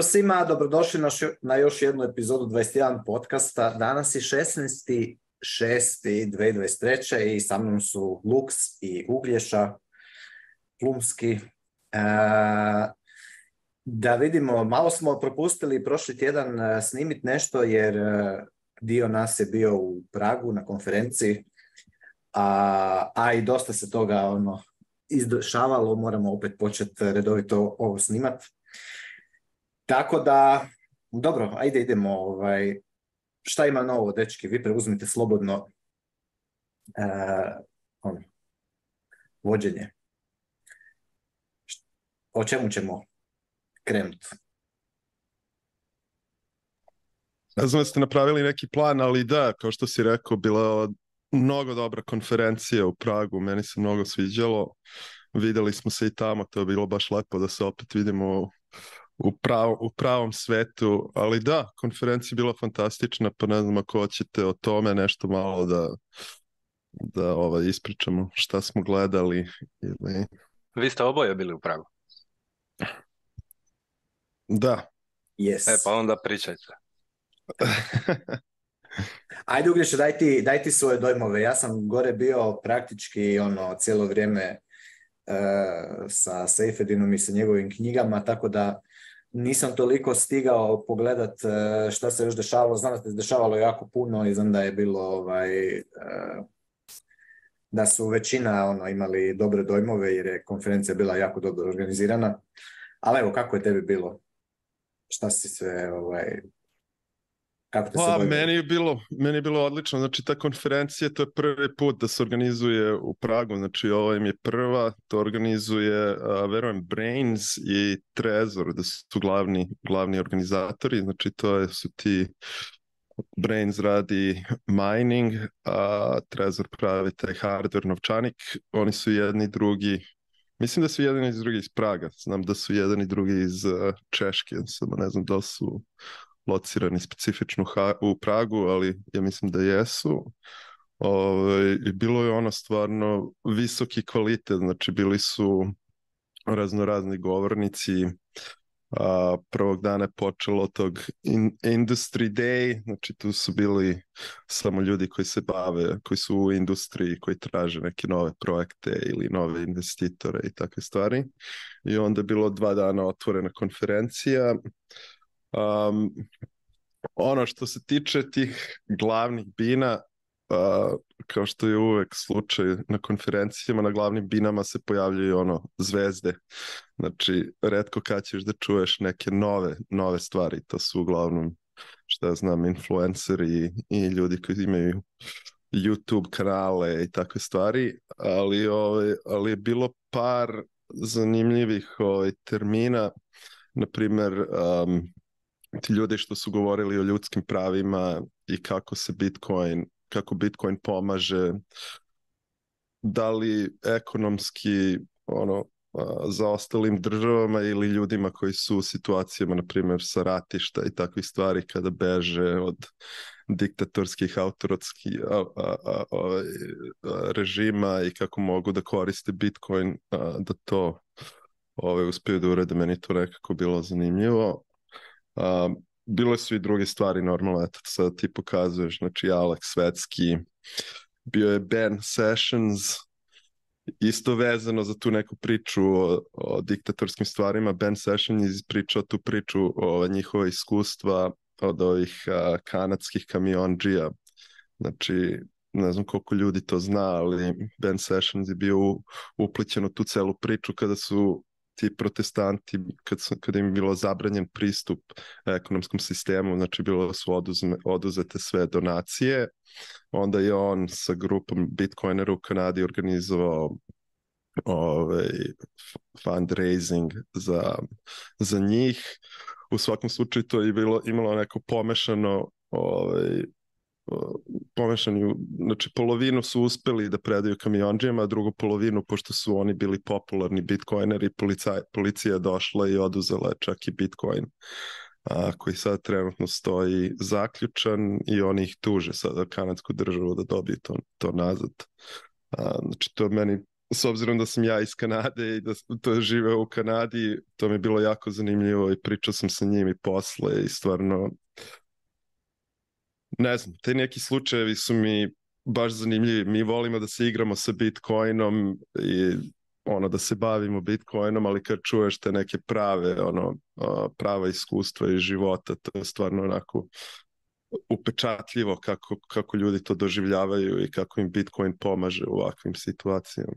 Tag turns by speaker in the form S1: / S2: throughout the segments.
S1: Pozdrav svima, dobrodošli na još jednu epizodu 21 podcasta. Danas je 16.6.2023. i sa mnom su Luks i Uglješa, Plumski. E, da vidimo, malo smo propustili prošli tjedan e, snimiti nešto jer e, dio nas je bio u Pragu na konferenciji, a, i dosta se toga ono, izdešavalo, moramo opet početi redovito ovo snimati tako da, dobro, ajde idemo. Ovaj, šta ima novo, dečki? Vi preuzmite slobodno uh, vođenje. O čemu ćemo krenuti?
S2: Ne znam da ste napravili neki plan, ali da, kao što si rekao, bila mnogo dobra konferencija u Pragu, meni se mnogo sviđalo. Videli smo se i tamo, to je bilo baš lepo da se opet vidimo u, u pravom svetu, ali da, konferencija je bila fantastična, pa ne znam ako hoćete o tome nešto malo da, da ovaj, ispričamo šta smo gledali. Ili...
S3: Vi ste oboje bili u pravu?
S2: Da.
S3: Yes. E, pa onda pričajte.
S1: Ajde Uglješa, daj ti, svoje dojmove. Ja sam gore bio praktički ono cijelo vrijeme uh, sa Sejfedinom i sa njegovim knjigama, tako da nisam toliko stigao pogledat e, šta se još dešavalo. Znam da se dešavalo jako puno i znam da je bilo ovaj, e, da su većina ono, imali dobre dojmove jer je konferencija bila jako dobro organizirana. Ali evo, kako je tebi bilo? Šta si sve ovaj,
S2: kako pa, meni je, bilo, meni je bilo odlično, znači ta konferencija, to je prvi put da se organizuje u Pragu, znači ovo im je prva, to organizuje, uh, verujem, Brains i Trezor, da su glavni, glavni organizatori, znači to su ti Brains radi mining, a Trezor pravi taj hardware novčanik, oni su jedni drugi, mislim da su jedni iz drugi iz Praga, znam da su jedni i drugi iz uh, Češke, samo ne znam da su locirani specifično u Pragu, ali ja mislim da jesu. Ovaj, bilo je ono stvarno visoki kvalitet, znači bili su raznorazni govornici, a, prvog dana je počelo tog in, Industry Day, znači tu su bili samo ljudi koji se bave, koji su u industriji, koji traže neke nove projekte ili nove investitore i takve stvari. I onda je bilo dva dana otvorena konferencija, Um, ono što se tiče tih glavnih bina, kao što je uvek slučaj na konferencijama, na glavnim binama se pojavljuju ono zvezde. Znači, redko kad ćeš da čuješ neke nove, nove stvari. To su uglavnom, šta ja znam, influenceri i, ljudi koji imaju YouTube kanale i takve stvari, ali, ovaj, ali je bilo par zanimljivih ove, ovaj, termina. primer um, ti ljudi što su govorili o ljudskim pravima i kako se Bitcoin, kako Bitcoin pomaže, da li ekonomski ono, ostalim državama ili ljudima koji su u situacijama, na primjer, sa ratišta i takvih stvari kada beže od diktatorskih, autorotskih ovaj, režima i kako mogu da koriste Bitcoin, da to ove, ovaj, uspiju da urede. Meni to nekako bilo zanimljivo. Um, bilo su i druge stvari normalno, eto sad ti pokazuješ, znači Alex Svetski, bio je Ben Sessions, isto vezano za tu neku priču o, diktatorskim stvarima, Ben Sessions je pričao tu priču o njihova iskustva od ovih kanadskih kamionđija, znači ne znam koliko ljudi to zna, ali Ben Sessions je bio uplićen u tu celu priču kada su ti protestanti, kad, su, kad im bilo zabranjen pristup ekonomskom sistemu, znači bilo su oduzme, oduzete sve donacije, onda je on sa grupom Bitcoineru u Kanadi organizovao ovaj, fundraising za, za njih. U svakom slučaju to je bilo, imalo neko pomešano ovaj, pomešani, znači polovinu su uspeli da predaju kamionđima a drugu polovinu, pošto su oni bili popularni bitcoineri, policija, policija je došla i oduzela čak i bitcoin a, koji sad trenutno stoji zaključan i oni ih tuže sada kanadsku državu da dobiju to, to nazad. znači to meni, s obzirom da sam ja iz Kanade i da to žive u Kanadi, to mi je bilo jako zanimljivo i pričao sam sa njim i posle i stvarno ne znam, te neki slučajevi su mi baš zanimljivi. Mi volimo da se igramo sa Bitcoinom i ono da se bavimo Bitcoinom, ali kad čuješ te neke prave, ono, prava iskustva i života, to je stvarno onako upečatljivo kako, kako ljudi to doživljavaju i kako im Bitcoin pomaže u ovakvim situacijama.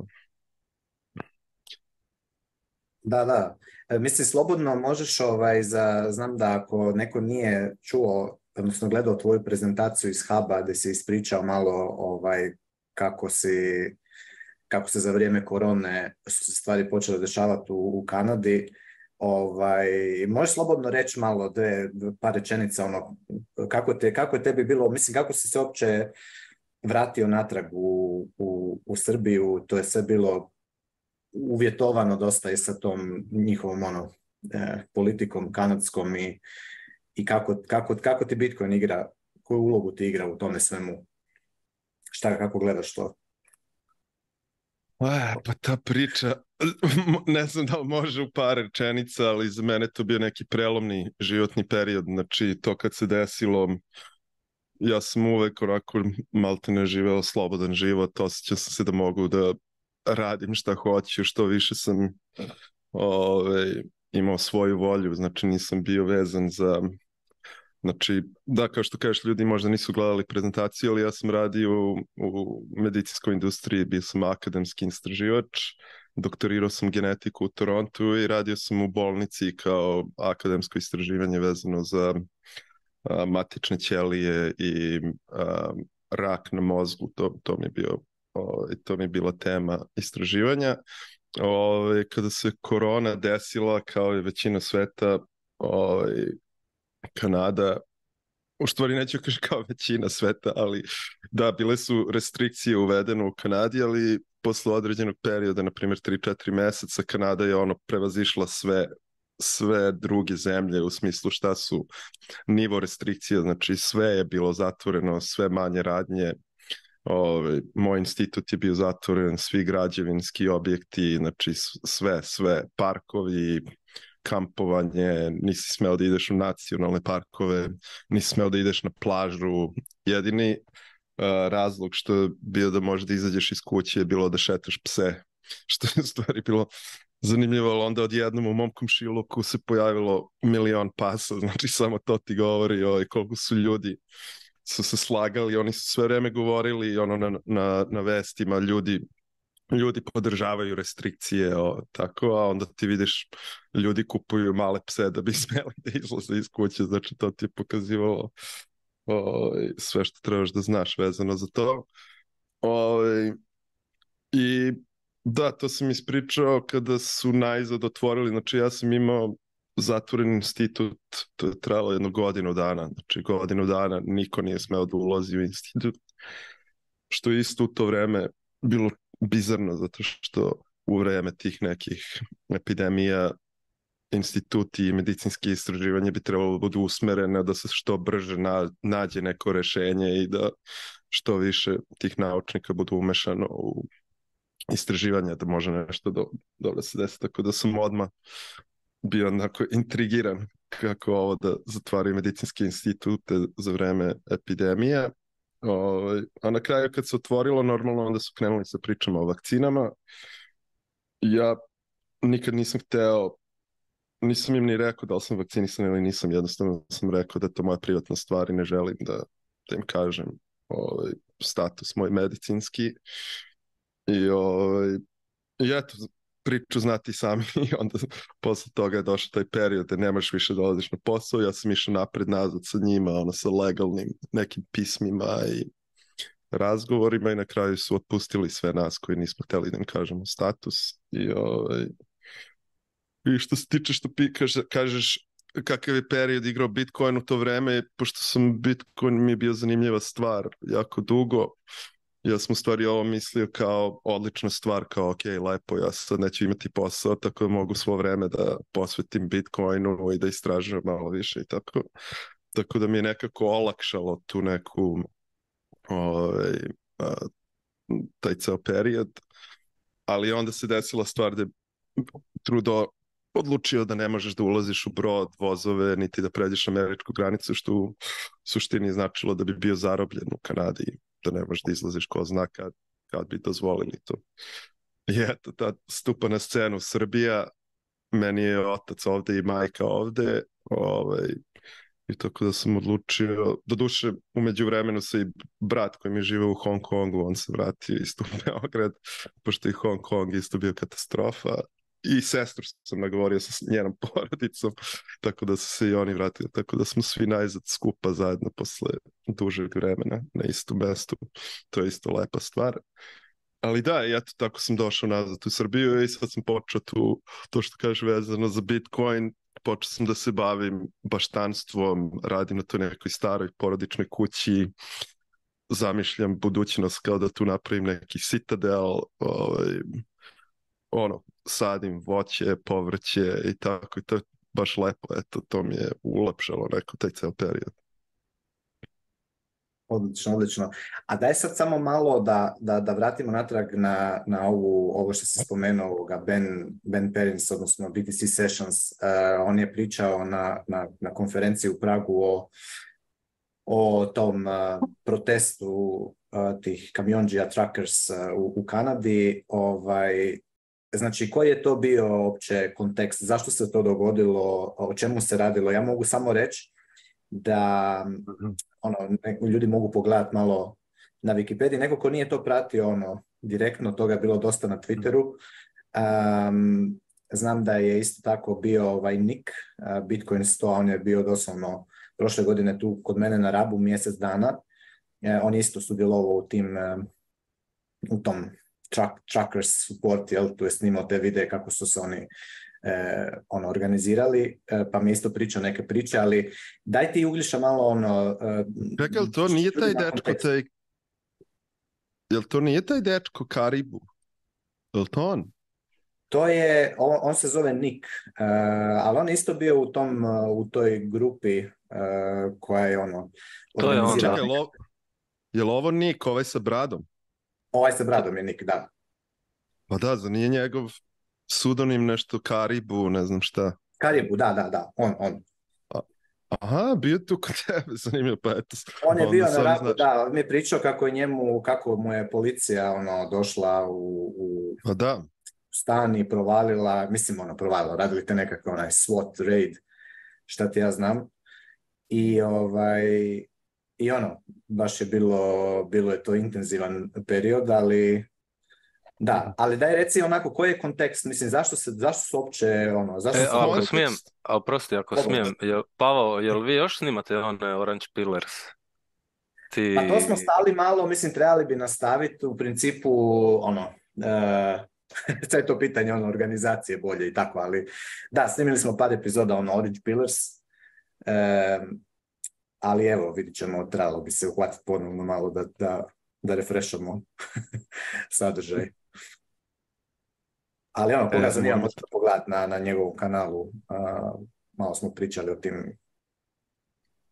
S1: Da, da. E, Mislim, slobodno možeš ovaj, za, znam da ako neko nije čuo odnosno gledao tvoju prezentaciju iz Haba gdje si ispričao malo ovaj, kako si kako se za vrijeme korone se stvari počele dešavati u, Kanadi. Ovaj, možeš slobodno reći malo, je par rečenica, ono, kako, te, kako je tebi bilo, mislim, kako si se uopće vratio natrag u, u, Srbiju, to je sve bilo uvjetovano dosta i sa tom njihovom ono, eh, politikom kanadskom i i kako, kako, kako ti Bitcoin igra, koju ulogu ti igra u tome svemu? Šta, kako gledaš to?
S2: E, pa ta priča, ne znam da li može u par rečenica, ali za mene to bio neki prelomni životni period. Znači, to kad se desilo, ja sam uvek onako malte ne živeo slobodan život, osjećao sam se da mogu da radim šta hoću, što više sam ove, ovaj, imao svoju volju, znači nisam bio vezan za Znači, da, kao što kažeš, ljudi možda nisu gledali prezentaciju, ali ja sam radio u, medicinskoj industriji, bio sam akademski istraživač, doktorirao sam genetiku u Torontu i radio sam u bolnici kao akademsko istraživanje vezano za matične ćelije i rak na mozgu, to, mi je bio to mi je bila tema istraživanja. kada se korona desila, kao i većina sveta, Kanada, u stvari neću kaži kao većina sveta, ali da, bile su restrikcije uvedene u Kanadi, ali posle određenog perioda, na primjer 3-4 meseca, Kanada je ono prevazišla sve sve druge zemlje u smislu šta su nivo restrikcija, znači sve je bilo zatvoreno, sve manje radnje, ovaj moj institut je bio zatvoren, svi građevinski objekti, znači sve, sve, parkovi, kampovanje, nisi smeo da ideš u nacionalne parkove, nisi smeo da ideš na plažu. Jedini uh, razlog što je bio da možeš da izađeš iz kuće je bilo da šetaš pse, što je u stvari bilo zanimljivo, ali onda odjednom u mom šiloku se pojavilo milion pasa, znači samo to ti govori ovaj, koliko su ljudi su se slagali, oni su sve vreme govorili ono na, na, na vestima, ljudi ljudi podržavaju restrikcije, o, tako, a onda ti vidiš ljudi kupuju male pse da bi smeli da izlaze iz kuće, znači to ti je pokazivalo sve što trebaš da znaš vezano za to. O, I da, to sam ispričao kada su najzad otvorili, znači ja sam imao zatvoren institut, to je trajalo jednu godinu dana, znači godinu dana niko nije smeo da ulazi u institut, što je isto u to vreme bilo bizarno zato što u vreme tih nekih epidemija instituti i medicinski istraživanje bi trebalo da budu usmerene da se što brže na, nađe neko rešenje i da što više tih naučnika budu umešano u istraživanja da može nešto do, dobro se desiti. Tako da sam odmah bio onako intrigiran kako ovo da zatvaraju medicinske institute za vreme epidemije. O, ovaj, a na kraju kad se otvorilo normalno onda su krenuli sa pričama o vakcinama. Ja nikad nisam hteo nisam im ni rekao da li sam vakcinisan ili nisam, jednostavno sam rekao da je to moja privatna stvar i ne želim da, da im kažem ovaj, status moj medicinski. I, ovaj, i eto, priču znati sami i onda posle toga je došao taj period da nemaš više dolaziš na posao, ja sam išao napred nazad sa njima, ono sa legalnim nekim pismima i razgovorima i na kraju su otpustili sve nas koji nismo htjeli, da im kažemo status i ovaj... I što se tiče što pi, kaže, kažeš kakav je period igrao Bitcoin u to vreme, pošto sam Bitcoin mi je bio zanimljiva stvar jako dugo, ja sam u stvari ovo mislio kao odlična stvar, kao ok, lepo, ja sad neću imati posao, tako da mogu svo vreme da posvetim Bitcoinu i da istražujem malo više i tako. Tako da mi je nekako olakšalo tu neku ovaj, taj ceo period, ali onda se desila stvar da trudo odlučio da ne možeš da ulaziš u brod, vozove, niti da pređeš američku granicu, što u suštini značilo da bi bio zarobljen u Kanadi da ne možeš da izlaziš ko zna kad, kad bi dozvolili mhm. to. I eto, ta stupa na scenu Srbija, meni je otac ovde i majka ovde, ovaj, i tako da sam odlučio, doduše umeđu vremenu se i brat koji mi žive u Hong Kongu, on se vratio isto u Beograd, pošto i Hong Kong isto bio katastrofa, i sestru sam nagovorio sa njenom porodicom, tako da su se i oni vratili, tako da smo svi najzad skupa zajedno posle dužeg vremena na istu mestu. To je isto lepa stvar. Ali da, ja to tako sam došao nazad u Srbiju i sad sam počeo tu, to što kaže vezano za Bitcoin, počeo sam da se bavim baštanstvom, radim na toj nekoj staroj porodičnoj kući, zamišljam budućnost kao da tu napravim neki citadel, ovaj, ono, sadim voće, povrće i tako i to je baš lepo, eto, to mi je ulepšalo neko taj cel period.
S1: Odlično, odlično. A daj sad samo malo da, da, da vratimo natrag na, na ovu, ovo što si spomenuo, ben, ben Perins, odnosno BTC Sessions. E, on je pričao na, na, na konferenciji u Pragu o, o tom e, protestu e, tih kamionđija truckers u, u Kanadi. Ovaj, Znači, koji je to bio opće kontekst? Zašto se to dogodilo? O čemu se radilo? Ja mogu samo reći da mhm. ono, ljudi mogu pogledati malo na Wikipediji. Neko ko nije to pratio ono, direktno, toga je bilo dosta na Twitteru. Mhm. znam da je isto tako bio ovaj Nick Bitcoin 100, on je bio doslovno prošle godine tu kod mene na Rabu mjesec dana. E, on je isto sudjelovao u tim u tom track, trackers support, jel, tu je snimao te videe kako su se oni e, ono, organizirali, e, pa mi isto pričao neke priče, ali daj ti Ugljiša malo ono...
S2: E, Čekaj, to nije taj dečko, taj... Jel to nije taj dečko Karibu? Jel to on?
S1: To je, on, se zove Nik, uh, e, ali on isto bio u tom, u toj grupi koja je ono...
S2: To je on. Čekaj, je li ovo Nick, ovaj sa bradom?
S1: Ovaj se bradom je nick, da.
S2: Pa da, za nije njegov sudonim nešto Karibu, ne znam šta.
S1: Karibu, da, da, da, on, on.
S2: aha, bio tu kod tebe, zanimljivo, pa eto.
S1: On je bio na radu, znači. da, mi je pričao kako je njemu, kako mu je policija ono, došla u, u pa da. stan i provalila, mislim ono, provalila, radili te nekakav onaj SWAT raid, šta ti ja znam. I ovaj, i ono, baš je bilo, bilo je to intenzivan period, ali da, ali daj reci onako koji je kontekst, mislim zašto se zašto se opće ono, zašto
S3: e, ako smijem, a oprosti, ako smijem, je, Pavo, jel vi još snimate one Orange Pillars?
S1: Ti... Pa to smo stali malo, mislim trebali bi nastaviti u principu ono, e, sad je to pitanje ono, organizacije bolje i tako, ali da, snimili smo par epizoda ono Orange Pillars, e, ali evo, vidit ćemo, trebalo bi se uhvatiti ponovno malo da, da, da refreshamo sadržaj. Ali ono, koga zanima, možete pogledati na, na njegovom kanalu. malo smo pričali o tim,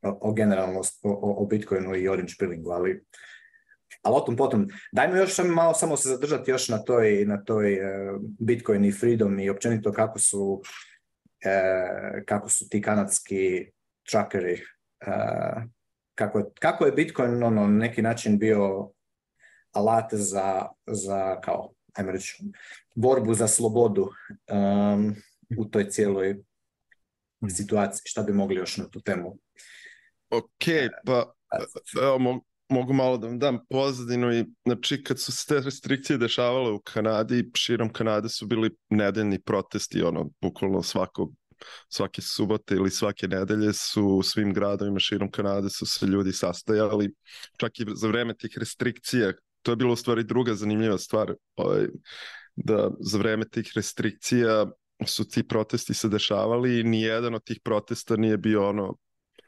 S1: o, o generalno, o, o Bitcoinu i Orange Peelingu, ali ali o tom potom, dajmo još malo samo se zadržati još na toj, na toj e, Bitcoin i Freedom i općenito kako su, e, kako su ti kanadski trackeri kako je, kako je Bitcoin ono, neki način bio alat za, za kao, ajmo reći, borbu za slobodu um, u toj cijeloj hmm. situaciji. Šta bi mogli još na tu temu?
S2: Ok, pa evo mogu, mogu malo da vam dam pozadinu i znači kad su se te restrikcije dešavale u Kanadi, širom Kanade su bili nedeljni protesti, ono, bukvalno svakog svake subote ili svake nedelje su u svim gradovima širom Kanade su se ljudi sastajali, čak i za vreme tih restrikcija. To je bilo u stvari druga zanimljiva stvar, ovaj, da za vreme tih restrikcija su ti protesti se dešavali i nijedan od tih protesta nije bio ono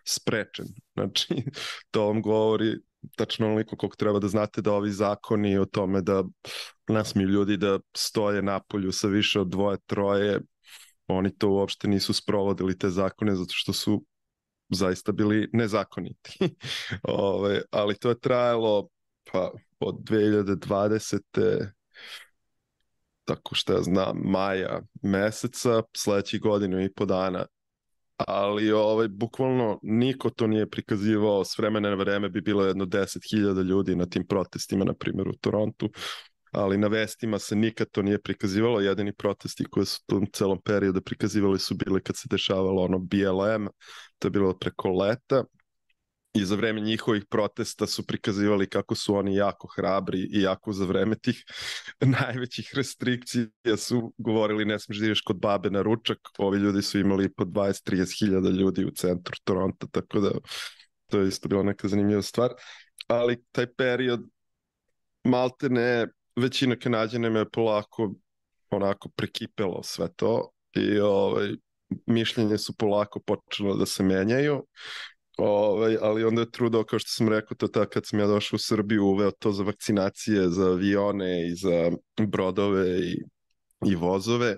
S2: sprečen. Znači, to vam govori tačno onoliko koliko treba da znate da ovi zakoni o tome da nasmiju ljudi da stoje napolju sa više od dvoje, troje oni to uopšte nisu sprovodili te zakone zato što su zaista bili nezakoniti. Ove, ali to je trajalo pa od 2020. tako što ja znam maja meseca sledećih godinu i po dana ali ovaj, bukvalno niko to nije prikazivao, s vremena na vreme bi bilo jedno 10.000 ljudi na tim protestima, na primjer u Torontu, ali na vestima se nikad to nije prikazivalo, jedini protesti koje su u tom celom periodu prikazivali su bili kad se dešavalo ono BLM, to je bilo preko leta, i za vreme njihovih protesta su prikazivali kako su oni jako hrabri i jako za vreme tih najvećih restrikcija su govorili ne smiješ da kod babe na ručak, ovi ljudi su imali po 20-30 hiljada ljudi u centru Toronto, tako da to je isto bila neka zanimljiva stvar, ali taj period malte ne većina kanadjana me polako onako prekipelo sve to i ovaj, mišljenje su polako počelo da se menjaju. Ovaj, ali onda je trudo, kao što sam rekao, to tako kad sam ja došao u Srbiju, uveo to za vakcinacije, za avione i za brodove i, i vozove.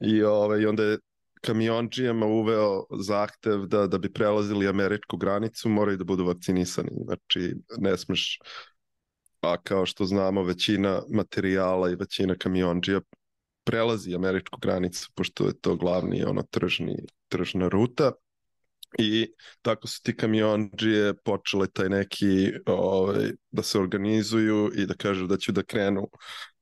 S2: I ovaj, onda je kamionđijama uveo zahtev da, da bi prelazili američku granicu moraju da budu vakcinisani. Znači, ne smeš a kao što znamo većina materijala i većina kamionđija prelazi američku granicu pošto je to glavni ono tržni, tržna ruta i tako su ti kamionđije počele taj neki ovaj, da se organizuju i da kažu da ću da krenu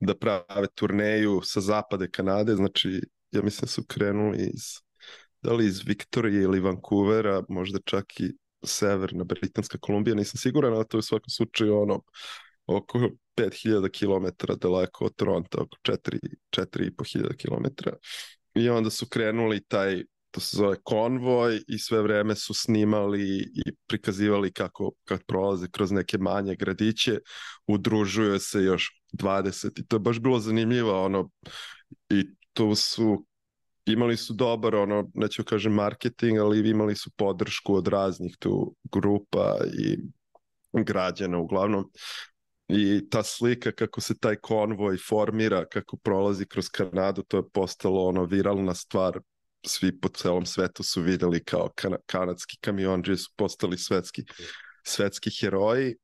S2: da prave turneju sa zapade Kanade, znači ja mislim su krenuli iz da li iz Viktorije ili Vancouvera, možda čak i severna Britanska Kolumbija, nisam siguran, ali to je u svakom slučaju ono oko 5000 km daleko od Toronta, oko 4, 4500 km. I onda su krenuli taj, to se zove konvoj i sve vreme su snimali i prikazivali kako kad prolaze kroz neke manje gradiće, udružuje se još 20 i to je baš bilo zanimljivo ono i tu su imali su dobar ono neću kažem marketing ali imali su podršku od raznih tu grupa i građana uglavnom i ta slika kako se taj konvoj formira, kako prolazi kroz Kanadu, to je postalo ono viralna stvar. Svi po celom svetu su videli kao kan kanadski kamionđe su postali svetski, svetski heroji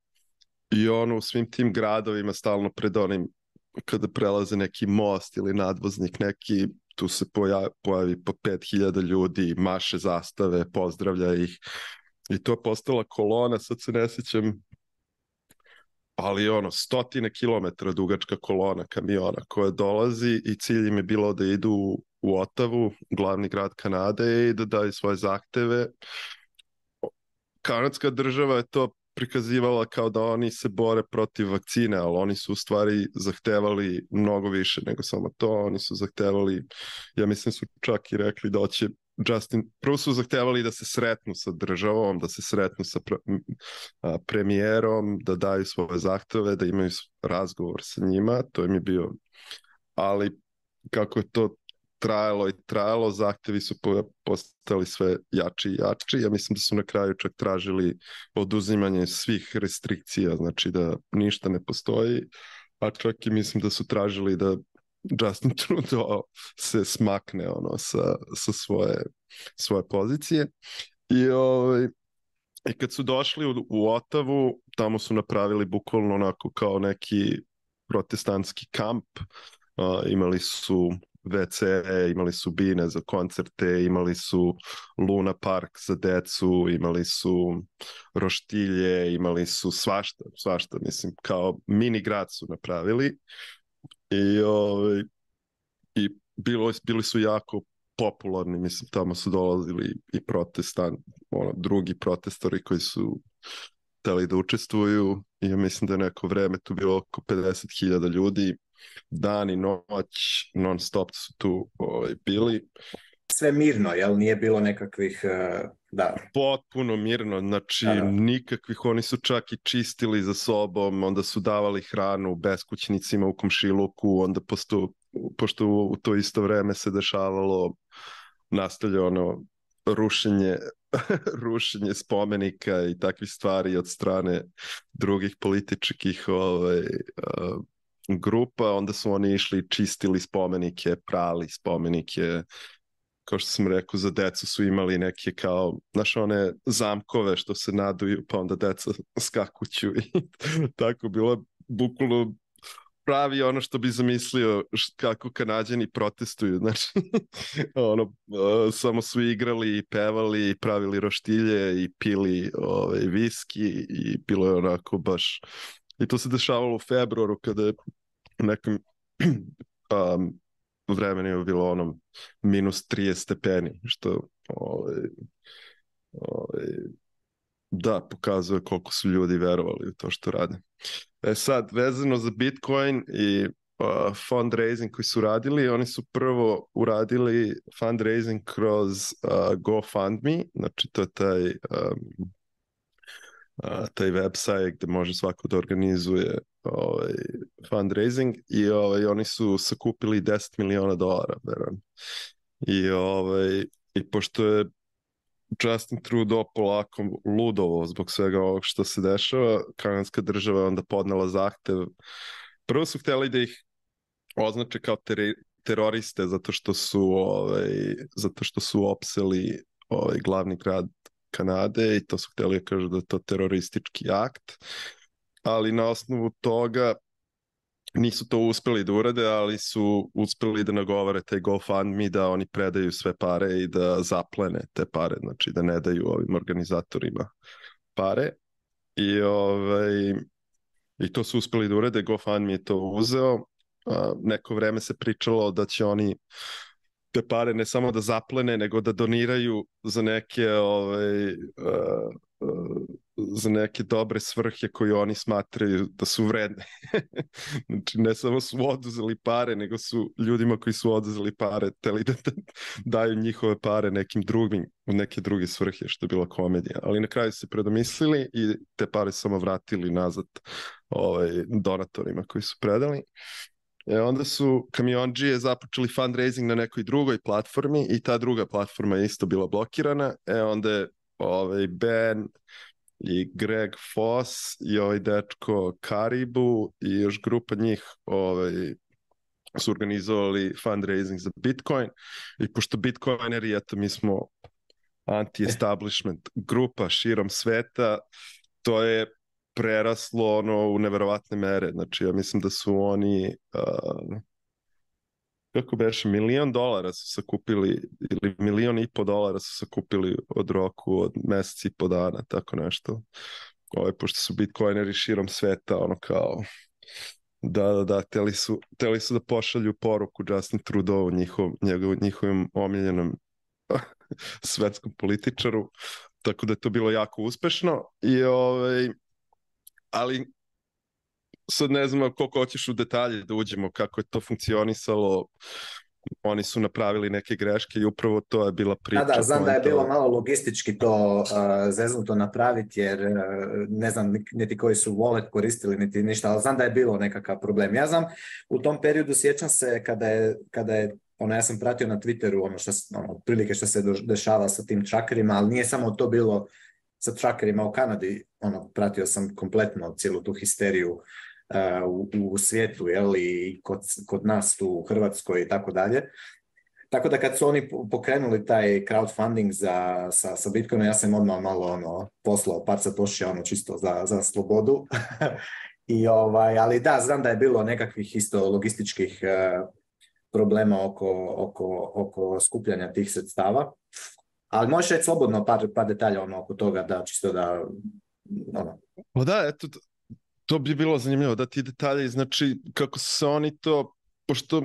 S2: i ono u svim tim gradovima stalno pred onim kada prelaze neki most ili nadvoznik neki tu se pojavi, pojavi po 5000 ljudi, maše zastave, pozdravlja ih i to je postala kolona, sad se ne sjećam ali ono, stotine kilometra dugačka kolona kamiona koja dolazi i cilj im je bilo da idu u Otavu, glavni grad Kanade, i da daju svoje zahteve. Kanadska država je to prikazivala kao da oni se bore protiv vakcine, ali oni su u stvari zahtevali mnogo više nego samo to. Oni su zahtevali, ja mislim su čak i rekli da će Justin, prvo su zahtevali da se sretnu sa državom, da se sretnu sa premijerom, da daju svoje zahteve, da imaju razgovor sa njima, to im je bio, ali kako je to trajalo i trajalo, zahtevi su postali sve jači i jači. Ja mislim da su na kraju čak tražili oduzimanje svih restrikcija, znači da ništa ne postoji, a čak i mislim da su tražili da Justin Trudeau se smakne ono sa, sa svoje, svoje pozicije. I, ovaj, I kad su došli u, Otavu, tamo su napravili bukvalno onako kao neki protestantski kamp. imali su WC, imali su bine za koncerte, imali su Luna Park za decu, imali su roštilje, imali su svašta, svašta, mislim, kao mini grad su napravili i, ovaj, i bilo, bili su jako popularni, mislim, tamo su dolazili i protestan, ono, drugi protestori koji su teli da učestvuju i ja mislim da je neko vreme tu bilo oko 50.000 ljudi, dan i noć non stop su tu ovaj, bili.
S1: Sve mirno, jel? Nije bilo nekakvih eh,
S2: da. Potpuno mirno, znači nikakvih, oni su čak i čistili za sobom, onda su davali hranu beskućnicima u komšiluku, onda pošto u to isto vreme se dešavalo, nastavlja ono rušenje rušenje spomenika i takvih stvari od strane drugih političkih ovaj, eh, grupa, onda su oni išli čistili spomenike, prali spomenike, kao što sam rekao, za decu su imali neke kao, znaš, one zamkove što se naduju, pa onda deca skakuću i tako bilo bukvalno pravi ono što bi zamislio kako kanadjani protestuju, znači ono, samo su igrali i pevali i pravili roštilje i pili ove, ovaj, viski i bilo je onako baš i to se dešavalo u februaru kada je u um, vremenima bilo onom minus 30 stepeni, što ovaj, ovaj, da, pokazuje koliko su ljudi verovali u to što rade. E sad, vezano za Bitcoin i uh, fundraising koji su radili, oni su prvo uradili fundraising kroz uh, GoFundMe, znači to je taj a, taj website gde može svako da organizuje ovaj, fundraising i ovaj, oni su sakupili 10 miliona dolara, I, ovaj, I pošto je Justin Trudeau polako ludovo zbog svega ovog što se dešava, kanadska država je onda podnela zahtev. Prvo su hteli da ih označe kao teroriste zato što su ovaj, zato što su opseli ovaj glavni grad Kanade i to su htjeli kažu da je to teroristički akt, ali na osnovu toga nisu to uspeli da urade, ali su uspeli da nagovore taj GoFundMe da oni predaju sve pare i da zaplene te pare, znači da ne daju ovim organizatorima pare. I, ovaj, i to su uspeli da urade, GoFundMe je to uzeo. neko vrijeme se pričalo da će oni te pare ne samo da zaplene, nego da doniraju za neke ovaj, e, e, za neke dobre svrhe koje oni smatraju da su vredne. znači, ne samo su oduzeli pare, nego su ljudima koji su oduzeli pare teli da, daju njihove pare nekim drugim, u neke druge svrhe, što je bila komedija. Ali na kraju se predomislili i te pare samo vratili nazad ovaj, donatorima koji su predali. E, onda su kamionđije započeli fundraising na nekoj drugoj platformi i ta druga platforma je isto bila blokirana. E, onda je ovaj Ben i Greg Foss i ovaj dečko Karibu i još grupa njih ovaj, su organizovali fundraising za Bitcoin i pošto Bitcoineri, eto, mi smo anti-establishment grupa širom sveta, to je preraslo ono u neverovatne mere. Znači, ja mislim da su oni uh, kako beše, milion dolara su sakupili ili milion i po dolara su sakupili od roku, od meseci i po dana, tako nešto. Ovaj pošto su bitcoineri širom sveta, ono kao da, da, da, teli su, teli su da pošalju poruku Justin Trudeau, njihov, njegov, njihovim omiljenom svetskom političaru, tako da je to bilo jako uspešno i ovaj, ali sad ne znam koliko hoćeš u detalje da uđemo, kako je to funkcionisalo, oni su napravili neke greške i upravo to je bila priča. Da,
S1: znam da je bilo malo logistički to uh, zeznuto napraviti jer e, ne znam niti koji su wallet koristili niti ništa, ali znam da je bilo nekakav problem. Ja znam, u tom periodu sjećam se kada je, kada je ono, ja sam pratio na Twitteru ono što, ono, otprilike što se dešava sa tim trackerima, ali nije samo to bilo sa trackerima u Kanadi ono, pratio sam kompletno cijelu tu histeriju e, u, u svijetu jel, i kod, kod nas tu u Hrvatskoj i tako dalje. Tako da kad su oni pokrenuli taj crowdfunding za, sa, sa Bitcoinom, ja sam odmah malo ono, poslao par satošija ono, čisto za, za slobodu. I ovaj, ali da, znam da je bilo nekakvih isto logističkih e, problema oko, oko, oko skupljanja tih sredstava. Ali možeš reći slobodno par, par detalja ono, oko toga, da čisto da
S2: da. da, eto, to bi bilo zanimljivo, da ti detalje, znači kako se oni to, pošto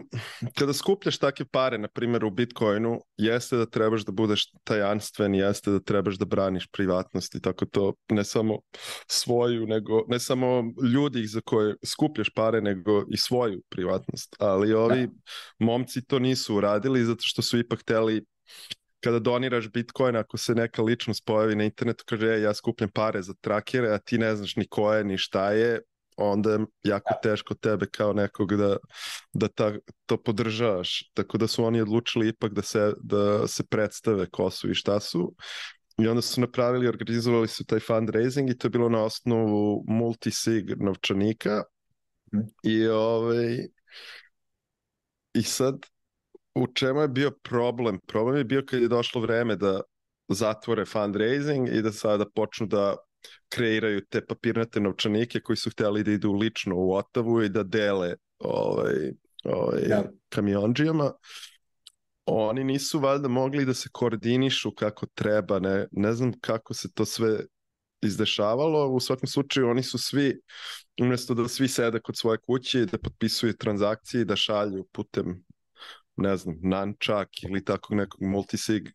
S2: kada skupljaš takve pare, na primjer u Bitcoinu, jeste da trebaš da budeš tajanstven, jeste da trebaš da braniš privatnost i tako to, ne samo svoju, nego, ne samo ljudi za koje skupljaš pare, nego i svoju privatnost, ali ovi momci to nisu uradili zato što su ipak teli kada doniraš Bitcoin, ako se neka ličnost pojavi na internetu, kaže e, ja skupljam pare za trakere, a ti ne znaš ni ko je, ni šta je, onda je jako teško tebe kao nekog da, da ta, to podržavaš. Tako da su oni odlučili ipak da se, da se predstave ko su i šta su. I onda su napravili, organizovali su taj fundraising i to je bilo na osnovu multisig novčanika. Mhm. I, ovaj, I sad u čemu je bio problem? Problem je bio kad je došlo vreme da zatvore fundraising i da sada počnu da kreiraju te papirnate novčanike koji su hteli da idu lično u Otavu i da dele ovaj, ovaj, kamionđijama. Oni nisu valjda mogli da se koordinišu kako treba, ne, ne znam kako se to sve izdešavalo. U svakom slučaju oni su svi, umjesto da svi sede kod svoje kuće i da potpisuju transakcije i da šalju putem ne znam, Nančak ili takog nekog multisig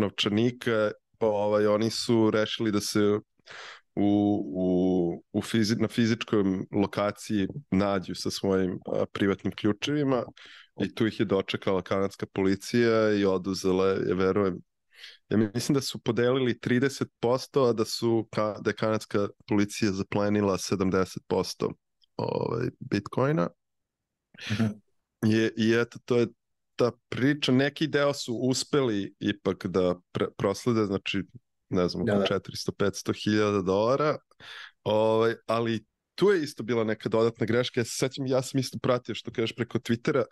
S2: novčanika, pa ovaj, oni su rešili da se u, u, u fizi, na fizičkom lokaciji nađu sa svojim privatnim ključevima i tu ih je dočekala kanadska policija i oduzela, je verujem, ja mislim da su podelili 30%, a da, su, da je kanadska policija zaplenila 70% ovaj, bitcoina. Mhm. I, I eto, to je ta priča, neki deo su uspeli ipak da pre, proslede, znači, ne znam, da, da. 400-500 hiljada dolara, ovaj, ali tu je isto bila neka dodatna greška. Ja se sećam, ja sam isto pratio što kažeš preko Twittera.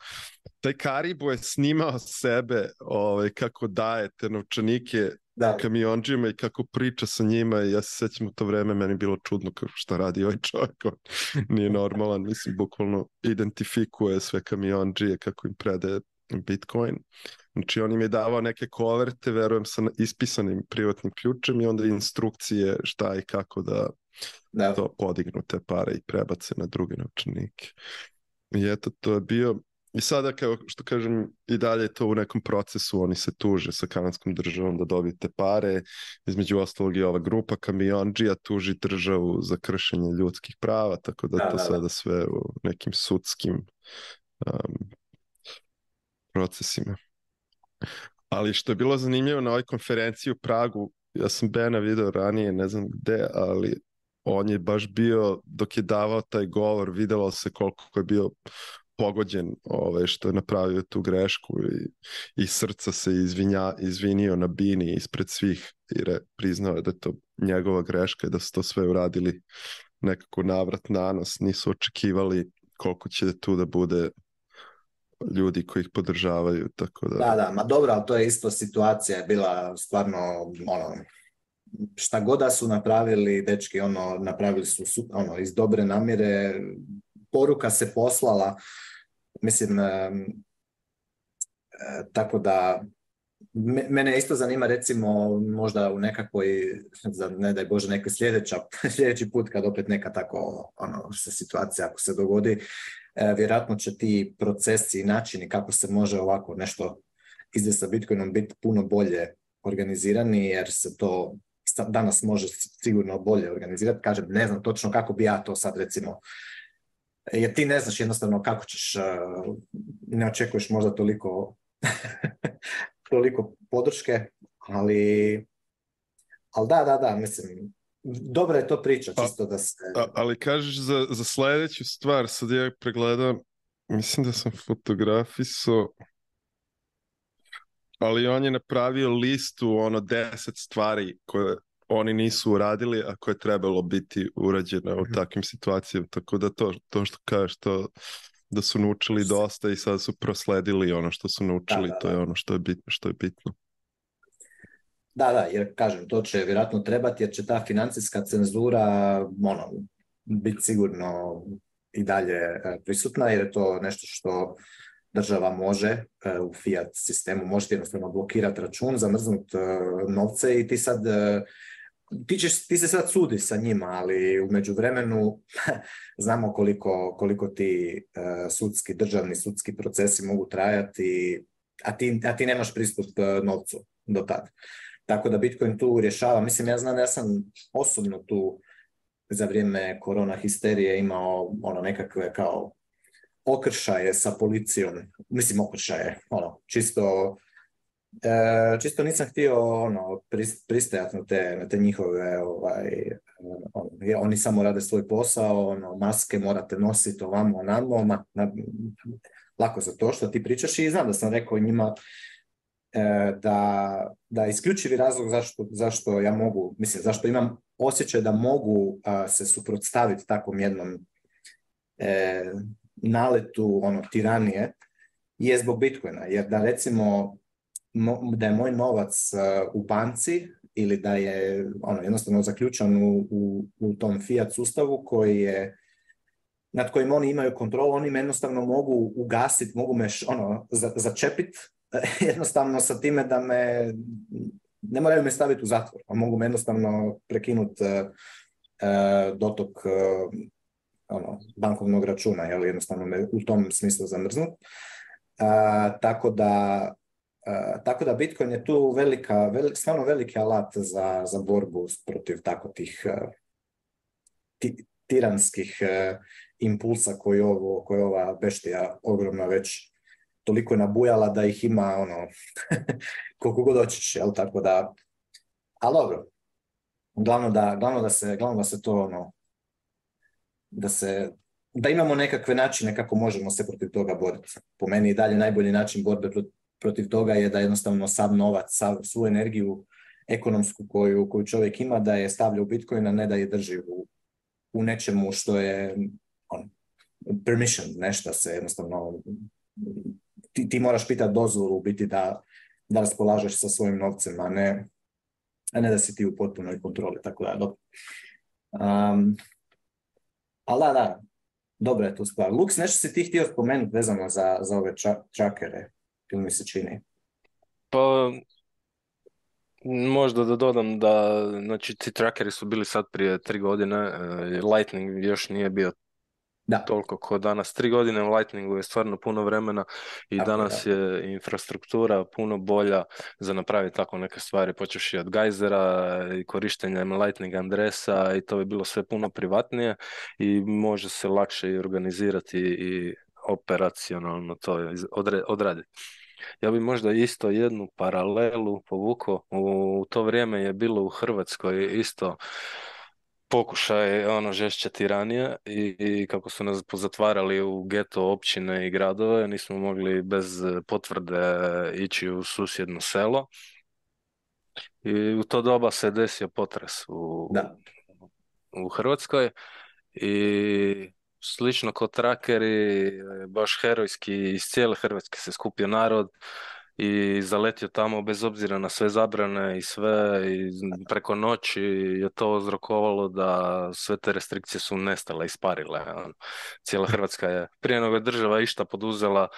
S2: Taj Karibu je snimao sebe ovaj, kako daje te novčanike da. kamionđima i kako priča sa njima ja se sećam u to vreme meni bilo čudno kako šta radi ovaj čovjek on nije normalan, mislim bukvalno identifikuje sve kamionđije kako im predaje Bitcoin. Znači on im je davao neke koverte, verujem, sa ispisanim privatnim ključem i onda instrukcije šta i kako da da. to podignu te pare i prebace na druge novčanike. I eto, to je bio... I sada, kao što kažem, i dalje je to u nekom procesu, oni se tuže sa kanadskom državom da dobijete pare, između ostalog i ova grupa kamionđija tuži državu za kršenje ljudskih prava, tako da, da to da, sada sve u nekim sudskim um, procesima. Ali što je bilo zanimljivo na ovoj konferenciji u Pragu, ja sam Bena video ranije, ne znam gde, ali on je baš bio, dok je davao taj govor, videlo se koliko je bio pogođen ovaj, što je napravio tu grešku i, i srca se izvinja, izvinio na bini ispred svih i re, priznao je da je to njegova greška i da su to sve uradili nekako navrat na nos, nisu očekivali koliko će tu da bude ljudi koji ih podržavaju, tako da...
S1: Da, da, ma dobro, ali to je isto situacija je bila stvarno, ono, šta god da su napravili, dečki, ono, napravili su, ono, iz dobre namjere, poruka se poslala, mislim, e, tako da, mene isto zanima recimo možda u nekakvoj, ne daj Bože, neki sljedeća, sljedeći put kad opet neka tako ono, se situacija ako se dogodi, E, vjerojatno će ti procesi i načini kako se može ovako nešto izvesti sa Bitcoinom biti puno bolje organizirani jer se to danas može sigurno bolje organizirati. Kažem, ne znam točno kako bi ja to sad recimo e, jer ti ne znaš jednostavno kako ćeš, e, ne očekuješ možda toliko, toliko podrške, ali, ali da, da, da, mislim, dobra je to priča,
S2: pa, čisto
S1: da se...
S2: ali kažeš za, za sljedeću stvar, sad ja pregledam, mislim da sam fotografiso, ali on je napravio listu ono deset stvari koje oni nisu uradili, a koje je trebalo biti urađene u takvim situacijama. Tako da to, to što kažeš, da su naučili dosta i sad su prosledili ono što su naučili, to je ono što je bitno. Što je bitno.
S1: Da, da, jer kažem, to će vjerojatno trebati jer će ta financijska cenzura ono, biti sigurno i dalje e, prisutna jer je to nešto što država može e, u fiat sistemu, možete jednostavno blokirati račun, zamrznuti e, novce i ti sad ti, ćeš, ti se sad sudi sa njima, ali u međuvremenu znamo koliko, koliko ti sudski, državni sudski procesi mogu trajati, a ti, a ti nemaš pristup novcu do tada. Tako da Bitcoin tu rješava. Mislim, ja znam da ja sam osobno tu za vrijeme korona histerije imao ono nekakve kao okršaje sa policijom. Mislim, okršaje, ono, čisto... E, čisto nisam htio ono, pristajati na te, na njihove, ovaj, ono, oni samo rade svoj posao, ono, maske morate nositi ovamo, onamo, lako za to što ti pričaš i znam da sam rekao njima E, da, da isključivi razlog zašto, zašto ja mogu, mislim, zašto imam osjećaj da mogu se suprotstaviti takvom jednom e, naletu ono, tiranije, je zbog Bitcoina. Jer da recimo da je moj novac u banci ili da je ono, jednostavno zaključan u, u, tom fiat sustavu koji je nad kojim oni imaju kontrolu, oni me jednostavno mogu ugasiti, mogu me ono, začepiti jednostavno sa time da me, ne moraju me staviti u zatvor, a mogu me jednostavno prekinuti e, e, dotok e, ono, bankovnog računa, jel, jednostavno me u tom smislu zamrznut. tako da tako da Bitcoin je tu velika, stvarno veliki alat za, za borbu protiv tako tih tiranskih impulsa koji, ovo, ova beštija ogromna već toliko je nabujala da ih ima ono, koliko god hoćeš, jel tako da, ali dobro, glavno da, glavno da, se, glavno se to ono, da se, da imamo nekakve načine kako možemo se protiv toga boriti. Po meni i dalje najbolji način borbe protiv toga je da jednostavno sav novac, svu energiju ekonomsku koju, koju čovjek ima da je stavlja u Bitcoin, a ne da je drži u, u nečemu što je on, permission, nešto se jednostavno ti, moraš pitati dozvolu u biti da, da raspolažeš sa svojim novcem, a ne, a ne da si ti u potpunoj kontroli, tako da, dobro. ali da, da, je to stvar. Lux, nešto si ti htio spomenuti vezano za, za ove trackere, čakere, mi se čini?
S4: Pa, Možda da dodam da, znači ti trackeri su bili sad prije tri godine, e, Lightning još nije bio da. Toliko ko danas. Tri godine u Lightningu je stvarno puno vremena i danas je infrastruktura puno bolja za napraviti tako neke stvari, počeš i od geysera, i korištenjem Lightning Andresa i to bi bilo sve puno privatnije i može se lakše i organizirati i operacionalno to odraditi. Ja bi možda isto jednu paralelu povukao. U to vrijeme je bilo u Hrvatskoj isto pokušaj ono žešće tiranije i, i kako su nas pozatvarali u geto općine i gradove, nismo mogli bez e, potvrde ići u susjedno selo. I u to doba se desio potres u, u Hrvatskoj i slično ko trakeri, e, baš herojski iz cijele Hrvatske se skupio narod, i zaletio tamo bez obzira na sve zabrane i sve i preko noći je to uzrokovalo da sve te restrikcije su nestale, isparile. Ono. Cijela Hrvatska je prije nego je država išta poduzela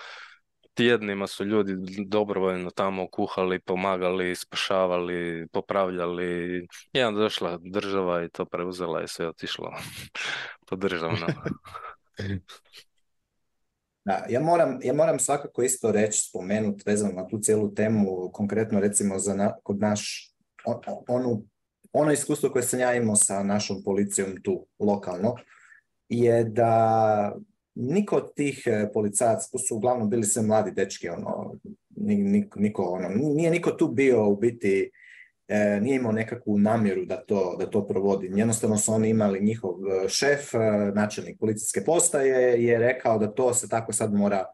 S4: tjednima su ljudi dobrovoljno tamo kuhali, pomagali, spašavali, popravljali. Jedan došla država i to preuzela i sve otišlo po državno.
S1: ja moram, ja moram svakako isto reći, spomenuti vezano na tu cijelu temu, konkretno recimo za kod naš, onu, ono iskustvo koje sam ja imao sa našom policijom tu lokalno, je da niko od tih e, policajaca, tu su uglavnom bili sve mladi dečki, ono, niko, niko, ono, nije niko tu bio u biti E, nije imao nekakvu namjeru da to, da to provodi. Jednostavno su oni imali njihov e, šef, e, načelnik policijske postaje, je rekao da to se tako sad mora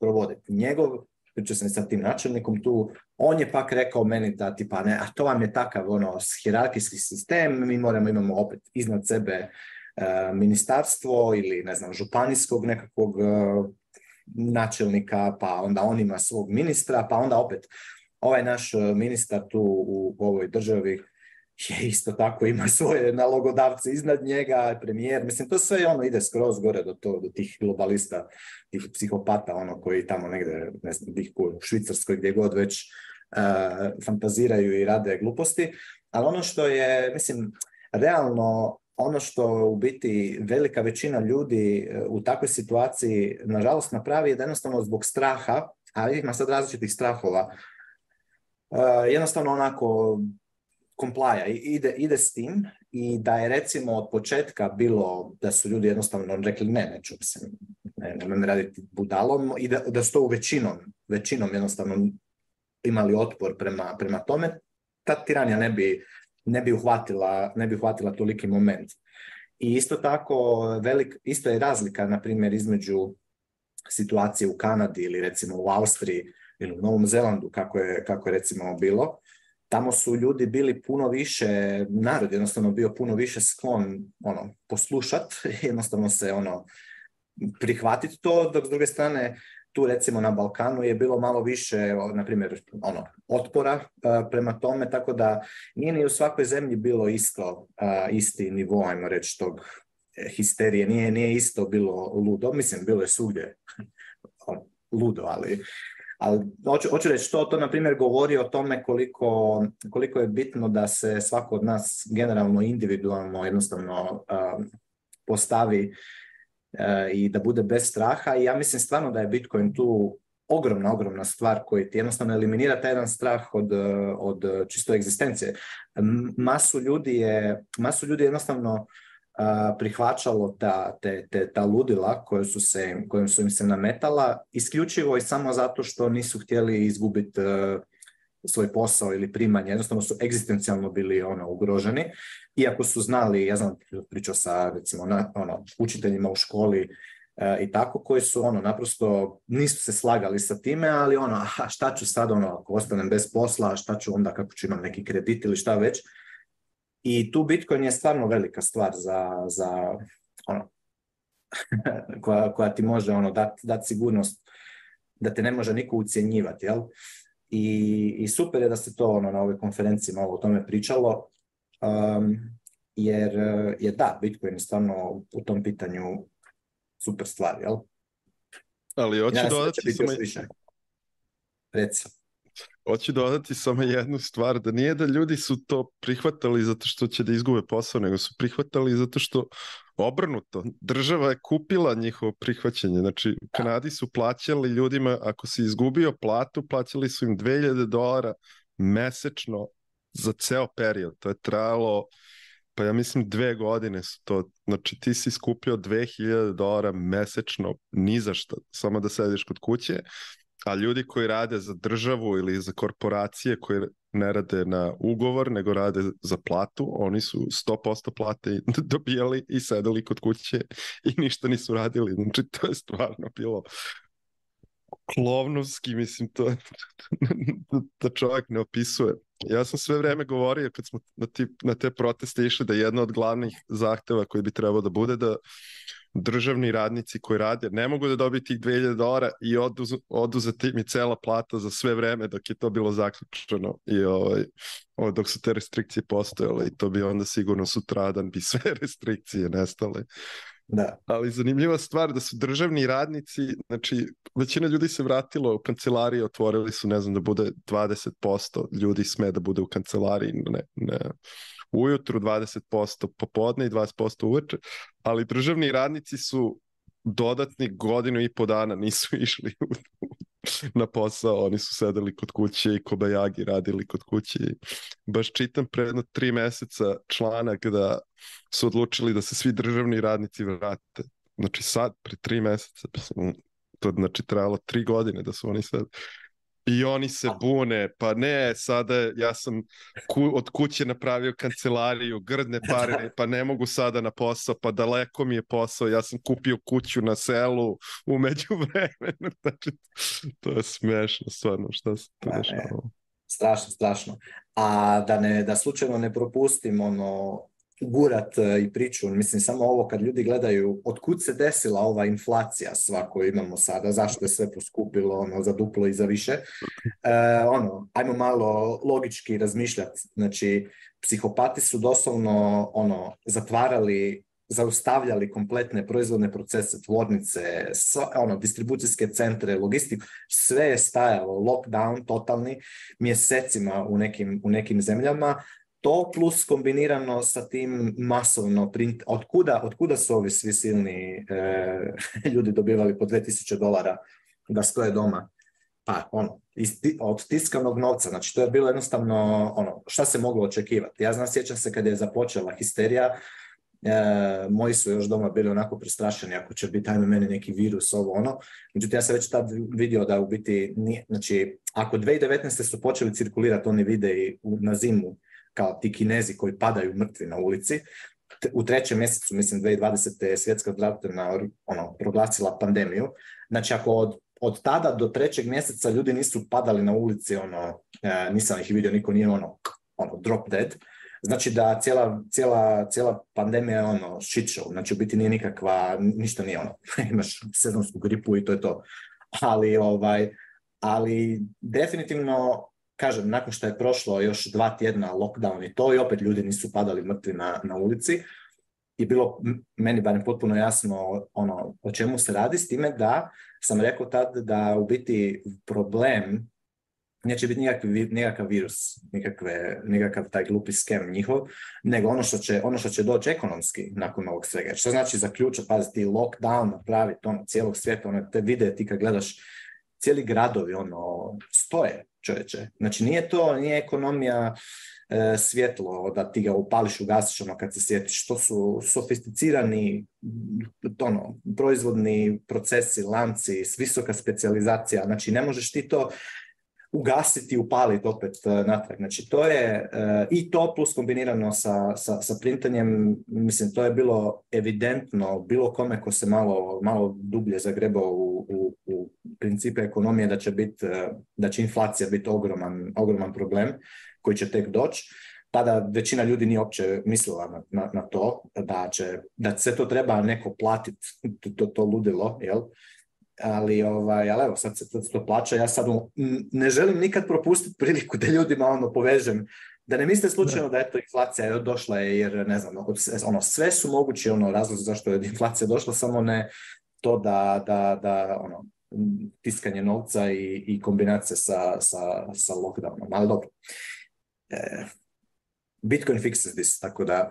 S1: provoditi. Njegov priča sam sa tim načelnikom tu, on je pak rekao meni da tipa ne, a to vam je takav ono hierarkijski sistem, mi moramo imamo opet iznad sebe ministarstvo ili ne znam županijskog nekakvog načelnika, pa onda on ima svog ministra, pa onda opet ovaj naš e, ministar tu u ovoj državi je isto tako ima svoje nalogodavce iznad njega, premijer, mislim to sve ono ide skroz gore do, to, do tih globalista, tih psihopata ono koji tamo negdje, ne znam, u Švicarskoj gdje god već uh, fantaziraju i rade gluposti, ali ono što je, mislim, realno ono što u biti velika većina ljudi e, u takvoj situaciji nažalost napravi je da jednostavno zbog straha, a ima sad različitih strahova, E, jednostavno onako komplaja, ide, ide s tim i da je recimo od početka bilo da su ljudi jednostavno rekli ne, neću se, ne, ne raditi budalom i da, da su to u većinom, većinom jednostavno imali otpor prema, prema tome, ta tiranja ne bi, ne bi, uhvatila, ne bi uhvatila toliki moment. I isto tako, isto je razlika, na primjer, između situacije u Kanadi ili recimo u Austriji, ili u Novom Zelandu, kako je, kako recimo bilo, tamo su ljudi bili puno više, narod jednostavno bio puno više sklon ono, poslušat, jednostavno se ono prihvatiti to, dok s druge strane tu recimo na Balkanu je bilo malo više, na primjer, ono, otpora e, prema tome, tako da nije ni u svakoj zemlji bilo isto, e, isti nivo, ajmo reći, tog e, histerije, nije, nije isto bilo ludo, mislim, bilo je svugdje ono, ludo, ali ali hoću, reći što to, na primjer, govori o tome koliko, koliko je bitno da se svako od nas generalno, individualno, jednostavno um, postavi uh, i da bude bez straha. I ja mislim stvarno da je Bitcoin tu ogromna, ogromna stvar koji ti jednostavno eliminira taj jedan strah od, od čisto egzistencije. Masu ljudi je, masu ljudi jednostavno prihvaćalo ta, te, te, ta ludila koje su se, su im se nametala isključivo i samo zato što nisu htjeli izgubiti e, svoj posao ili primanje, jednostavno su egzistencijalno bili ono ugroženi, iako su znali, ja znam, pričao sa recimo na, ono, učiteljima u školi e, i tako, koji su ono naprosto nisu se slagali sa time, ali ono, šta ću sad ono, ako ostanem bez posla, šta ću onda, kako ću imam neki kredit ili šta već, i tu Bitcoin je stvarno velika stvar za, za ono, koja, ti može ono dati dat sigurnost da te ne može niko ucjenjivati, jel? I, I, super je da se to ono na ovoj konferenciji malo o tome pričalo, um, jer, uh, je da, Bitcoin je stvarno u tom pitanju super stvar, jel?
S2: Ali hoću ja dodati...
S1: Reci.
S2: Hoću dodati samo jednu stvar, da nije da ljudi su to prihvatali zato što će da izgube posao, nego su prihvatali zato što obrnuto, država je kupila njihovo prihvaćanje. Znači, u Kanadi su plaćali ljudima, ako si izgubio platu, plaćali su im 2000 dolara mesečno za ceo period. To je trajalo, pa ja mislim dve godine su to. Znači, ti si skupio 2000 dolara mesečno, ni za šta, samo da sediš kod kuće a ljudi koji rade za državu ili za korporacije koje ne rade na ugovor, nego rade za platu, oni su 100% plate dobijali i sedeli kod kuće i ništa nisu radili. Znači, to je stvarno bilo klovnovski, mislim, to da čovjek ne opisuje. Ja sam sve vrijeme govorio kad smo na, na te proteste išli da jedna od glavnih zahteva koji bi trebao da bude da državni radnici koji rade ne mogu da dobiju tih 2000 dolara i oduzeti mi cela plata za sve vreme dok je to bilo zaključeno i ovaj, ovaj, dok su te restrikcije postojale i to bi onda sigurno sutradan bi sve restrikcije nestale. Da. Ali zanimljiva stvar da su državni radnici, znači većina ljudi se vratilo u kancelariji, otvorili su ne znam da bude 20% ljudi sme da bude u kancelariji, ne, ne ujutru, 20% popodne i 20% uveče, ali državni radnici su dodatni godinu i po dana nisu išli na posao, oni su sedeli kod kuće i kobajagi radili kod kuće. Baš čitam predno tri meseca članak da su odlučili da se svi državni radnici vrate. Znači sad, pre tri meseca, to znači trebalo tri godine da su oni sedeli. I oni se bune, pa ne, sada ja sam ku, od kuće napravio kancelariju, grdne pare, pa ne mogu sada na posao, pa daleko mi je posao, ja sam kupio kuću na selu umeđu vremenu. Znači, to je smešno stvarno šta se to pa dešava.
S1: Strašno, strašno. A da, ne, da slučajno ne propustim ono, gurat e, i priču. Mislim, samo ovo kad ljudi gledaju otkud se desila ova inflacija sva koju imamo sada, zašto je sve poskupilo ono, za duplo i za više. E, ono, ajmo malo logički razmišljati. Znači, psihopati su doslovno ono, zatvarali zaustavljali kompletne proizvodne procese, tvornice, ono, distribucijske centre, logistiku, sve je stajalo, lockdown totalni, mjesecima u nekim, u nekim zemljama, to plus kombinirano sa tim masovno print, od kuda, su ovi svi silni e, ljudi dobivali po 2000 dolara da stoje doma? Pa ono, iz, od tiskanog novca, znači to je bilo jednostavno ono, šta se moglo očekivati. Ja znam, sjećam se kada je započela histerija, e, moji su još doma bili onako prestrašeni ako će biti ajme meni neki virus, ovo ono. Međutim, ja sam već tad vidio da u biti nije, znači ako 2019. su počeli cirkulirati oni videi na zimu kao ti kinezi koji padaju mrtvi na ulici, u trećem mjesecu, mislim 2020. je svjetska zdravstvena ono, proglasila pandemiju. Znači ako od, od tada do trećeg mjeseca ljudi nisu padali na ulici, ono, e, nisam ih vidio, niko nije ono, ono drop dead, Znači da cijela, cijela, cijela pandemija je ono shit show, znači u biti nije nikakva, ništa nije ono, imaš sezonsku gripu i to je to. Ali, ovaj, ali definitivno kažem, nakon što je prošlo još dva tjedna lockdown i to, i opet ljudi nisu padali mrtvi na, na ulici, i bilo meni barem potpuno jasno ono o čemu se radi, s time da sam rekao tad da u biti problem neće biti nikakvi, nikakav virus, nikakve, nikakav taj glupi skem njihov, nego ono što će, ono što će doći ekonomski nakon ovog svega. Što znači zaključati, pazi ti lockdown napraviti ono, cijelog svijeta, ono, te vide ti kad gledaš cijeli gradovi ono, stoje čovječe. Znači nije to, nije ekonomija e, svjetlo da ti ga upališ, ugasiš ono kad se sjetiš. To su sofisticirani tono proizvodni procesi, lanci, visoka specijalizacija. Znači ne možeš ti to ugasiti, upaliti opet e, natrag. Znači to je e, i to plus kombinirano sa, sa, sa printanjem, mislim to je bilo evidentno bilo kome ko se malo, malo dublje zagrebao u, u principe ekonomije da će, bit, e, da će inflacija biti ogroman, ogroman problem koji će tek doći, tada većina ljudi nije uopće mislila na, na, na, to, da, će, da se to treba neko platiti, to, to, ludilo, jel? Ali, ovaj, ali evo, sad se to plaća, ja sad ne želim nikad propustiti priliku da ljudima ono povežem, da ne misle slučajno da to inflacija je došla jer ne znam, ono, sve su mogući ono, razlozi zašto je inflacija došla, samo ne to da, da, da ono, tiskanje novca i, i kombinacija sa, sa, sa lockdownom, ali dobro. E, Bitcoin fixes this, tako da...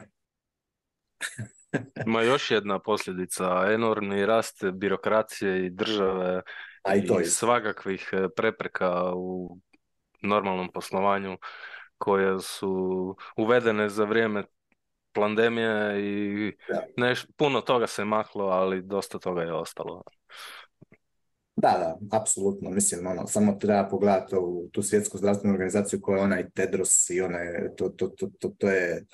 S4: Ima još jedna posljedica, enormni rast birokracije i države A i, to i svakakvih e, prepreka u normalnom poslovanju koje su uvedene za vrijeme pandemije i neš, puno toga se maklo, ali dosta toga je ostalo.
S1: Da, da, apsolutno. Mislim, ono, samo treba pogledati ovu, tu svjetsku zdravstvenu organizaciju koja je onaj Tedros i onaj, to, to, to, to, to je,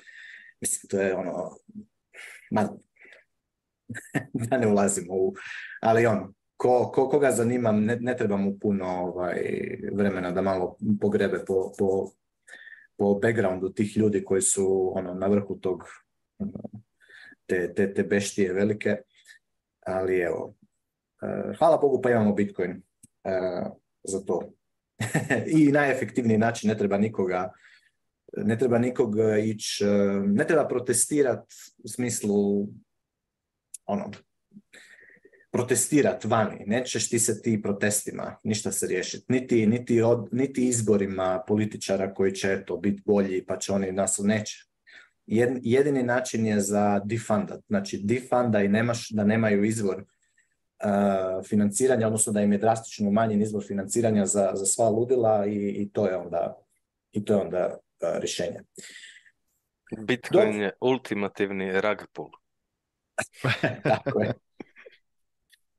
S1: mislim, to je ono, ma, da ne ulazimo u, ali ono, ko, ko, koga zanimam, ne, ne treba mu puno ovaj, vremena da malo pogrebe po, po, po backgroundu tih ljudi koji su ono, na vrhu tog, ono, te, te, te beštije velike, ali evo, E, hvala Bogu pa imamo Bitcoin e, za to. I najefektivniji način, ne treba nikoga ne treba nikog e, ići, ne treba protestirat u smislu ono, protestirat vani, nećeš ti se ti protestima ništa se riješiti, niti, niti, niti izborima političara koji će to biti bolji pa će oni nas neće. Jedini način je za defundat. znači difunda i nemaš da nemaju izvor financiranja, odnosno da im je drastično manjen izbor financiranja za, za sva ludila i, i to je onda, i to je onda rješenje.
S4: Bitcoin je ultimativni rug
S1: Tako je.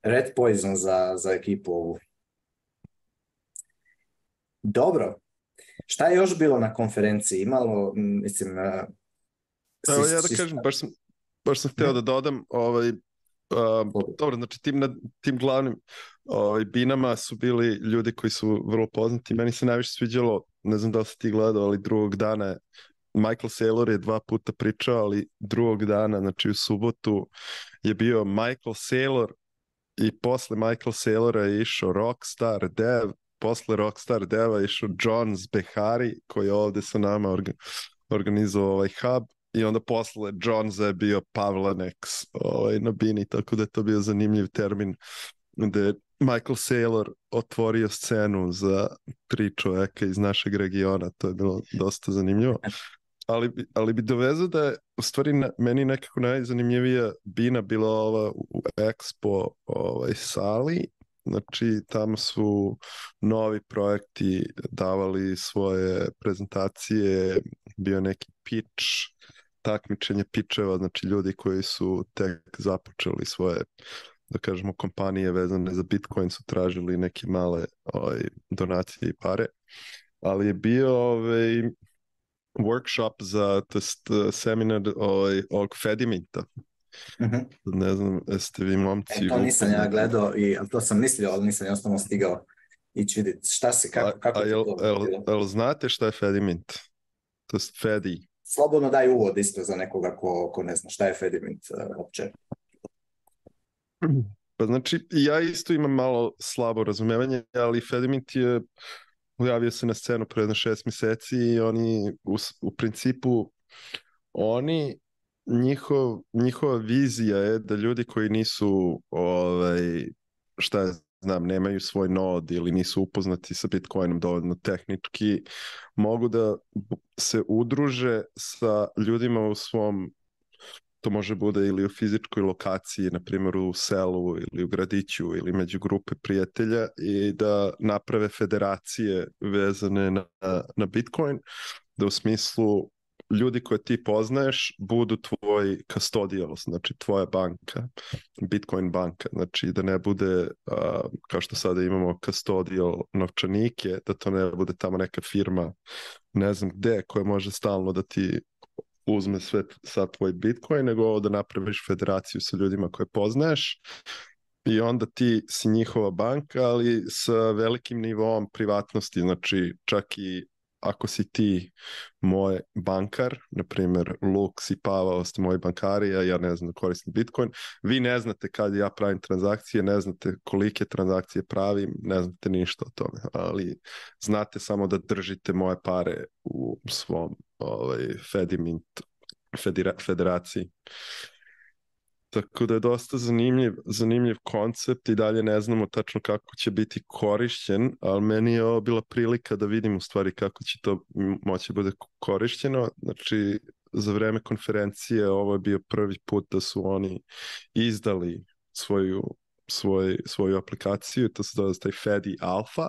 S1: Red poison za, za ekipu ovu. Dobro. Šta je još bilo na konferenciji? Imalo, mislim...
S2: Evo, ja da kažem, baš sam, baš sam htio da dodam, ovaj, Ehm, dobro, znači tim, tim glavnim ovaj, binama su bili ljudi koji su vrlo poznati. Meni se najviše sviđalo, ne znam da li ste ti gledali, ali drugog dana Michael Saylor je dva puta pričao, ali drugog dana, znači u subotu je bio Michael Saylor i posle Michael Saylora je išao Rockstar Dev, posle Rockstar Deva je išao John Zbehari koji je ovde sa nama organizovao ovaj hub i onda posle Johnza je bio Pavlanex ovaj, na bini, tako da je to bio zanimljiv termin gde Michael Saylor otvorio scenu za tri čoveka iz našeg regiona, to je bilo dosta zanimljivo. Ali, ali bi dovezao da je, u stvari, meni nekako najzanimljivija bina bila ova u Expo ovaj, sali, Znači, tamo su novi projekti davali svoje prezentacije, bio neki pitch, takmičenje pičeva, znači ljudi koji su tek započeli svoje da kažemo kompanije vezane za Bitcoin su tražili neke male ovaj, donacije i pare, ali je bio ovaj, workshop za, to seminar ovaj, ovog Fedimita. Uh Ne znam, jeste vi momci... E,
S1: to nisam ja gledao, i, to sam mislio, ali nisam jednostavno stigao ići vidjeti šta se, kako, kako
S2: jel,
S1: to
S2: jel, znate šta je Fedimint? To je Fedi
S1: slobodno daj uvod isto za nekoga ko, ko ne zna šta je Fedimint e, uopće.
S2: Pa znači, ja isto imam malo slabo razumevanje, ali Fedimint je ujavio se na scenu pre jedno šest mjeseci i oni u, u principu oni njihov, njihova vizija je da ljudi koji nisu ovaj, šta je znam, nemaju svoj nod ili nisu upoznati sa Bitcoinom dovoljno tehnički, mogu da se udruže sa ljudima u svom to može bude ili u fizičkoj lokaciji, na primjer u selu ili u gradiću ili među grupe prijatelja i da naprave federacije vezane na, na Bitcoin, da u smislu ljudi koje ti poznaješ budu tvoj custodials, znači tvoja banka, Bitcoin banka, znači da ne bude kao što sada imamo custodial novčanike, da to ne bude tamo neka firma, ne znam gde, koja može stalno da ti uzme sve sad tvoj Bitcoin, nego ovo da napraviš federaciju sa ljudima koje poznaješ i onda ti si njihova banka, ali sa velikim nivom privatnosti, znači čak i ako si ti moj bankar, na primjer Luk i Pavao ste moji bankari, a ja ne znam da koristim Bitcoin, vi ne znate kad ja pravim transakcije, ne znate kolike transakcije pravim, ne znate ništa o tome, ali znate samo da držite moje pare u svom ovaj, Fedimint federaciji. Tako da je dosta zanimljiv, zanimljiv koncept i dalje ne znamo tačno kako će biti korišćen, ali meni je ovo bila prilika da vidim u stvari kako će to moći bude korišćeno. Znači, za vreme konferencije ovo je bio prvi put da su oni izdali svoju, svoj, svoju aplikaciju, to se zove taj Fedi Alpha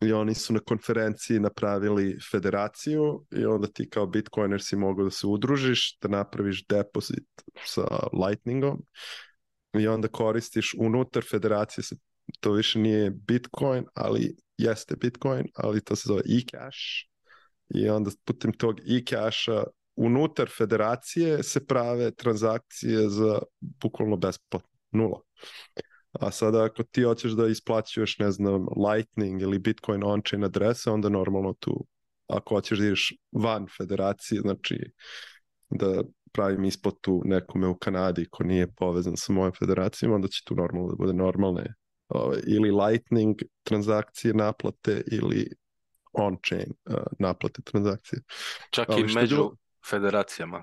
S2: i oni su na konferenciji napravili federaciju i onda ti kao Bitcoiner si mogu da se udružiš, da napraviš depozit sa Lightningom i onda koristiš unutar federacije to više nije Bitcoin, ali jeste Bitcoin, ali to se zove e-cash i onda putem tog e-casha unutar federacije se prave transakcije za bukvalno besplatno, nula. A sada ako ti hoćeš da isplaćuješ, ne znam, Lightning ili Bitcoin on-chain adrese, onda normalno tu, ako hoćeš da ideš van federacije, znači da pravim isplatu nekome u Kanadi ko nije povezan sa mojom federacijom, onda će tu normalno da bude normalne ovaj, ili Lightning transakcije naplate ili on-chain eh, naplate transakcije.
S4: Čak i među federacijama.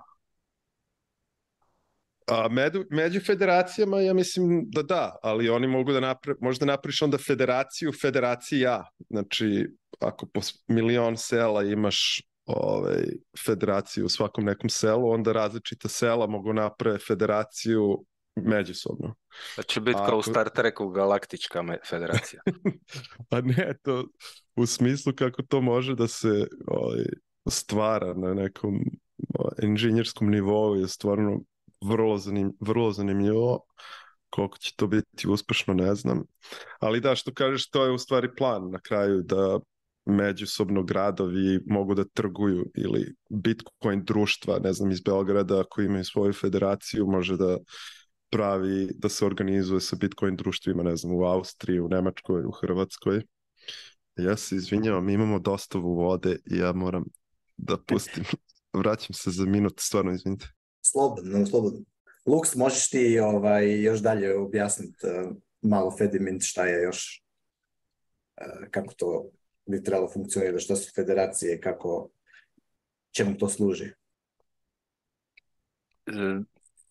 S2: A među federacijama ja mislim da da, ali oni mogu da napre, možda napriš onda federaciju federacija. Znači, ako po milion sela imaš ovaj, federaciju u svakom nekom selu, onda različita sela mogu naprave federaciju međusobno. da pa
S4: će biti kao u Star Treku galaktička federacija.
S2: pa ne, to u smislu kako to može da se ovaj, stvara na nekom ovaj, inženjerskom nivou je stvarno vrlo, zanim, vrlo zanimljivo. Koliko će to biti uspešno, ne znam. Ali da, što kažeš, to je u stvari plan na kraju da međusobno gradovi mogu da trguju ili Bitcoin društva, ne znam, iz Beograda koji imaju svoju federaciju može da pravi, da se organizuje sa Bitcoin društvima, ne znam, u Austriji, u Nemačkoj, u Hrvatskoj. Ja se izvinjavam, mi imamo dostavu vode i ja moram da pustim. Vraćam se za minut, stvarno izvinite.
S1: Slobodno, slobodno. Luks, možeš ti ovaj, još dalje objasniti eh, malo Fedimint šta je još, eh, kako to bi trebalo funkcionirati, što su federacije, kako, čemu to služi?
S4: Eh,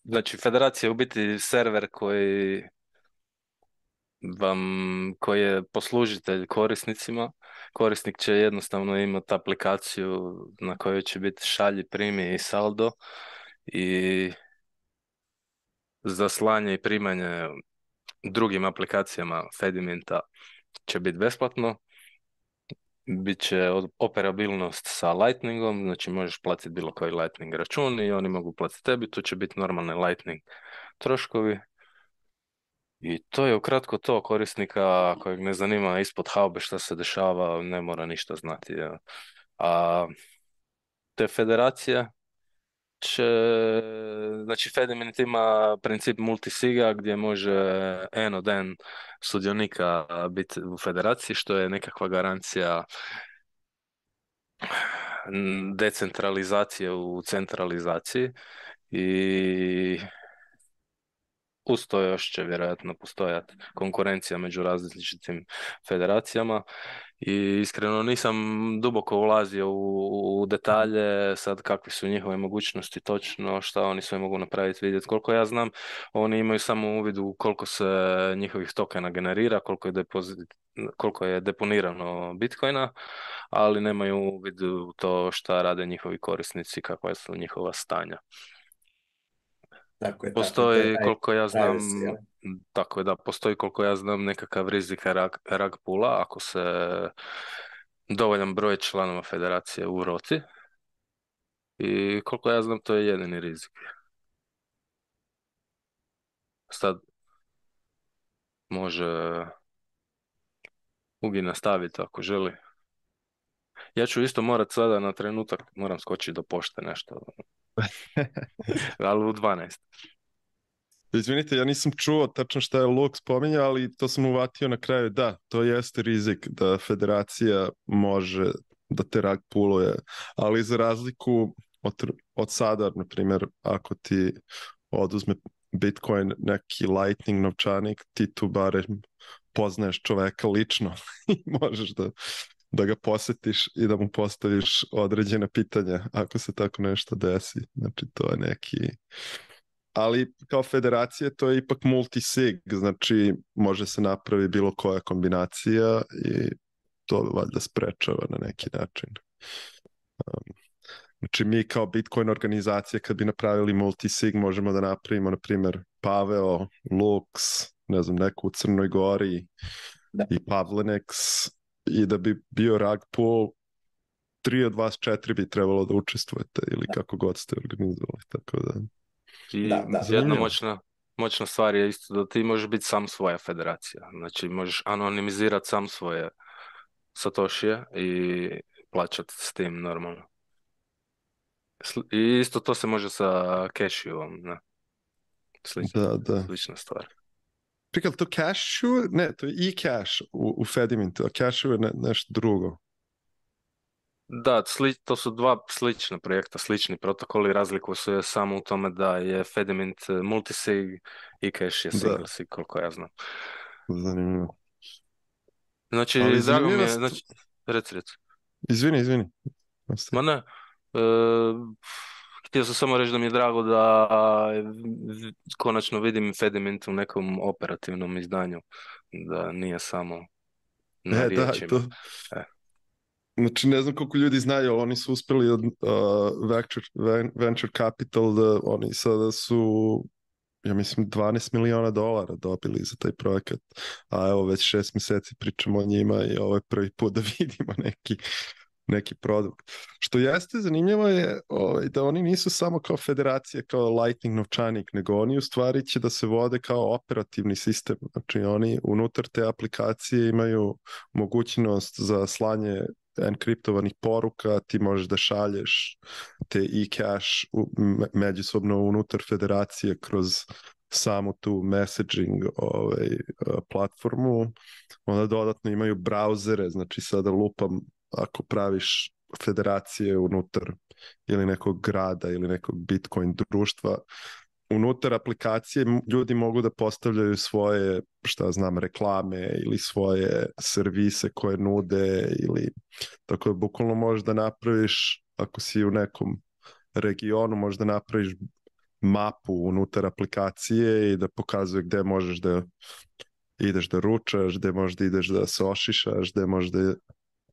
S4: znači, federacija je u biti server koji vam, koji je poslužitelj korisnicima. Korisnik će jednostavno imati aplikaciju na kojoj će biti šalji, primi i saldo i za slanje i primanje drugim aplikacijama Fediminta će biti besplatno. Biće operabilnost sa Lightningom, znači možeš platiti bilo koji Lightning račun i oni mogu platiti tebi, tu će biti normalni Lightning troškovi. I to je ukratko to korisnika kojeg ne zanima ispod haube šta se dešava, ne mora ništa znati. A te federacije će, znači Fedimint ima princip multisiga gdje može en od sudionika biti u federaciji, što je nekakva garancija decentralizacije u centralizaciji i uz to još će vjerojatno postojati konkurencija među različitim federacijama i iskreno nisam duboko ulazio u, detalje sad kakve su njihove mogućnosti točno, šta oni sve mogu napraviti, vidjeti. Koliko ja znam, oni imaju samo uvid u koliko se njihovih tokena generira, koliko je, depozit, koliko je deponirano bitcoina, ali nemaju uvid u to šta rade njihovi korisnici, kakva su njihova stanja. Tako je, postoji tako je, koliko ja znam, tako je, da, postoji koliko ja znam nekakav rizik rag, rag pula ako se dovoljan broj članova federacije u roci. I koliko ja znam, to je jedini rizik. Sad može Ugi nastaviti ako želi. Ja ću isto morat sada na trenutak, moram skočiti do pošte nešto. ali u 12.
S2: Izvinite, ja nisam čuo tačno šta je Luke spominjao, ali to sam uvatio na kraju. Da, to jeste rizik da federacija može da te rag puluje, ali za razliku od, od sada, na primjer, ako ti oduzme Bitcoin neki lightning novčanik, ti tu barem poznaješ čoveka lično i možeš da da ga posjetiš i da mu postaviš određena pitanja ako se tako nešto desi. Znači to je neki... Ali kao federacije to je ipak multisig, znači može se napravi bilo koja kombinacija i to valjda sprečava na neki način. Um, znači mi kao Bitcoin organizacija kad bi napravili multisig možemo da napravimo na primjer Paveo, Lux, ne znam, neku u Crnoj Gori i Pavlenex i da bi bio rag po tri od vas četiri bi trebalo da učestvujete ili kako god ste organizovali, tako da...
S4: I da, jedna moćna, moćna stvar je isto da ti možeš biti sam svoja federacija, znači možeš anonimizirati sam svoje satošije i plaćati s tim normalno. I isto to se može sa cashivom, ne?
S2: Slična, da, da.
S4: slična stvar.
S2: Čekaj, to cashu? Ne, to je i cash u, u Fedimintu, a cashew je ne, nešto drugo.
S4: Da, to su dva slična projekta, slični protokoli, razliku su samo u tome da je Fedimint e, multisig i cash je single sig, koliko ja znam. Zanimljivo. Znači, Ali mi je, znači, rec, rec.
S2: Izvini, izvini.
S4: Ma ne, e, Htio sam samo reći da mi je drago da konačno vidim Fediment u nekom operativnom izdanju, da nije samo na e, da, to... E.
S2: Znači, ne znam koliko ljudi znaju, ali oni su uspjeli od Venture, Venture Capital, da oni sada su ja mislim 12 miliona dolara dobili za taj projekat, a evo već šest mjeseci pričamo o njima i ovo je prvi put da vidimo neki neki produkt. Što jeste zanimljivo je ovaj, da oni nisu samo kao federacije kao Lightning novčanik, nego oni u stvari će da se vode kao operativni sistem. Znači oni unutar te aplikacije imaju mogućnost za slanje enkriptovanih poruka, ti možeš da šalješ te e-cash međusobno unutar federacije kroz samu tu messaging ovaj, platformu. Onda dodatno imaju brauzere, znači sada lupam ako praviš federacije unutar ili nekog grada ili nekog Bitcoin društva, unutar aplikacije ljudi mogu da postavljaju svoje, šta znam, reklame ili svoje servise koje nude ili tako je bukvalno možeš da napraviš ako si u nekom regionu možda napraviš mapu unutar aplikacije i da pokazuje gde možeš da ideš da ručaš, gde možda ideš da se ošišaš, gde da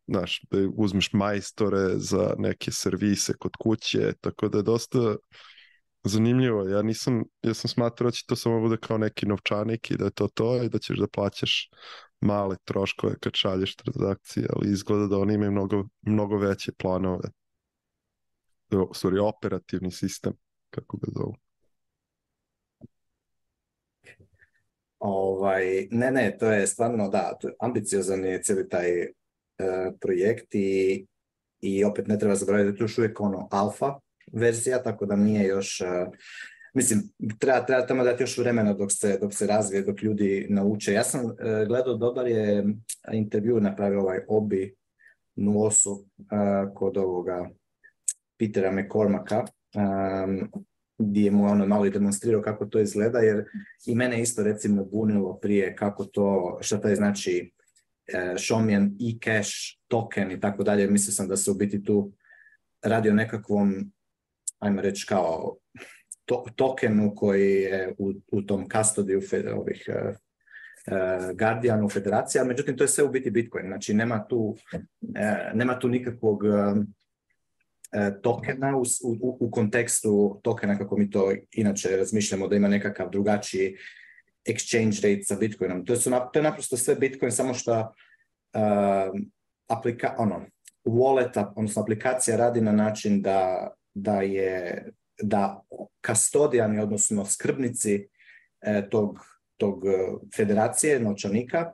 S2: znaš, da uzmeš majstore za neke servise kod kuće, tako da je dosta zanimljivo. Ja nisam, ja sam smatrao da će to samo bude kao neki novčanik i da je to to i da ćeš da plaćaš male troškove kad šalješ transakcije, ali izgleda da oni imaju mnogo, mnogo veće planove. Sorry, operativni sistem, kako ga zovu.
S1: Ovaj, ne, ne, to je stvarno, da, ambiciozan je cijeli taj E, projekt i, i opet ne treba zaboraviti da je još uvijek ono alfa verzija, tako da nije još e, mislim, treba, treba tamo dati još vremena dok se, dok se razvije, dok ljudi nauče. Ja sam e, gledao, dobar je intervju napravio ovaj Obi nosu kod ovoga Petera McCormacka, gdje gdje mu ono malo i demonstrirao kako to izgleda, jer i mene isto recimo bunilo prije kako to, šta taj znači E, Shomian e-cash token i tako dalje, mislio sam da se u biti tu radi o nekakvom, ajmo reći kao tokenu koji je u, u tom custodiju ovih uh, federacija, međutim to je sve u biti Bitcoin, znači nema tu, nema tu nikakvog tokena u, u, u kontekstu tokena kako mi to inače razmišljamo da ima nekakav drugačiji exchange rate sa Bitcoinom. To, je naprosto sve Bitcoin, samo što uh, ono, wallet, odnosno aplikacija radi na način da, da je da kastodijani, odnosno skrbnici e, tog, tog e, federacije novčanika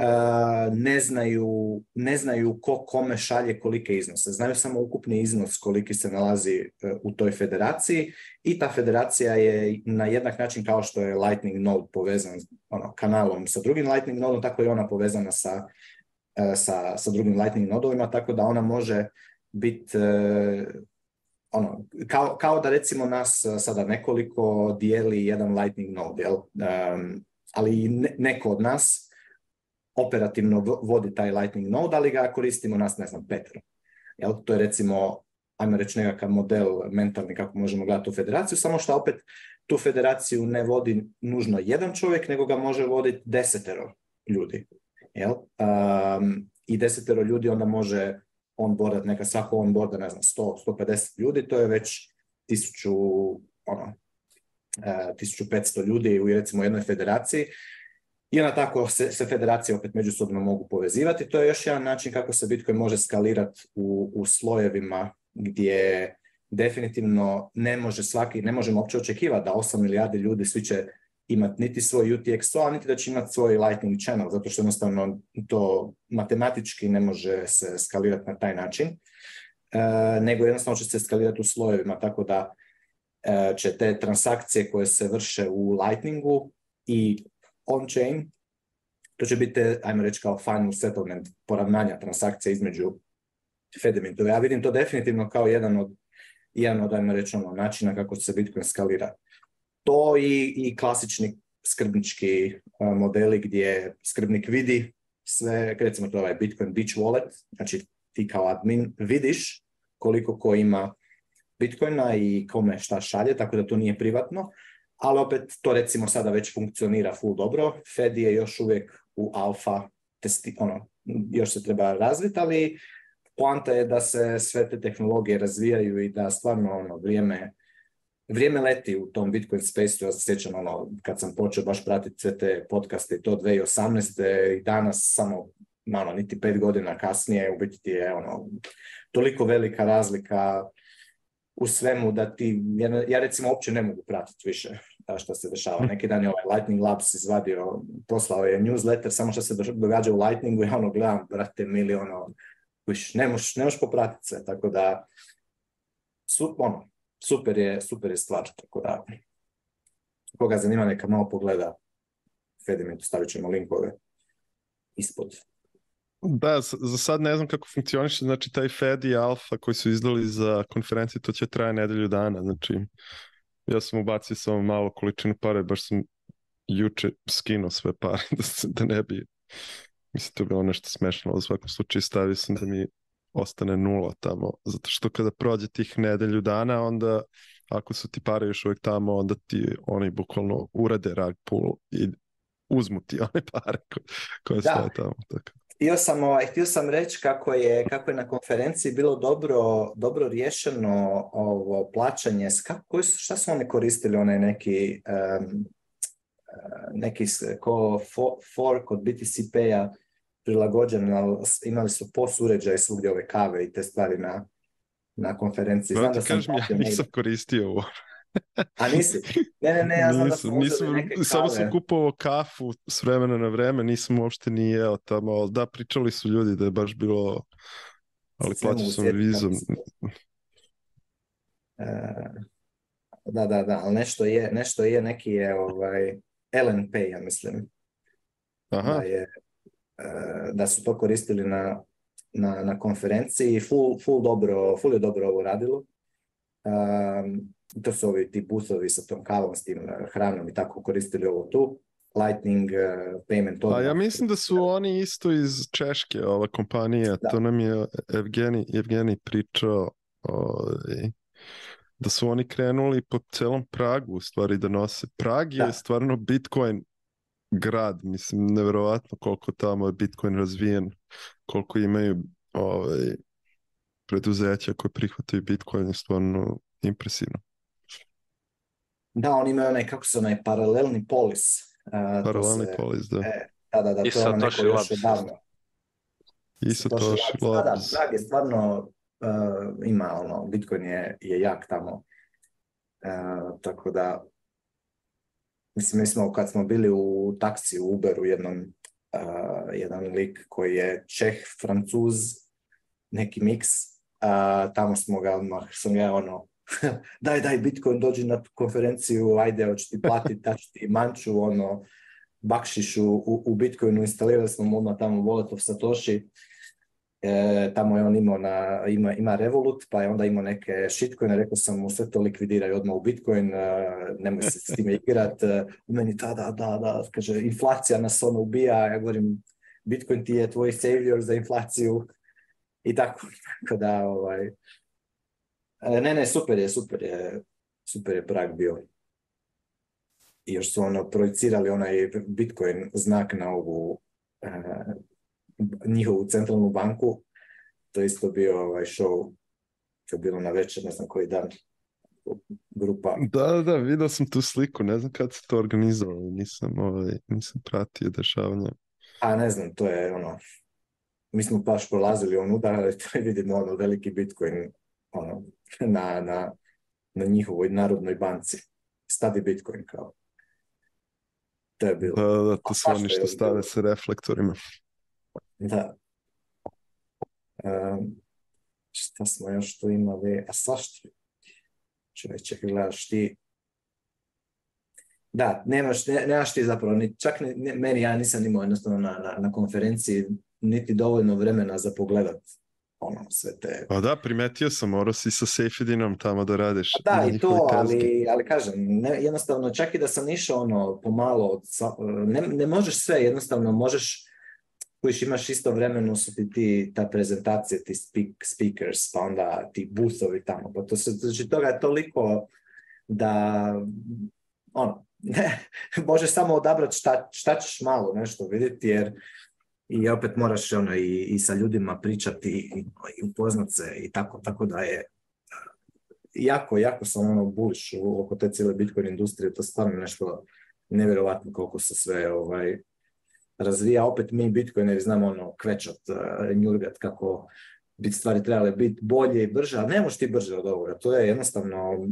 S1: Eh, ne znaju, ne znaju ko kome šalje kolike iznose. Znaju samo ukupni iznos koliki se nalazi eh, u toj federaciji i ta federacija je na jednak način kao što je Lightning Node povezan ono, kanalom sa drugim Lightning nodom, tako je ona povezana sa, eh, sa, sa drugim Lightning nodovima, tako da ona može biti ono, kao, kao da recimo nas sada nekoliko dijeli jedan Lightning node, ali neko od nas operativno vodi taj Lightning node, ali ga koristimo nas, ne znam, petero. Jel? To je recimo, ajmo reći nekakav model mentalni kako možemo gledati u federaciju, samo što opet tu federaciju ne vodi nužno jedan čovjek, nego ga može voditi desetero ljudi. Jel? Um, I desetero ljudi onda može onboardat, neka svako onboarda, ne znam, 100, 150 ljudi, to je već 1000, ono, 1500 e, ljudi u recimo jednoj federaciji, i onda tako se, se federacije opet međusobno mogu povezivati. To je još jedan način kako se Bitcoin može skalirati u, u slojevima gdje definitivno ne može svaki, ne možemo uopće očekivati da 8 milijardi ljudi svi će imati niti svoj UTXO, a niti da će imati svoj Lightning channel, zato što jednostavno to matematički ne može se skalirati na taj način, e, nego jednostavno će se skalirati u slojevima, tako da e, će te transakcije koje se vrše u Lightningu i on-chain, to će biti, ajmo reći, kao final settlement poravnanja transakcija između Fedemintove. Ja vidim to definitivno kao jedan od, jedan od ajmo reći, ono, načina kako se Bitcoin skalira. To i, i klasični skrbnički e, modeli gdje skrbnik vidi sve, recimo to ovaj Bitcoin Beach Wallet, znači ti kao admin vidiš koliko ko ima Bitcoina i kome šta šalje, tako da to nije privatno, ali opet to recimo sada već funkcionira full dobro. Fed je još uvijek u alfa testi, ono, još se treba razviti, ali poanta je da se sve te tehnologije razvijaju i da stvarno ono, vrijeme, vrijeme leti u tom Bitcoin space Ja se sjećam ono, kad sam počeo baš pratiti sve te podcaste i to 2018. i danas samo malo ono, niti pet godina kasnije u biti je ono, toliko velika razlika u svemu da ti, ja, recimo uopće ne mogu pratiti više što se dešava. Mhm. Neki dan je ovaj Lightning Labs izvadio, poslao je newsletter, samo što se događa u Lightningu, ja ono gledam, brate, mili, ono, ne moš, popratiti sve, tako da, ono, super je, super je stvar, tako da, koga zanima neka malo pogleda, Fedimentu stavit ćemo linkove ispod
S2: da, za sad ne znam kako funkcioniše, znači taj Fed i Alfa koji su izdali za konferenciju, to će traje nedelju dana, znači ja sam ubacio samo malo količinu pare, baš sam juče skinuo sve pare da, se, da ne bi, mislim to je bilo nešto smešno, u svakom slučaju stavio sam da mi ostane nula tamo, zato što kada prođe tih nedelju dana, onda ako su ti pare još uvek tamo, onda ti oni bukvalno urade rag pull i uzmu ti one pare koje, koje tamo.
S1: Tako. Htio sam, ovaj, htio sam reći kako je, kako je na konferenciji bilo dobro, dobro riješeno ovo plaćanje. Kako, šta su oni koristili, onaj neki, eh, neki ko fork od BTC Pay-a prilagođen, imali su POS uređaj svugdje ove kave i te stvari na, na konferenciji.
S2: da ja nisam koristio
S1: a nisi? Ne, ne, ne, ja sam Samo
S2: sam kupovao kafu s vremena na vreme, nisam uopšte ni jeo tamo, ali da, pričali su ljudi da je baš bilo, ali plaćao
S1: sam vizom. E, da, da, da, ali nešto je, nešto je, neki je ovaj, LNP, ja mislim. Aha. Da, je, e, da su to koristili na, na, na konferenciji, full, full, dobro, full je dobro ovo radilo to su ovi ti busovi sa tom kavom, s tim eh, hranom i tako koristili ovo tu. Lightning eh, payment.
S2: Pa ja mislim da su oni isto iz Češke, ova kompanija. To nam je Evgeni, Evgeni pričao ovaj, da su oni krenuli po celom Pragu u stvari da nose. Prag je stvarno Bitcoin grad, mislim, nevjerovatno koliko tamo je Bitcoin razvijen, koliko imaju ovaj, preduzeća koje prihvataju Bitcoin je stvarno impresivno.
S1: Da, oni imaju onaj, kako se onaj, paralelni polis. Uh,
S2: paralelni se, polis, da. E,
S1: da, da, da, to je ono
S4: neko još odavno. Isto
S1: to
S4: Da,
S1: da, Prag je stvarno, uh, ima ono, Bitcoin je, je jak tamo. Uh, tako da, mislim, mi smo kad smo bili u taksi u Uberu jednom, uh, jedan lik koji je Čeh, Francuz, neki miks, tamo smo ga odmah, sam ga ono, daj, daj Bitcoin, dođi na konferenciju, ajde, hoće ti platiti, ću ti manču, ono, bakšišu u, u Bitcoinu, instalirali smo mu odmah tamo wallet of Satoshi, e, tamo je on imao na, ima, ima Revolut, pa je onda imao neke shitcoine, rekao sam mu sve to likvidiraj odmah u Bitcoin, e, nemoj se s time igrat, e, u meni ta, da, da, da, kaže, inflacija nas ono ubija, ja govorim, Bitcoin ti je tvoj savior za inflaciju i tako, tako da, ovaj, E, ne, ne, super je, super je, super je prag bio. I još su ono projicirali onaj Bitcoin znak na ovu e, njihovu centralnu banku. To isto bio ovaj show, to je bilo na večer, ne znam koji dan, grupa.
S2: Da, da, vidio sam tu sliku, ne znam kad se to organizovalo, nisam, ovaj, nisam pratio dešavanja.
S1: A ne znam, to je ono, mi smo baš prolazili onuda, ali to je vidimo ono veliki Bitcoin ono, na, na, na njihovoj narodnoj banci. Stavi Bitcoin kao.
S2: To je bilo. Da, da, to su oni što stave sa reflektorima. Da.
S1: Um, šta smo još tu imali? A svašta. Čovječe, gledaš ti da, nemaš, ne, nemaš ti zapravo, ni, čak ne, meni ja nisam imao jednostavno na, na, na konferenciji niti dovoljno vremena za pogledat ono, sve te...
S2: Pa da, primetio sam, morao si sa Sejfedinom tamo
S1: da
S2: radiš.
S1: Pa da, i to, ali, ali kažem, ne, jednostavno, čak i da sam išao ono, pomalo, ne, ne možeš sve, jednostavno možeš, kojiš imaš isto vremenu, su ti, ta prezentacija, ti speak, speakers, pa onda ti busovi tamo, pa to se, znači toga je toliko da, ono, ne, možeš samo odabrati šta, šta ćeš malo nešto vidjeti, jer i opet moraš ono, i, i sa ljudima pričati i, i upoznat se i tako, tako da je e, jako, jako sam ono buliš oko te cijele Bitcoin industrije, to stvarno nešto nevjerojatno koliko se sve ovaj, razvija. Opet mi jer znamo ono kvećat, e, njurgat kako bit stvari trebale biti bolje i brže, a ne možeš ti brže od ovoga. To je jednostavno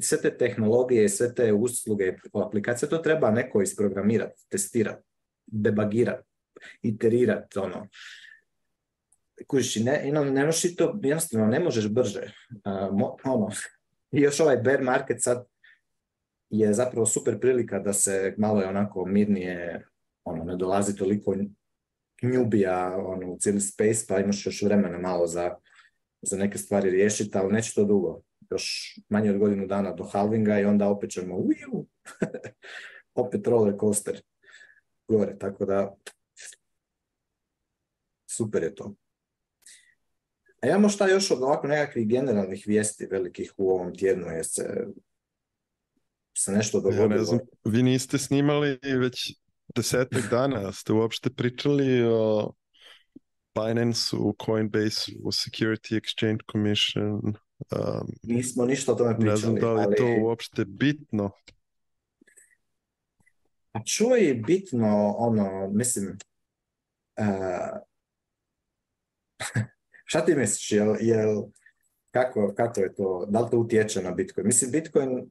S1: sve te tehnologije sve te usluge, aplikacije, to treba neko isprogramirati, testirati, debagirati iterirati, ono, kužiš, ne, ne možeš to, jednostavno ne možeš brže. ono, I još ovaj bear market sad je zapravo super prilika da se malo je onako mirnije, ono, ne dolazi toliko njubija ono, u cijeli space, pa imaš još vremena malo za, za neke stvari riješiti, ali neće to dugo. Još manje od godinu dana do halvinga i onda opet ćemo, opet roller coaster gore, tako da super je to. A imamo šta još od ovako nekakvih generalnih vijesti velikih u ovom tjednu, jer se, se nešto dogodilo.
S2: vi niste snimali već desetak dana, ste uopšte pričali o Binance, u Coinbase, u Security Exchange Commission. Um,
S1: Nismo ništa o tome pričali. Ne znam da li ali...
S2: to uopšte bitno.
S1: A čuo je bitno, ono, mislim, Šta ti misliš, jel, kako, kako je to, da li to utječe na Bitcoin? Mislim, Bitcoin,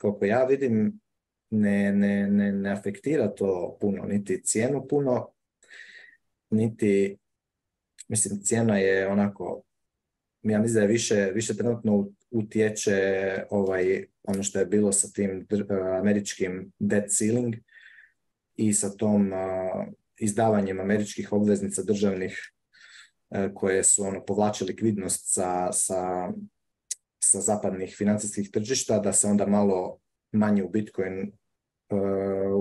S1: koliko ja vidim, ne, ne, ne, ne afektira to puno, niti cijenu puno, niti, mislim, cijena je onako, ja mislim da je više, više trenutno utječe ovaj, ono što je bilo sa tim e, američkim debt ceiling i sa tom izdavanjem američkih obveznica državnih E, koje su ono povlače likvidnost sa, sa, sa zapadnih financijskih tržišta, da se onda malo manje u Bitcoin Uh,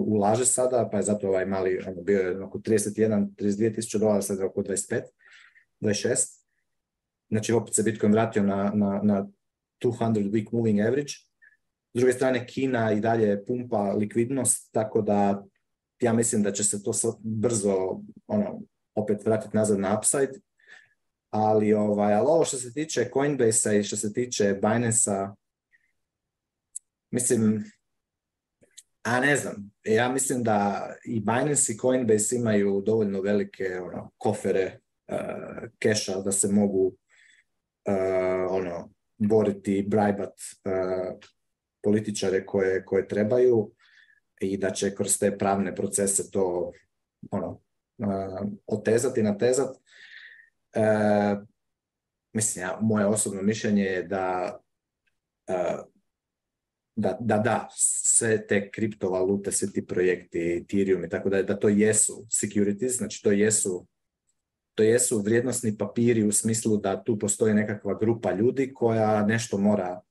S1: ulaže sada, pa je zato ovaj mali ono, bio je oko 31, 32 tisuća dolara, sad je oko 25, 26. Znači opet se Bitcoin vratio na, na, na 200 week moving average. S druge strane, Kina i dalje pumpa likvidnost, tako da ja mislim da će se to brzo ono, opet vratiti nazad na upside ali, ovaj, ali ovo što se tiče Coinbase-a i što se tiče Binance-a, mislim, a ne znam, ja mislim da i Binance i Coinbase imaju dovoljno velike ono, kofere eh, keša da se mogu uh, ono, boriti i brajbat eh, političare koje, koje trebaju i da će kroz te pravne procese to ono, uh, otezati, natezati. E, mislim, moje osobno mišljenje je da, e, da, da, da, sve te kriptovalute, svi ti projekti, Ethereum i tako dalje, da to jesu securities, znači to jesu to jesu vrijednosni papiri u smislu da tu postoji nekakva grupa ljudi koja nešto mora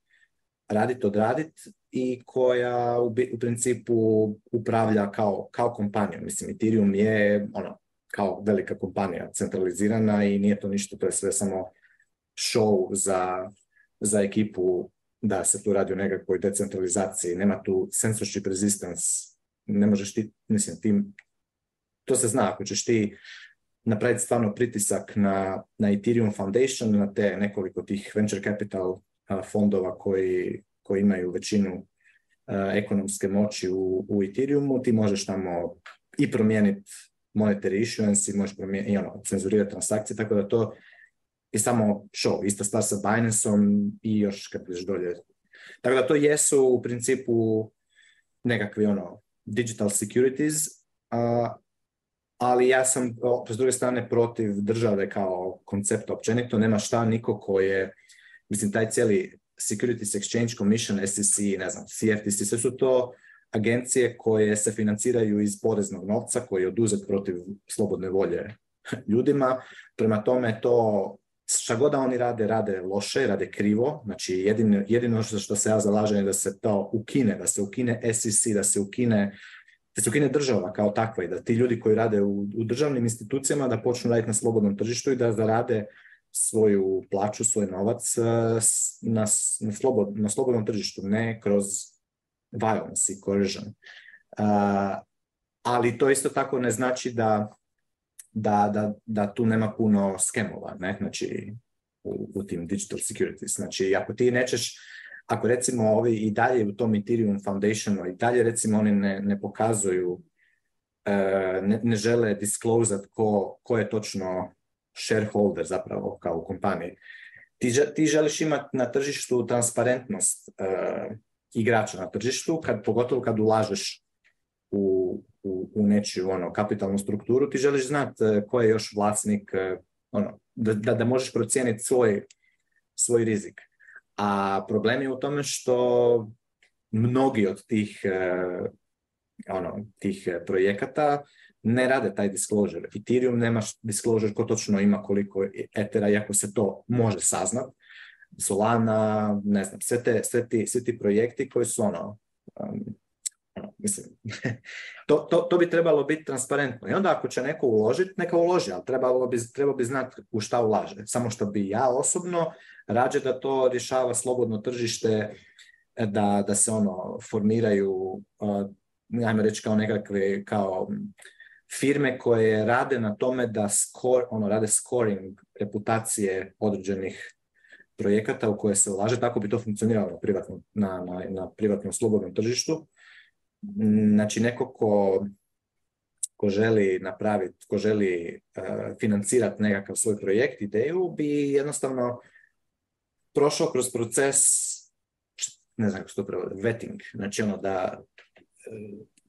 S1: raditi, odraditi i koja u, principu upravlja kao, kao kompaniju. Mislim, Ethereum je ono, kao velika kompanija centralizirana i nije to ništa, to je sve samo show za, za ekipu da se tu radi o nekakvoj decentralizaciji, nema tu censorship resistance, ne možeš ti, mislim, tim... to se zna, ako ćeš ti napraviti stvarno pritisak na, na Ethereum Foundation, na te nekoliko tih venture capital fondova koji, koji imaju većinu ekonomske moći u, u Ethereumu, ti možeš tamo i promijeniti monetary issuance i možeš promijeniti, ono, cenzurirati transakcije, tako da to je samo show. Ista stvar sa Binance-om i još kad biš dolje. Tako da to jesu u principu nekakvi ono digital securities, a, ali ja sam s druge strane protiv države kao koncepta općenito. Nema šta niko ko je, mislim taj cijeli Securities Exchange Commission, SEC, ne znam, CFTC, sve su to agencije koje se financiraju iz poreznog novca koji je oduzet protiv slobodne volje ljudima. Prema tome to šta god da oni rade, rade loše, rade krivo. Znači jedino, jedino što se ja zalažem je da se to ukine, da se ukine SEC, da se ukine da se ukine država kao takva i da ti ljudi koji rade u, državnim institucijama da počnu raditi na slobodnom tržištu i da zarade svoju plaću, svoj novac eh, na, na slobodnom tržištu, ne kroz violence i coercion. Uh, ali to isto tako ne znači da, tu nema puno skemova, ne? znači u, tim digital securities. Znači ako ti nećeš, ako recimo ovi i dalje u tom Ethereum Foundation i dalje recimo oni ne, pokazuju, uh, ne, žele disclosat ko, ko je točno shareholder zapravo kao u kompaniji. Ti, želiš imati na tržištu transparentnost uh, igrača na tržištu, kad, pogotovo kad ulažeš u, u, u nečiju ono, kapitalnu strukturu, ti želiš znat e, ko je još vlasnik, e, ono, da, da, možeš procijeniti svoj, svoj rizik. A problem je u tome što mnogi od tih, e, ono, tih projekata ne rade taj disclosure. Ethereum nema disclosure ko točno ima koliko etera, iako se to može saznat. Solana, ne znam, sve, te, sve, ti, sve ti projekti koji su ono, um, ono mislim, to, to, bi trebalo biti transparentno. I onda ako će neko uložiti, neka uloži, ali trebalo bi, trebalo bi znati u šta ulaže. Samo što bi ja osobno rađe da to rješava slobodno tržište, da, da se ono formiraju, uh, ajmo reći kao nekakve, kao um, firme koje rade na tome da ono, rade scoring reputacije određenih projekata u koje se ulaže, tako bi to funkcioniralo na privatnom, na, na, na privatnom slobodnom tržištu. Znači neko ko, ko želi napraviti, ko želi e, financirati nekakav svoj projekt, ideju, bi jednostavno prošao kroz proces, ne znam kako se to vetting, znači ono da e,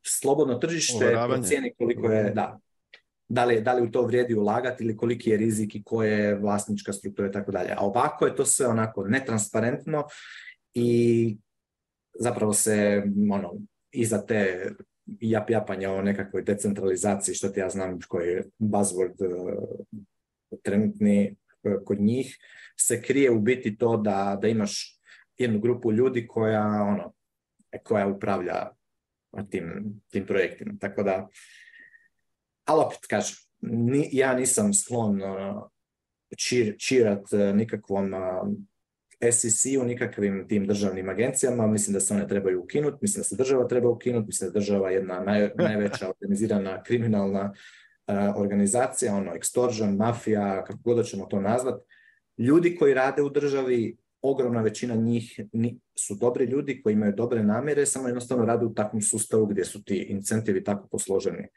S1: slobodno tržište procijeni koliko je, da, da li, u to vrijedi ulagati ili koliki je rizik i koja je vlasnička struktura i tako dalje. A ovako je to sve onako netransparentno i zapravo se ono, iza te jap japanja o nekakvoj decentralizaciji, što ti ja znam koji je buzzword e, trenutni e, kod njih, se krije u biti to da, da imaš jednu grupu ljudi koja ono koja upravlja tim, tim projektima. Tako da ali opet kažem, ja nisam sklon ono, čir, čirat e, nikakvom SEC-u, nikakvim tim državnim agencijama, mislim da se one trebaju ukinuti, mislim da se država treba ukinuti, mislim da je država jedna najveća organizirana kriminalna e, organizacija, ono, extortion, mafija, kako god ćemo to nazvat. Ljudi koji rade u državi, ogromna većina njih su dobri ljudi koji imaju dobre namjere, samo jednostavno rade u takvom sustavu gdje su ti incentivi tako posloženi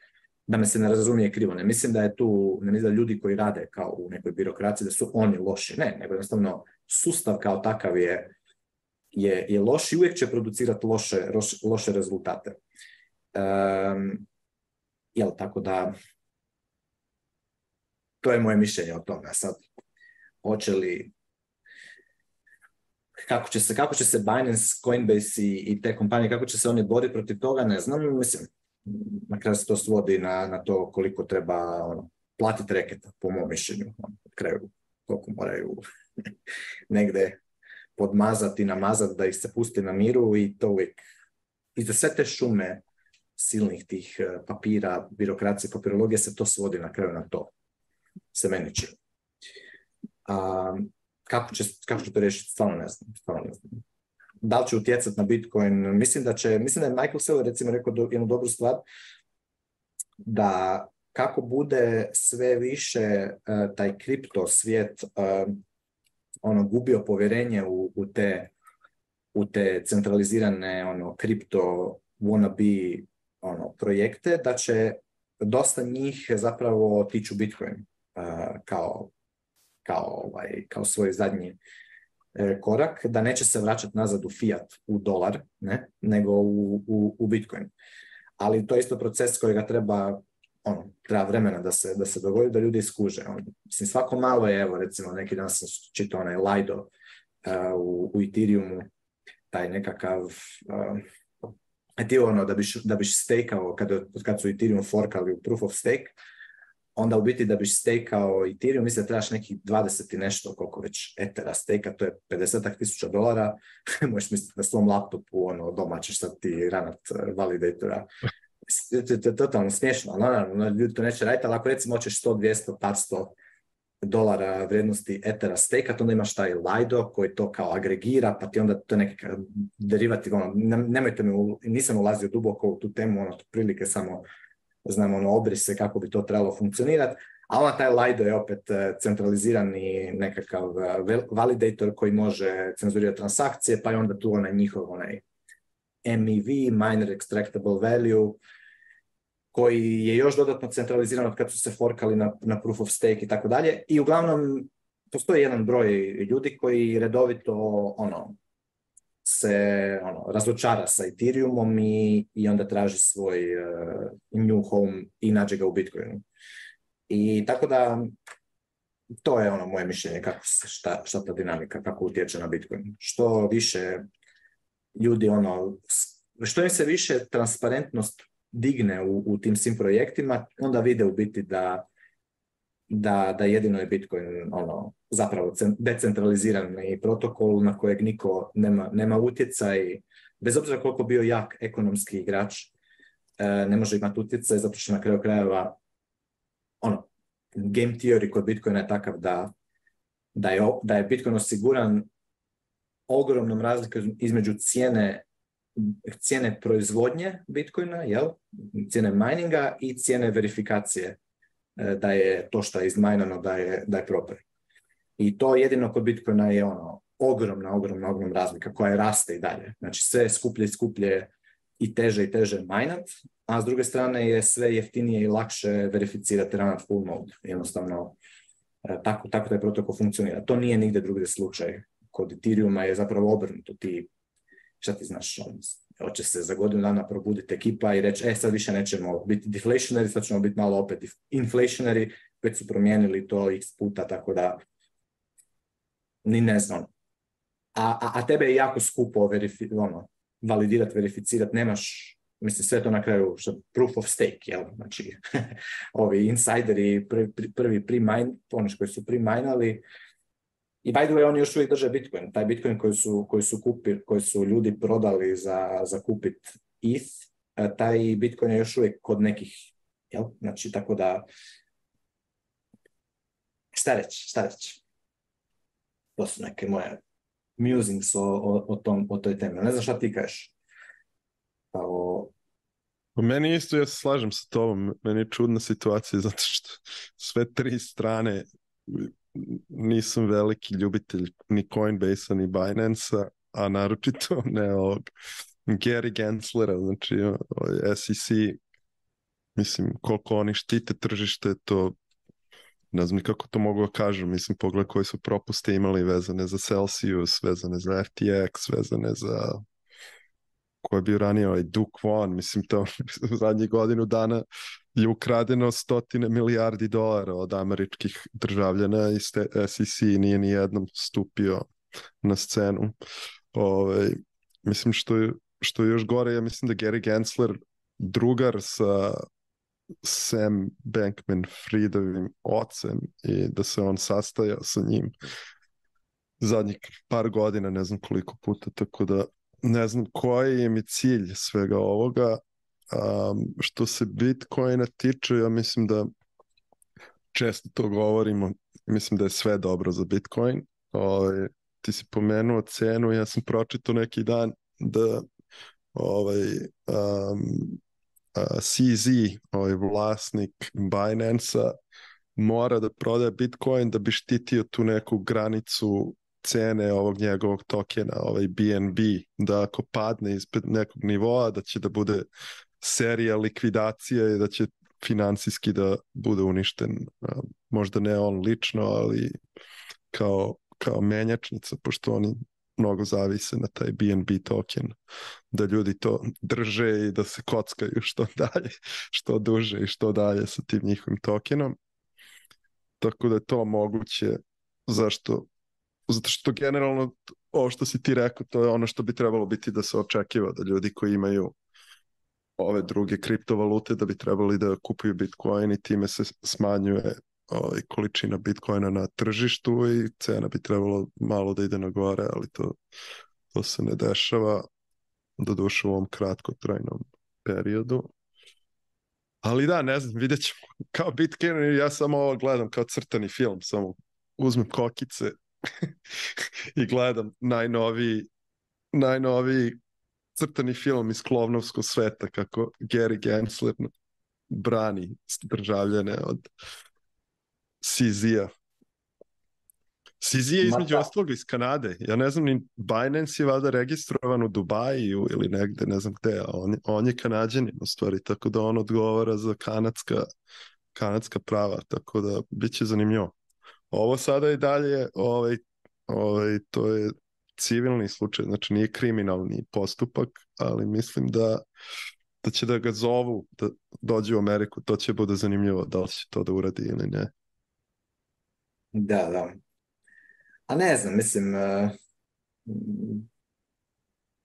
S1: da me se ne razumije krivo, ne mislim da je tu, ne mislim da ljudi koji rade kao u nekoj birokraciji da su oni loši, ne, nego jednostavno sustav kao takav je, je, je loš i uvijek će producirati loše, loše rezultate. Um, jel, tako da, to je moje mišljenje o tome. Sad, hoće li, kako će se, kako će se Binance, Coinbase i, te kompanije, kako će se oni boriti protiv toga, ne znam, mislim, na kraju se to svodi na, na to koliko treba ono, platiti reketa, po mom mišljenju, ono, koliko moraju negde podmazati, namazati, da ih se pusti na miru i to uvijek. I za sve te šume silnih tih e, papira, birokracije, papirologije se to svodi na kraju na to. Se meni čini. kako, će, kako to riješiti, stvarno ne znam. Stvarno ne znam da li će utjecati na Bitcoin. Mislim da će, mislim da je Michael Saylor recimo rekao jednu dobru stvar, da kako bude sve više e, taj kripto svijet e, ono gubio povjerenje u, u, te, u te centralizirane ono kripto wannabe ono projekte da će dosta njih zapravo tiču Bitcoin e, kao kao ovaj kao svoj zadnji E, korak, da neće se vraćati nazad u fiat, u dolar, ne, nego u, u, u bitcoin. Ali to je isto proces kojega treba ono, treba vremena da se, da se dogodi, da ljudi iskuže. On, mislim, svako malo je, evo, recimo, neki dan sam čitao onaj Lido e, u, u Ethereumu, taj nekakav, uh, ti ono, da biš, da biš stakao, kad, kad su Ethereum forkali u Proof of Stake, onda u biti da biš stekao Ethereum, mislim da trebaš nekih 20 i nešto, koliko već etera steka, to je 50 tisuća dolara, možeš misliti na svom laptopu, ono, doma ćeš sad ti ranat eh, validatora. To je totalno smiješno, ali naravno, ljudi to neće raditi, ali ako recimo hoćeš 100, 200, 500 dolara vrijednosti etera steka, onda imaš taj Lido koji to kao agregira, pa ti onda to neki derivativ, ono, nemojte mi, nisam ulazio duboko u tu temu, ono, prilike samo znamo, ono obrise kako bi to trebalo funkcionirati, a ona taj Lido je opet e, centralizirani nekakav e, validator koji može cenzurirati transakcije, pa je onda tu onaj njihov onaj MEV, Minor Extractable Value, koji je još dodatno centraliziran od kad su se forkali na, na proof of stake i tako dalje. I uglavnom postoji jedan broj ljudi koji redovito ono, se ono, razočara sa Ethereumom i, onda traži svoj uh, new home i nađe ga u Bitcoinu. I tako da to je ono moje mišljenje kako šta, šta ta dinamika kako utječe na Bitcoin. Što više ljudi ono što im se više transparentnost digne u, u tim svim projektima, onda vide u biti da da, da jedino je Bitcoin ono, zapravo decentralizirani protokol na kojeg niko nema, nema utjecaj, bez obzira koliko bio jak ekonomski igrač, e, ne može imati utjecaj, zato što na kraju krajeva ono, game theory kod Bitcoina je takav da, da, je, da je Bitcoin osiguran ogromnom razlikom između cijene cijene proizvodnje Bitcoina, jel? cijene mininga i cijene verifikacije E, da je to što je izmajnano da je, da je proper. I to jedino kod Bitcoina je ono ogromna, ogromna, ogromna razlika koja raste i dalje. Znači sve skuplje i skuplje i teže i teže majnat, a s druge strane je sve jeftinije i lakše verificirati ranat full mode. Jednostavno, e, tako, tako taj protokol funkcionira. To nije nigdje drugi slučaj. Kod Ethereum-a je zapravo obrnuto. Ti, šta ti znaš, ono, hoće se za godinu dana probuditi ekipa i reći, e sad više nećemo biti deflationary, sad ćemo biti malo opet inflationary, već su promijenili to x puta, tako da ni ne znam. A, a, tebe je jako skupo verifi, ono, validirati, verificirati, nemaš mislim sve to na kraju što proof of stake, jel? Znači, ovi insajderi, prvi, prvi pre, mine koji su uh, i by the way, oni još uvijek drže Bitcoin. Taj Bitcoin koji su, koji su, kupi, koji su ljudi prodali za, za kupit ETH, e, taj Bitcoin je još uvijek kod nekih. Jel? Znači, tako da... Šta reći, šta reći? To su neke moje musings o, o, tom, o toj temi. Ne znam šta ti kažeš. Pa o...
S2: Pa meni isto, ja se slažem sa tobom. Meni je čudna situacija zato što sve tri strane nisam veliki ljubitelj ni Coinbase-a ni Binance-a, a naročito ne ovog Gary Genslera, znači ovaj, SEC, mislim koliko oni štite tržište, to ne znam kako to mogu kažem, mislim pogled koji su propuste imali vezane za Celsius, vezane za FTX, vezane za koji je bio ranije ovaj Duke One, mislim to u zadnjih godinu dana je ukradeno stotine milijardi dolara od američkih državljana i SEC e nije ni jednom stupio na scenu. Ovaj, mislim što je, što još gore, ja mislim da Gary Gensler drugar sa Sam Bankman Friedovim ocem i da se on sastajao sa njim zadnjih par godina, ne znam koliko puta, tako da ne znam koji je mi cilj svega ovoga, Um, što se Bitcoina tiče, ja mislim da često to govorimo, mislim da je sve dobro za Bitcoin. Ovaj, ti si pomenuo cenu, ja sam pročitao neki dan da ovaj, um, CZ, ovaj vlasnik binance mora da prodaje Bitcoin da bi štitio tu neku granicu cene ovog njegovog tokena, ovaj BNB, da ako padne ispred nekog nivoa, da će da bude serija likvidacije i da će financijski da bude uništen. Možda ne on lično, ali kao, kao menjačnica, pošto oni mnogo zavise na taj BNB token, da ljudi to drže i da se kockaju što dalje, što duže i što dalje sa tim njihovim tokenom. Tako da je to moguće zašto zato što generalno ovo što si ti rekao, to je ono što bi trebalo biti da se očekiva da ljudi koji imaju ove druge kriptovalute da bi trebali da kupuju Bitcoin i time se smanjuje ovaj, količina Bitcoina na tržištu i cena bi trebalo malo da ide na gore, ali to, to se ne dešava doduše u ovom kratkotrajnom periodu. Ali da, ne znam, vidjet ću Kao Bitcoin ja samo gledam kao crtani film, samo uzmem kokice i gledam najnoviji najnoviji crtani film iz klovnovskog sveta kako Gary Gensler brani državljane od sizija. Sizi je između ostalog iz Kanade. Ja ne znam, ni Binance je valjda registrovan u Dubaju ili negde, ne znam gde. On, on je kanadjanin u stvari, tako da on odgovara za kanadska, kanadska prava. Tako da bit će zanimljivo. Ovo sada i dalje, ovaj, ovaj, to je civilni slučaj, znači nije kriminalni postupak, ali mislim da da će da ga zovu da dođe u Ameriku, to će bude zanimljivo da li će to da uradi ili ne.
S1: Da, da. A ne znam, mislim, e,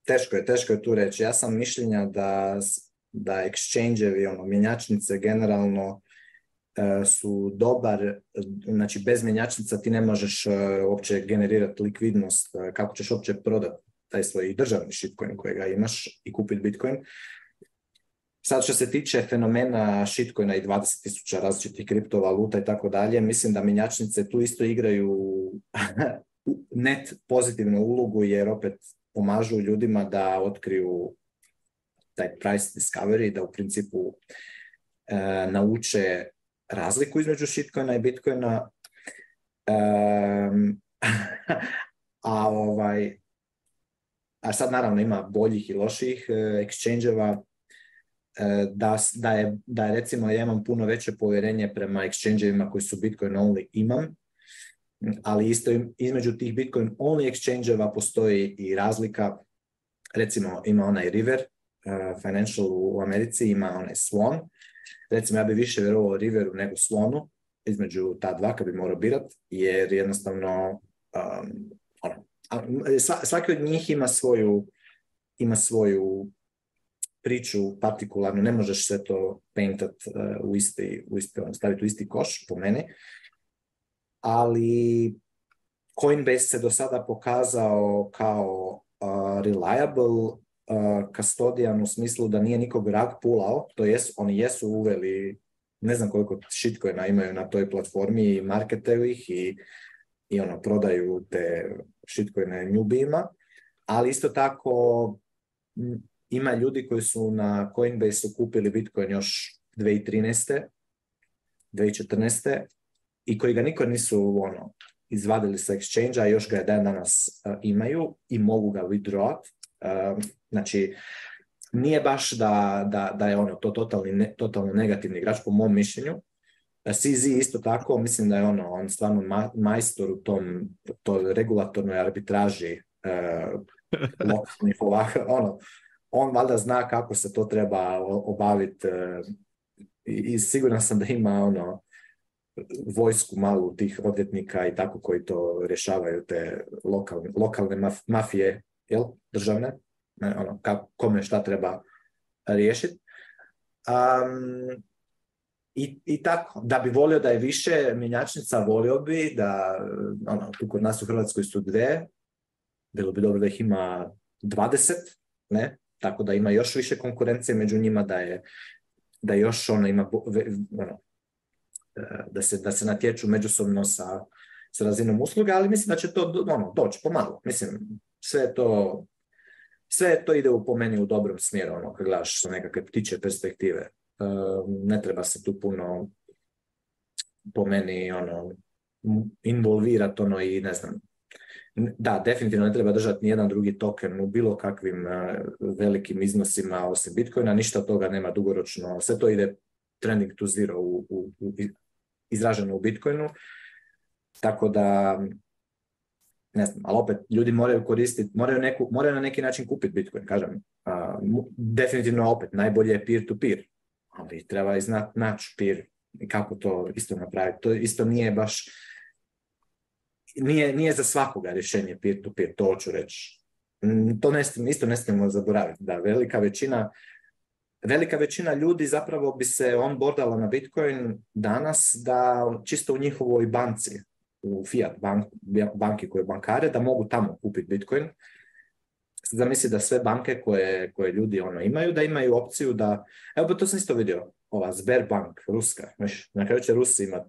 S1: teško je, teško je tu reći. Ja sam mišljenja da, da exchange-evi, ono, mjenjačnice generalno E, su dobar, e, znači bez menjačnica, ti ne možeš e, uopće generirati likvidnost, kako ćeš uopće prodati taj svoj državni shitcoin kojega imaš i kupiti bitcoin. Sad što se tiče fenomena shitcoina i 20.000 različitih kriptovaluta i tako dalje, mislim da menjačnice tu isto igraju net pozitivnu ulogu jer opet pomažu ljudima da otkriju taj price discovery, da u principu nauče razliku između shitcoina i bitcoina, a ovaj, a sad naravno ima boljih i loših e, exchange e, da, da, je, da recimo ja imam puno veće povjerenje prema exchange koji su Bitcoin only imam, ali isto između tih Bitcoin only exchange postoji i razlika, recimo ima onaj River e, Financial u Americi, ima onaj Swan, recimo ja bi više vjerovao Riveru nego Slonu, između ta dva kad bi morao birat, jer jednostavno um, ono, svaki od njih ima svoju, ima svoju priču partikularnu, ne možeš sve to paintat uh, u isti, u isti, ono, staviti u isti koš, po mene, ali Coinbase se do sada pokazao kao uh, reliable kastodijan u smislu da nije nikog rag pulao, to jest oni jesu uveli, ne znam koliko shitcoina imaju na toj platformi i marketaju ih i, i ono, prodaju te shitcoine njubima, ali isto tako ima ljudi koji su na Coinbase-u kupili Bitcoin još 2013. 2014. i koji ga niko nisu ono, izvadili sa exchange-a, još ga je dan danas imaju i mogu ga withdrawat Znači, nije baš da, da, da je ono to totalni, totalno negativni igrač po mom mišljenju. CZ isto tako, mislim da je ono, on stvarno ma, majstor u tom regulatornoj arbitraži ono, on valjda zna kako se to treba obaviti i, i siguran sam da ima ono vojsku malu tih odvjetnika i tako koji to rješavaju te lokalne, lokalne mafije jel, državne, ne, ono, ka, kome šta treba riješiti. Um, i, i, tako, da bi volio da je više mjenjačnica, volio bi da, ono, tu kod nas u Hrvatskoj su dve, bilo bi dobro da ih ima 20, ne, tako da ima još više konkurencije među njima, da je, da još ona ima, ono, e, da se, da se natječu međusobno sa, sa razinom usluga, ali mislim da će to ono, doći pomalo. Mislim, sve to sve to ide u po meni u dobrom smjeru, ono, kad gledaš sa nekakve ptiče perspektive. Ehm, ne treba se tu puno po meni ono, involvirati ono i ne znam. Da, definitivno ne treba držati jedan drugi token u bilo kakvim e, velikim iznosima osim Bitcoina, ništa toga nema dugoročno, sve to ide trending to zero u, u, izraženo u Bitcoinu, tako da ne znam, ali opet ljudi moraju koristiti, moraju, na neki način kupiti Bitcoin, kažem. definitivno opet, najbolje je peer-to-peer, ali treba i znati naći peer kako to isto napraviti. To isto nije baš, nije, nije za svakoga rješenje peer-to-peer, -to, -peer, to hoću reći. To isto ne smijemo zaboraviti, da velika većina velika većina ljudi zapravo bi se onboardala na Bitcoin danas da čisto u njihovoj banci u fiat bank, banki koje bankare, da mogu tamo kupiti Bitcoin. Zamisli da sve banke koje, koje ljudi ono imaju, da imaju opciju da, evo pa to sam isto vidio, ova Sberbank, ruska, na kraju će Rusi imat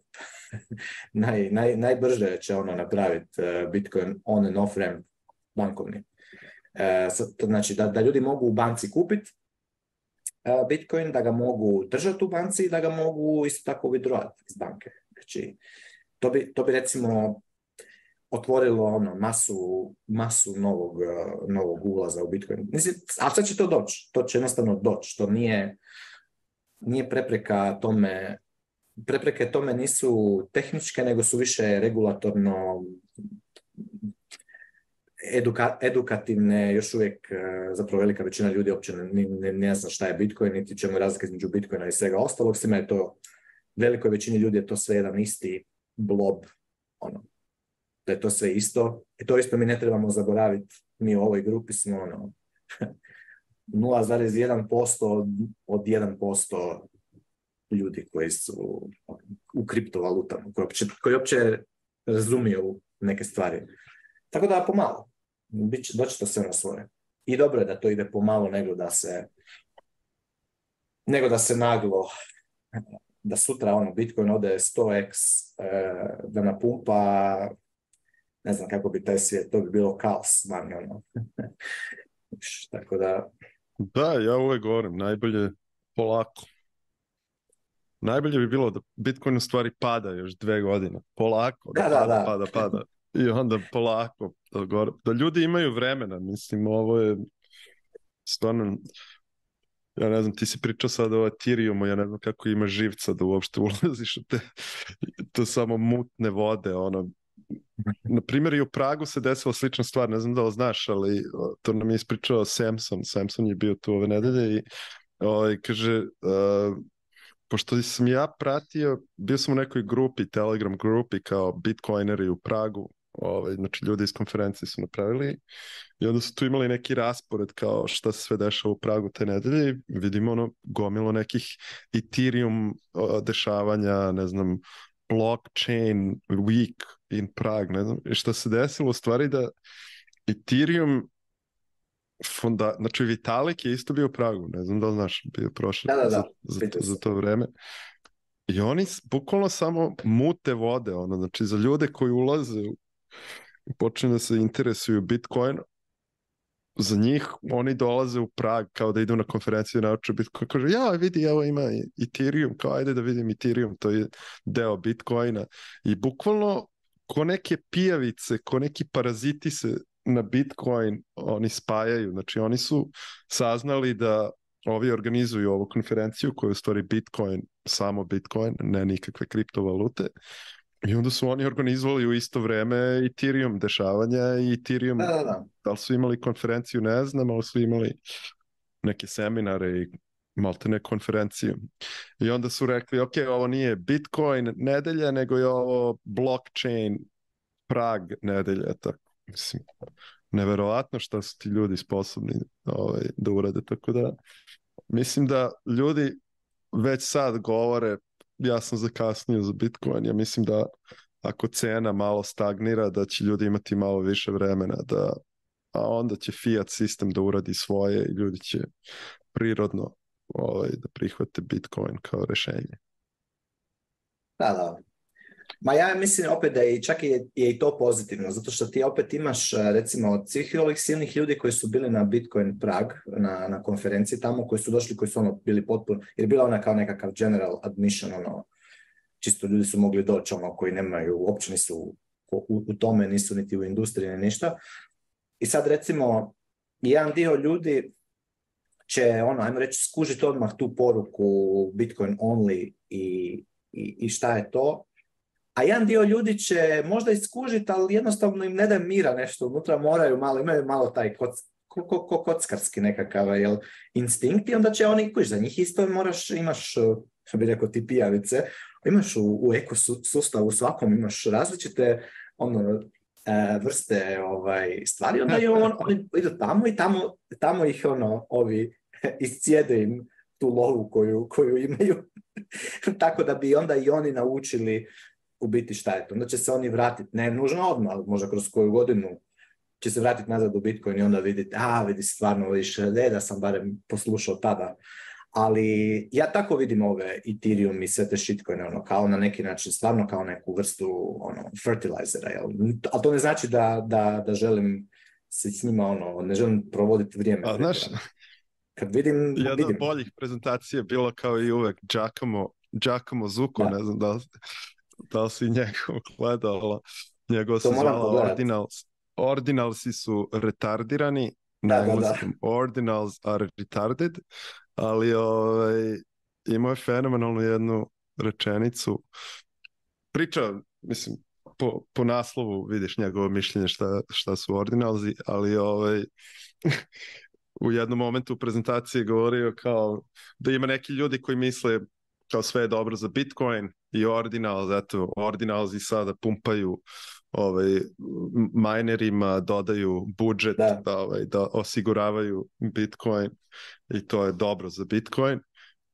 S1: naj, najbrže će ono napraviti e, Bitcoin on and off ramp bankovni. E, znači da, da ljudi mogu u banci kupiti e, Bitcoin, da ga mogu držati u banci i da ga mogu isto tako withdrawati iz banke. Znači, to bi, to bi recimo otvorilo ono, masu, masu novog, eh, novog ulaza u Bitcoin. Mislim, a sad će to doći, to će jednostavno doći, to nije, nije prepreka tome, prepreke tome nisu tehničke, nego su više regulatorno edukativne, još uvijek eh, zapravo velika većina ljudi uopće ne, ne, zna šta je Bitcoin, niti čemu je razlika između Bitcoina i svega ostalog, svima je to velikoj većini ljudi je to sve jedan isti blob, ono, da je to sve isto. I to isto mi ne trebamo zaboraviti, mi u ovoj grupi smo ono, 0,1% od, od 1% ljudi koji su ono, u kriptovalutama, koji uopće, koji razumiju neke stvari. Tako da pomalo, doći to sve na svoje. I dobro je da to ide pomalo nego da se nego da se naglo da sutra ono Bitcoin ode 100x, e, da napumpa, ne znam kako bi taj svijet, to bi bilo kaos manje ono. Tako da...
S2: Da, ja uvek govorim, najbolje polako. Najbolje bi bilo da Bitcoin u stvari pada još dve godine. Polako, da, da, pada, da. pada, pada. I onda polako, da ljudi imaju vremena, mislim, ovo je stvarno ja ne znam, ti si pričao sad o Ethereumu, ja ne znam kako ima živca da uopšte ulaziš u te, to samo mutne vode, ono, mhm. na primjer i u Pragu se desila slična stvar, ne znam da li znaš, ali to nam je ispričao Samson, Samson je bio tu ove nedelje i ovaj, kaže, e, pošto sam ja pratio, bio sam u nekoj grupi, Telegram grupi kao Bitcoineri u Pragu, Ove, ovaj, znači ljudi iz konferencije su napravili i onda su tu imali neki raspored kao šta se sve dešava u Pragu te nedelje vidimo ono gomilo nekih Ethereum dešavanja, ne znam, blockchain week in Prague, ne znam, i šta se desilo u stvari da Ethereum funda, znači Vitalik je isto bio u Pragu, ne znam da li znaš, bio prošle Za, to vreme. I oni bukvalno samo mute vode, ono, znači za ljude koji ulaze počne da se interesuju Bitcoin, za njih oni dolaze u Prag kao da idu na konferenciju i nauče Bitcoin. Kaže, ja vidi, evo ima Ethereum, kao ajde da vidim Ethereum, to je deo Bitcoina. I bukvalno ko neke pijavice, ko neki paraziti se na Bitcoin oni spajaju. Znači oni su saznali da ovi organizuju ovu konferenciju koja je stvari Bitcoin, samo Bitcoin, ne nikakve kriptovalute. I onda su oni organizovali u isto vreme Ethereum dešavanja i Ethereum, da, da, da. da li su imali konferenciju, ne znam, ali su imali neke seminare i maltene konferenciju. I onda su rekli, ok, ovo nije Bitcoin nedelja, nego je ovo blockchain prag nedelja. Tako. Mislim, neverovatno šta su ti ljudi sposobni ovaj, da urade. Tako da, mislim da ljudi već sad govore ja sam zakasnio za Bitcoin. Ja mislim da ako cena malo stagnira, da će ljudi imati malo više vremena, da, a onda će fiat sistem da uradi svoje i ljudi će prirodno ovaj, da prihvate Bitcoin kao rešenje.
S1: Da, da, Ma ja mislim opet da je čak je, i to pozitivno, zato što ti opet imaš e, recimo od svih ovih silnih ljudi koji su bili na Bitcoin Prag, na, na konferenciji tamo, koji su došli, koji su ono bili potpuno, jer bila ona kao nekakav general admission, ono, čisto ljudi su mogli doći, ono, koji nemaju, uopće nisu u, u tome, nisu niti u industriji, ni ništa. I sad recimo, jedan dio ljudi će, ono, ajmo reći, skužiti odmah tu poruku Bitcoin only i, i, i šta je to, a jedan dio ljudi će možda iskužiti, ali jednostavno im ne da mira nešto unutra, moraju malo, imaju malo taj koc, ko, ko, ko kockarski nekakav instinkt i onda će oni, koji za njih isto moraš, imaš, eh, što bi rekao ti pijavice, imaš u, u ekosustavu svakom, imaš različite ono, eh, vrste ovaj, stvari, onda on, oni idu tamo i tamo, tamo ih ono, ovi iscijede im tu lovu koju, koju imaju. Tako da bi onda i oni naučili u biti šta je to. Onda će se oni vratiti, ne nužno odmah, ali možda kroz koju godinu će se vratiti nazad u Bitcoin i onda vidjeti, a vidi stvarno, više ne da sam barem poslušao tada. Ali ja tako vidim ove Ethereum i sve te shitcoine, ono, kao na neki način, stvarno kao neku vrstu ono, fertilizera. Jel? Ali to ne znači da, da, da želim se s njima, ono, ne želim provoditi vrijeme.
S2: A, znaš, kad vidim... Jedna od boljih prezentacija je bilo kao i uvek Giacomo, Giacomo Zuko, da. ne znam da da li si njegov gledala, njegov se zvala Ordinals. Ordinalsi su retardirani, na engleskom Ordinals are retarded, ali ovaj, imao je fenomenalnu jednu rečenicu. Priča, mislim, po, naslovu vidiš njegovo mišljenje šta, su ordinalzi, ali ovaj, u jednom momentu prezentacije prezentaciji govorio kao da ima neki ljudi koji misle kao sve je dobro za Bitcoin, i Ordinals, eto, Ordinals sada pumpaju ovaj, minerima, dodaju budžet da. Da, ovaj, da osiguravaju Bitcoin i to je dobro za Bitcoin.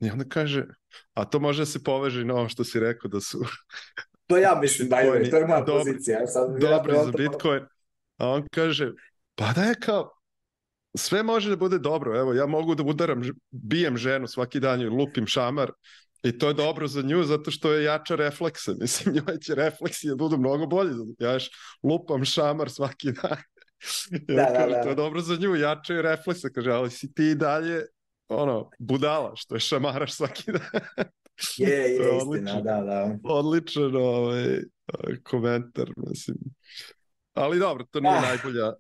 S2: I onda kaže, a to može se poveže i na ovo što si rekao da su...
S1: to ja mislim, da je, to je moja pozicija. Sad
S2: za Bitcoin. A on kaže, pa da je kao, sve može da bude dobro. Evo, ja mogu da udaram, bijem ženu svaki dan i lupim šamar, i to je dobro za nju zato što je jača refleksa. Mislim, njoj će refleksi da budu mnogo bolji. Ja još lupam šamar svaki dan. da, da, da. To je dobro za nju, jače je reflekse. Kaže, ali si ti dalje ono, budala što je šamaraš svaki dan.
S1: je, je, istina, da, da.
S2: Odličan ovaj, komentar, mislim. Ali dobro, to nije ah.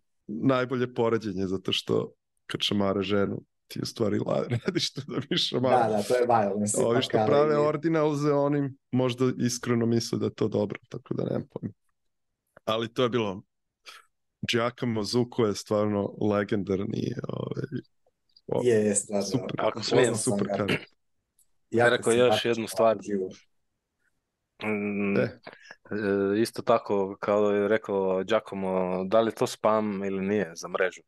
S2: najbolje poređenje zato što kad šamara ženu, ti u stvari radiš
S1: to da više malo. Da, da, to je
S2: violence. Ovi što prave i... ordinalze, oni možda iskreno misle da je to dobro, tako da nemam pojma. Ali to je bilo... Giacomo Zuko je stvarno legendarni ovaj,
S1: je, je,
S2: stvarno. Super, ako smijem, super
S5: Ja rekao još jednu stvar. Mm, e. e, isto tako, kao je rekao Giacomo, da li to spam ili nije za mrežu?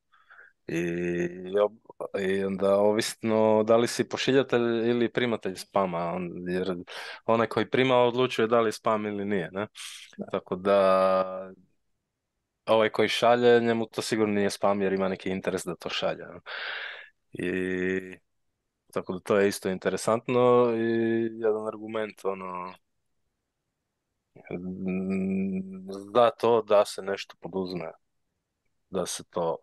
S5: i i onda ovisno da li si pošiljatelj ili primatelj spama, jer onaj koji prima odlučuje da li spam ili nije, ne? Tako da ovaj koji šalje, njemu to sigurno nije spam jer ima neki interes da to šalje. I tako da to je isto interesantno i jedan argument ono Za to da se nešto poduzme da se to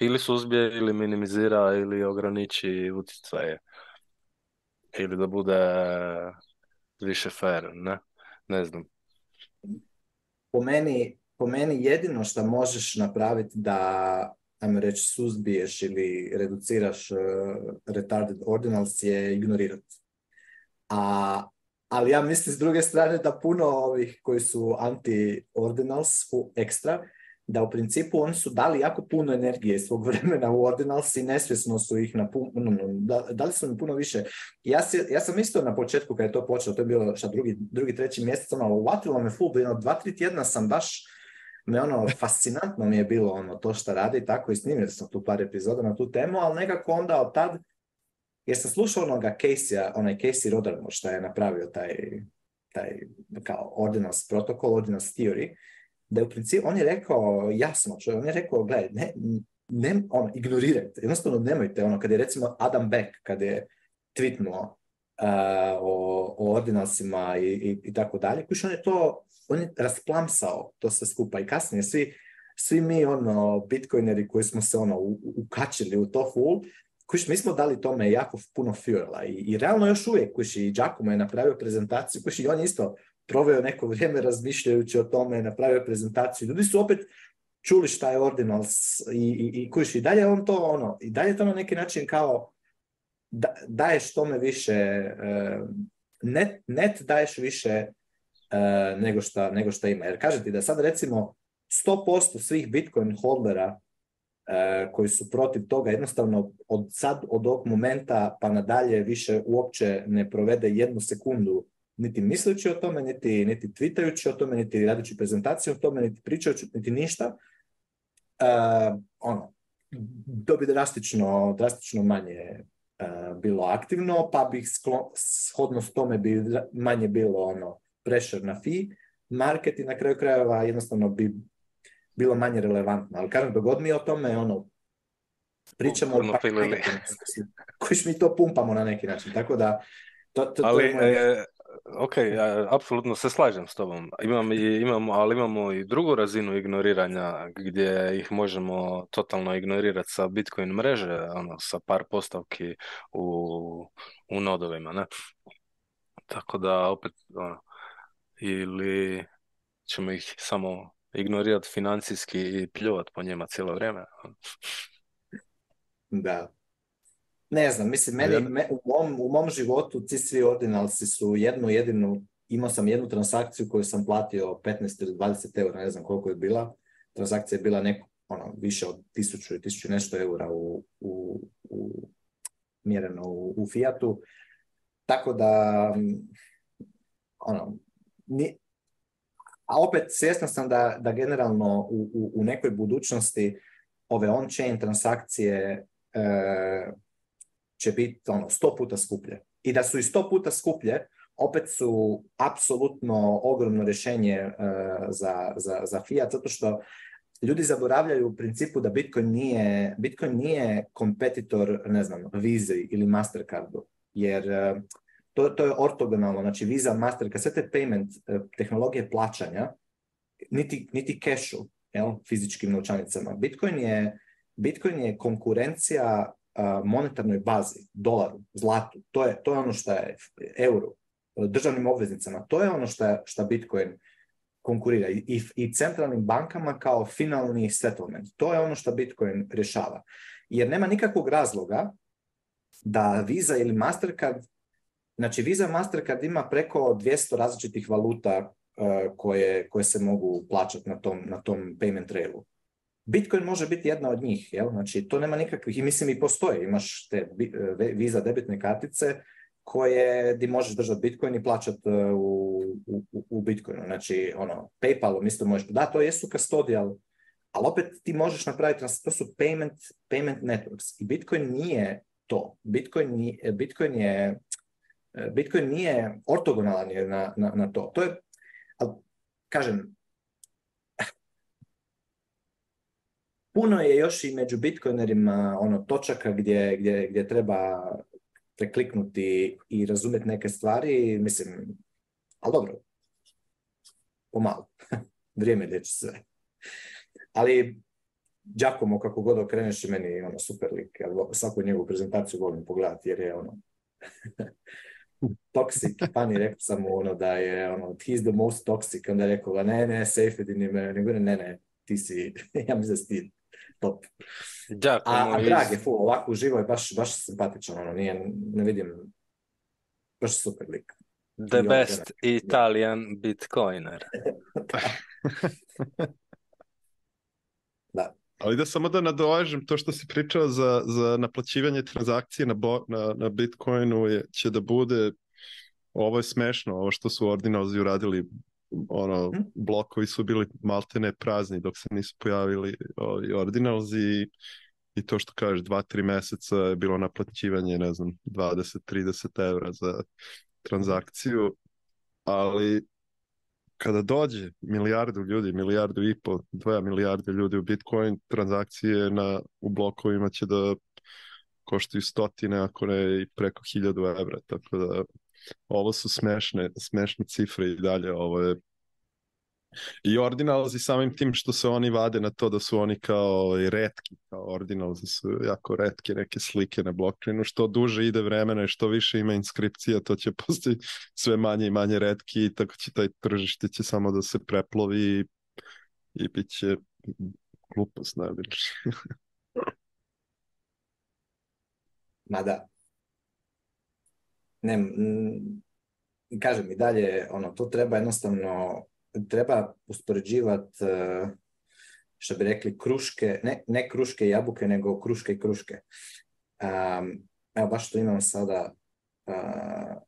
S5: ili suzbije ili minimizira ili ograniči utjecaje ili da bude više fair, ne? Ne znam.
S1: Po meni, po meni jedino što možeš napraviti da ajmo reći suzbiješ ili reduciraš e, retarded ordinals je ignorirati. A, ali ja mislim s druge strane da puno ovih koji su anti-ordinals ekstra, da u principu oni su dali jako puno energije svog vremena u Ordinals i nesvjesno su ih ono, ono, da, dali su mi puno više. Ja, si, ja sam isto na početku kad je to počelo, to je bilo šta drugi, drugi treći mjesec, ono, uvatilo me full, jedno dva, tri tjedna sam baš me ono, fascinantno mi je bilo ono to što radi, tako i snimio sam tu par epizoda na tu temu, ali nekako onda od tad, jer sam slušao onoga Casey, onaj Casey Rodermo što je napravio taj, taj kao Ordinals protokol, Ordinals Theory, da je u principu, on je rekao jasno, čo, on je rekao, gledaj, ne, ne, ono, ignorirajte, jednostavno nemojte, ono, kad je recimo Adam Beck, kad je tweetnuo o, o ordinalsima i, i, tako dalje, kuš on je to, on je rasplamsao to sve skupa i kasnije svi, svi mi, ono, bitcoineri koji smo se, ono, ukačili u to full, mi smo dali tome jako puno fuela i, i realno još uvijek, kuš, i Giacomo je napravio prezentaciju, kuš, i on je isto proveo neko vrijeme razmišljajući o tome, napravio prezentaciju. Ljudi su opet čuli šta je Ordinals i, i, i i dalje on to ono, i dalje to na neki način kao da, daješ tome više, eh, net, net daješ više eh, nego šta, nego šta ima. Jer kažete, ti da sad recimo 100% svih Bitcoin holdera eh, koji su protiv toga jednostavno od sad, od ovog momenta pa nadalje više uopće ne provede jednu sekundu niti misleći o tome, niti, niti o tome, niti radići prezentaciju o tome, niti pričajući, niti ništa, eh, ono, to bi drastično, drastično manje eh, bilo aktivno, pa bi sklo, shodno s tome bi manje bilo ono pressure na fee, market i na kraju krajeva jednostavno bi bilo manje relevantno. Ali kažem, dogod mi o tome, ono, pričamo koji mi to pumpamo na neki način, tako da to,
S5: to, je ok, ja apsolutno se slažem s tobom. Imam i, imamo, ali imamo i drugu razinu ignoriranja gdje ih možemo totalno ignorirati sa Bitcoin mreže, ono, sa par postavki u, u nodovima, ne? Tako da opet, ono, ili ćemo ih samo ignorirati financijski i pljuvati po njima cijelo vrijeme. Ono.
S1: Da ne znam, mislim, meni, u, mom, u mom životu ti svi ordinalci su jednu jedinu, imao sam jednu transakciju koju sam platio 15 ili 20 eura, ne znam koliko je bila. Transakcija je bila neko, ono, više od 1000 i 1000 nešto eura u, u, u mjereno u, Fiatu. Tako da, mm, ono, a opet svjestan sam da, da generalno u, u, u nekoj budućnosti ove on-chain transakcije e, će biti ono, sto puta skuplje. I da su i sto puta skuplje, opet su apsolutno ogromno rješenje e, za, za, za Fiat, zato što ljudi zaboravljaju u principu da Bitcoin nije, Bitcoin nije kompetitor, ne znam, vize ili Mastercardu, jer e, to, to je ortogonalno, znači Visa, Mastercard, sve te payment e, tehnologije plaćanja, niti, niti cashu, jel, fizičkim novčanicama. Bitcoin je, Bitcoin je konkurencija Eh, monetarnoj bazi, dolaru, zlatu, to je, to ono što je euro, eh, državnim obveznicama, to je ono što Bitcoin konkurira I, centralnim bankama kao finalni settlement. To je ono što Bitcoin rješava. Jer nema nikakvog razloga da Visa ili Mastercard, znači Visa Mastercard ima preko 200 različitih valuta eh, koje, koje se mogu plaćati na tom, na tom payment trailu. Bitcoin može biti jedna od njih, jel? Znači, to nema nikakvih, i mislim i postoje, imaš te viza debitne kartice koje ti možeš držati Bitcoin i plaćati e, u, u, u Bitcoinu. Znači, ono, Paypalom isto možeš, da, to jesu kastodijal, ali opet ti možeš napraviti, to su payment, payment networks i Bitcoin nije to. Bitcoin, nije, Bitcoin je e, Bitcoin nije ortogonalan na, na, na to. To je, ali, kažem, puno je još i među bitcoinerima ono, točaka gdje, gdje, gdje treba prekliknuti i razumjeti neke stvari, mislim, ali dobro, pomalo, vrijeme liječi sve. Ali Giacomo, kako god okreneš, meni je ono super lik, svaku njegovu prezentaciju volim pogledati jer je ono toxic, pani rekao sam mu ono da je ono, he's the most toxic, onda je rekao ne, ne, safe ne ne, ne, ne, ti si, ja mislim da si top. Da, a, ono a drag je, ovako uživo je baš, baš simpatičan, ono, nije, ne vidim, baš super
S5: lik. The I best Italian bitcoiner.
S1: da.
S2: Ali da samo da nadolažem to što si pričao za, za naplaćivanje transakcije na, bo, na, na Bitcoinu je, će da bude ovo je smešno, ovo što su ordinozi uradili ono, mhm. blokovi su bili maltene prazni dok se nisu pojavili ovi ordinalzi i, to što kažeš, dva, tri meseca je bilo naplaćivanje, ne znam, 20-30 evra za transakciju, ali kada dođe milijardu ljudi, milijardu i po, dvoja milijarde ljudi u Bitcoin, transakcije na, u blokovima će da koštaju stotine, ako ne i preko hiljadu evra, tako da ovo su smešne, smešne cifre i dalje, ovo je i ordinalzi samim tim što se oni vade na to da su oni kao redki kao su jako retke neke slike na blockchainu, što duže ide vremena i što više ima inskripcija, to će postati sve manje i manje retki i tako će taj tržište će samo da se preplovi i, i bit će glupost
S1: ma da ne, kažem i dalje, ono, to treba jednostavno, treba uspoređivati, e, što bi rekli, kruške, ne, ne kruške i jabuke, nego kruške i kruške. Um, evo, baš to imam sada uh,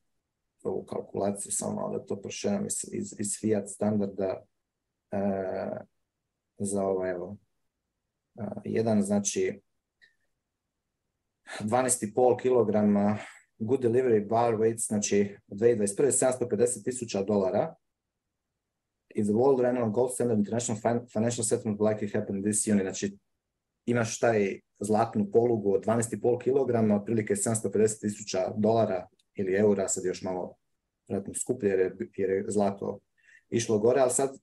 S1: ovu kalkulaciju, samo da to prošeram iz, iz, Fiat standarda uh, za ovo, ovaj, evo, jedan, znači, 12,5 kilograma, good delivery bar weights, znači 2021. 750 tisuća dolara. If the world ran on gold standard international financial settlement likely happened this unit, znači imaš taj zlatnu polugu od 12,5 kg, otprilike 750.000 tisuća dolara ili eura, sad još malo vratno skuplje je, jer je zlato išlo gore, ali sad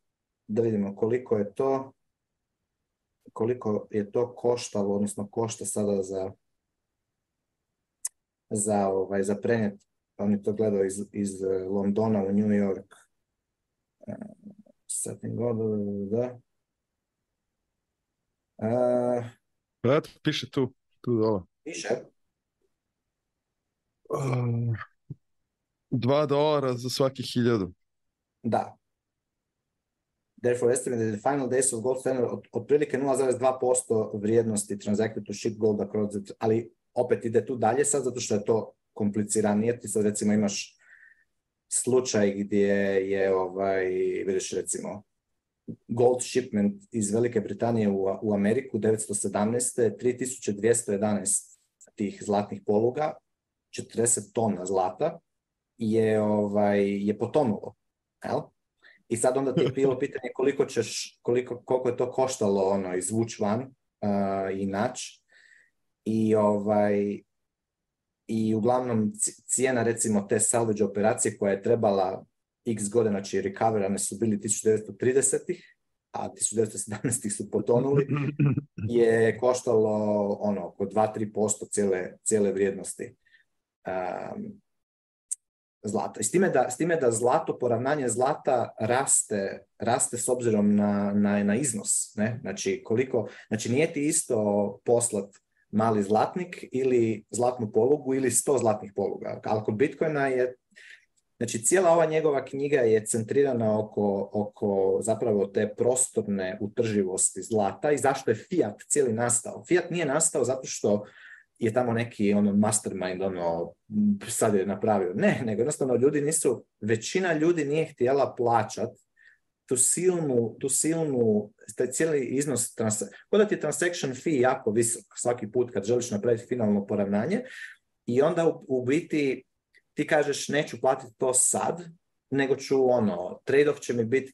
S1: da vidimo koliko je to koliko je to koštalo, odnosno košta sada za za, ovaj, za prenijet. Pa on je to gledao iz, iz e, Londona u New York. E, Setting
S2: god, da. Uh, e, piše tu, tu dola.
S1: Piše? Uh,
S2: dva dolara za svaki hiljadu.
S1: Da. Therefore, estimated the final days of gold standard od otprilike 0,2% vrijednosti transacted to ship gold across the... Ali opet ide tu dalje sad, zato što je to kompliciranije. Ti sad recimo imaš slučaj gdje je, ovaj, vidiš recimo, gold shipment iz Velike Britanije u, u Ameriku 917. 3211 tih zlatnih poluga, 40 tona zlata je, ovaj, je potonulo. Jel? I sad onda ti je bilo pitanje koliko ćeš, koliko, koliko je to koštalo ono, izvući van i naći i ovaj i uglavnom cijena recimo te salvage operacije koja je trebala x godina, znači recoverane su bili 1930-ih, a 1917-ih su potonuli, je koštalo ono oko 2-3% cijele, cijele vrijednosti um, zlata. s time, da, s time da zlato, poravnanje zlata raste, raste s obzirom na, na, na iznos. Ne? Znači, koliko, znači nije ti isto poslat mali zlatnik ili zlatnu polugu ili sto zlatnih poluga. Ali kod Bitcoina je Znači, cijela ova njegova knjiga je centrirana oko, oko zapravo te prostorne utrživosti zlata i zašto je Fiat cijeli nastao. Fiat nije nastao zato što je tamo neki ono mastermind ono sad je napravio. Ne, nego jednostavno ljudi nisu, većina ljudi nije htjela plaćati tu silnu, tu silnu, taj cijeli iznos, kod da ti je transaction fee jako visok svaki put kad želiš napraviti finalno poravnanje i onda u, biti ti kažeš neću platiti to sad, nego ću ono, trade-off će mi biti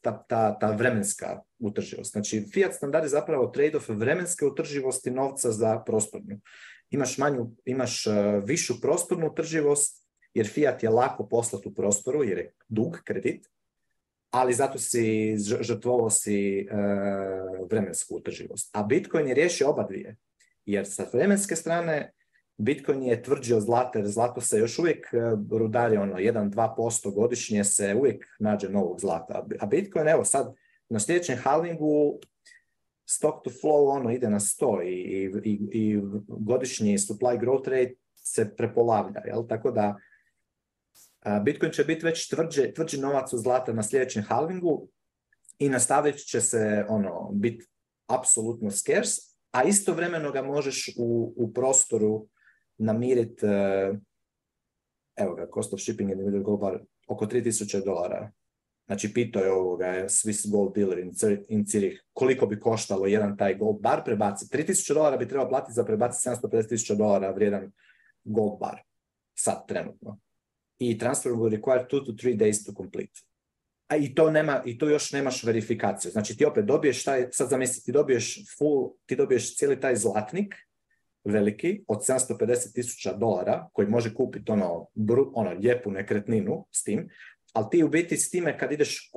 S1: ta, vremenska utrživost. Znači, fiat standard je zapravo trade-off vremenske utrživosti novca za prostornju. Imaš manju, imaš e, višu prostornu utrživost, jer fiat je lako poslat u prostoru, jer je dug kredit, ali zato si žrtvovao si e, vremensku utrživost. A Bitcoin je riješio oba dvije, jer sa vremenske strane Bitcoin je tvrđi od zlata, jer zlato se još uvijek e, rudari, ono, 1-2% godišnje se uvijek nađe novog zlata. A Bitcoin, evo sad, na sljedećem halvingu stock to flow ono ide na 100 i, i, i godišnji supply growth rate se prepolavlja, jel? Tako da Bitcoin će biti već tvrđe, tvrđi novac u zlata na sljedećem halvingu i nastavit će se ono, biti apsolutno scarce, a istovremeno ga možeš u, u prostoru namiriti e, evo ga, cost of shipping oko gold oko 3000 dolara. Znači, pito je ovoga Swiss gold dealer in, in koliko bi koštalo jedan taj gold bar prebaciti. 3000 dolara bi trebao platiti za prebaciti 750.000 dolara vrijedan gold bar sad trenutno i transfer will require two to three days to complete. A i to, nema, I to još nemaš verifikaciju. Znači ti opet dobiješ taj, sad zamisli, ti dobiješ full, ti dobiješ cijeli taj zlatnik, veliki, od 750 tisuća dolara, koji može kupiti ono, ono lijepu nekretninu s tim, ali ti u biti s time kad ideš,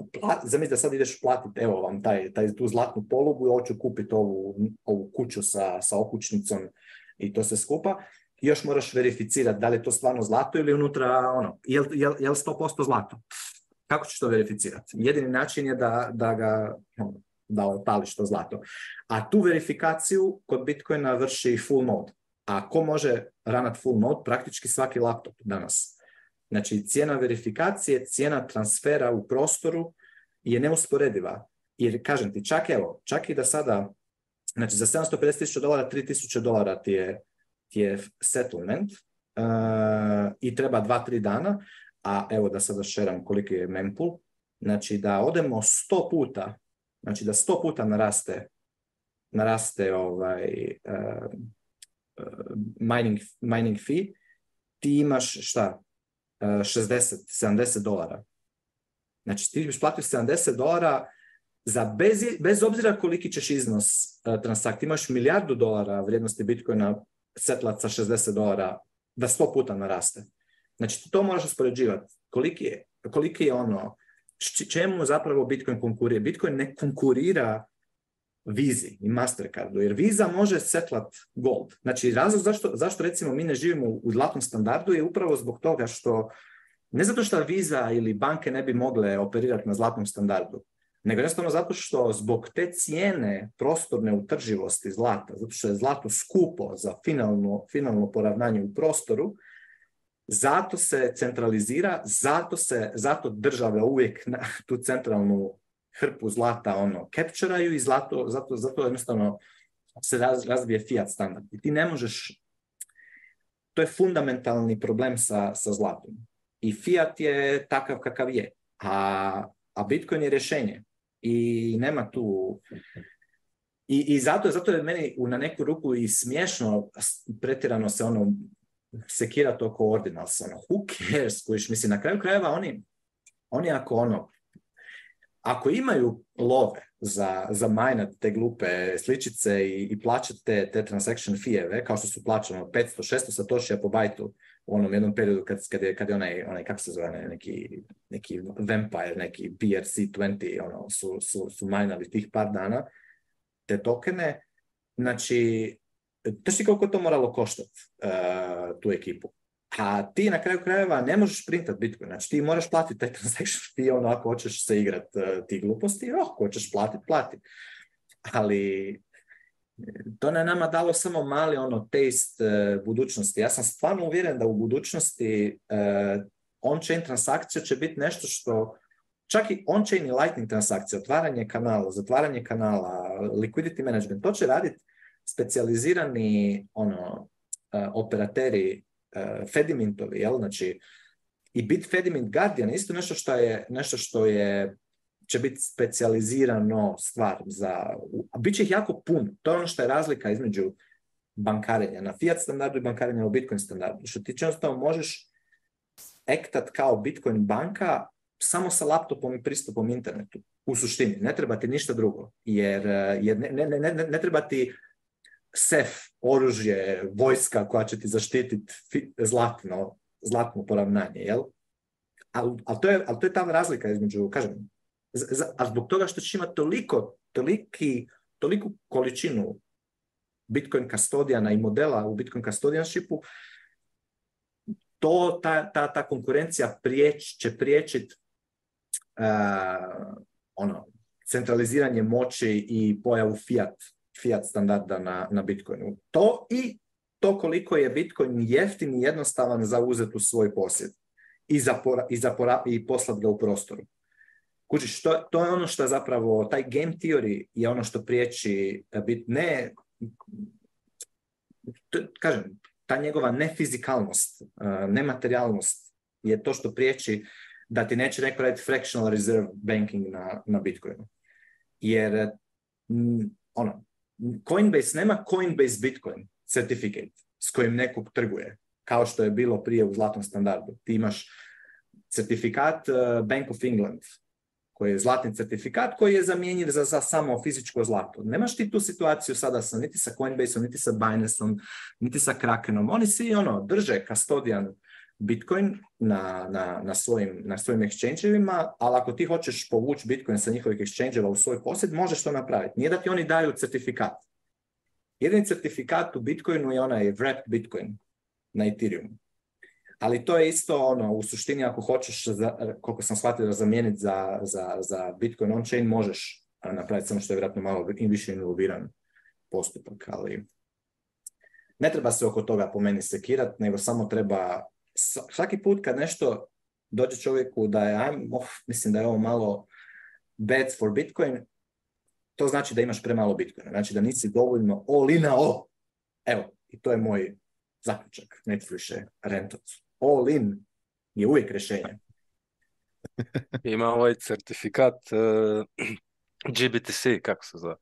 S1: zamisli da sad ideš platiti, evo vam taj, taj, tu zlatnu polugu, i hoću kupiti ovu, ovu kuću sa, sa okućnicom i to se skupa, još moraš verificirati da li je to stvarno zlato ili unutra ono, jel, jel, posto 100% zlato. Kako ćeš to verificirati? Jedini način je da, da ga ono, da to zlato. A tu verifikaciju kod Bitcoina vrši full node. A ko može ranat full node? Praktički svaki laptop danas. Znači cijena verifikacije, cijena transfera u prostoru je neusporediva. Jer kažem ti, čak evo, čak i da sada, znači za 750.000 dolara, 3.000 dolara ti je je settlement uh, i treba dva, tri dana, a evo da sada šeram koliki je mempool, znači da odemo sto puta, znači da sto puta naraste naraste ovaj uh, mining, fee, ti imaš šta? 60, uh, 70 dolara. Znači ti biš platio 70 dolara za bez, bez obzira koliki ćeš iznos uh, Imaš milijardu dolara vrijednosti Bitcoina setlat sa 60 dolara da sto puta naraste. Znači, to možeš uspoređivati. Koliki je, koliki je ono, čemu zapravo Bitcoin konkurira? Bitcoin ne konkurira Vizi i Mastercardu, jer viza može setlat gold. Znači, razlog zašto, zašto recimo mi ne živimo u zlatnom standardu je upravo zbog toga što ne zato što viza ili banke ne bi mogle operirati na zlatnom standardu, nego jednostavno zato što zbog te cijene prostorne utrživosti zlata, zato što je zlato skupo za finalno, finalno poravnanje u prostoru, zato se centralizira, zato, se, zato države uvijek na tu centralnu hrpu zlata ono kepčeraju i zlato, zato, zato jednostavno se raz, razvije fiat standard. I ti ne možeš, to je fundamentalni problem sa, sa zlatom. I fiat je takav kakav je, a, a Bitcoin je rješenje i nema tu... I, i zato, zato je meni na neku ruku i smiješno pretjerano se ono sekirati oko ordinalsa, ono, who cares, kojiš, mislim, na kraju krajeva oni, oni ako ono, ako imaju love za, za majnat te glupe sličice i, i plaćate te transaction fijeve, kao što su plaćano 500, 600 satošija po bajtu u onom jednom periodu kad, kad, je, kad je onaj, onaj kako se zove, neki, neki vampire, neki BRC20, ono, su, su, su majnali tih par dana, te tokene, znači, znaš ti koliko to moralo koštati uh, e, tu ekipu. A ti na kraju krajeva ne možeš printat Bitcoin, znači ti moraš platiti taj transaction fee, ono ako hoćeš se igrat uh, ti gluposti, oh, hoćeš platit, plati. Ali to ne nama dalo samo mali ono taste e, budućnosti. Ja sam stvarno uvjeren da u budućnosti e, on-chain transakcija će biti nešto što čak i on-chain i lightning transakcija, otvaranje kanala, zatvaranje kanala, liquidity management, to će raditi specijalizirani ono, e, operateri e, fedimentovi, jel? Znači, i bit Fedimint Guardian isto nešto što je, nešto što je će biti specijalizirano stvar za... A bit će ih jako puno. To je ono što je razlika između bankarenja na fiat standardu i bankarenja u bitcoin standardu. Što ti često možeš ektat kao bitcoin banka samo sa laptopom i pristupom internetu. U suštini, ne treba ti ništa drugo. Jer, eh, ne, ne, ne, ne treba ti sef, oružje, vojska koja će ti zaštititi zlatno, zlatno poravnanje, jel? Ali to, je, al to je ta razlika između, kažem, a zbog toga što će imati toliko, toliki, toliku količinu Bitcoin kastodijana i modela u Bitcoin kastodijanshipu, to, ta, ta, ta konkurencija prijeć, će priječiti ono, centraliziranje moći i pojavu fiat, fiat standarda na, na Bitcoinu. To i to koliko je Bitcoin jeftin i jednostavan za uzet u svoj posjed i, i, i poslat ga u prostoru. Kužiš, to, to je ono što zapravo, taj game theory je ono što priječi e, bit, ne, kažem, ta njegova nefizikalnost, e, nematerialnost je to što priječi da ti neće neko raditi fractional reserve banking na, na Bitcoinu. Jer e, ono, Coinbase nema Coinbase Bitcoin certificate s kojim neko trguje, kao što je bilo prije u zlatnom standardu. Ti imaš certifikat Bank of England koji je zlatni certifikat koji je zamjenjiv za, za samo fizičko zlato. Nemaš ti tu situaciju sada sa niti sa Coinbaseom, niti sa Binanceom, niti sa Krakenom. Oni svi ono drže custodian Bitcoin na, na, na svojim, na svojim exchange-evima, ali ako ti hoćeš povući Bitcoin sa njihovih exchange u svoj posjed, možeš to napraviti. Nije da ti oni daju certifikat. Jedini certifikat u Bitcoinu je onaj wrapped Bitcoin na Ethereum ali to je isto ono, u suštini ako hoćeš, za, koliko sam shvatio, zamijeniti za, za, za Bitcoin on-chain, možeš napraviti samo što je vjerojatno malo više involviran postupak, ali ne treba se oko toga po meni sekirati, nego samo treba svaki put kad nešto dođe čovjeku da je, mislim da je ovo malo bad for Bitcoin, to znači da imaš premalo Bitcoina, znači da nisi dovoljno o lina o, Evo, i to je moj zaključak više Rentovcu all in je uvijek rješenje.
S5: Ima ovaj certifikat uh, eh, GBTC, kako se zove?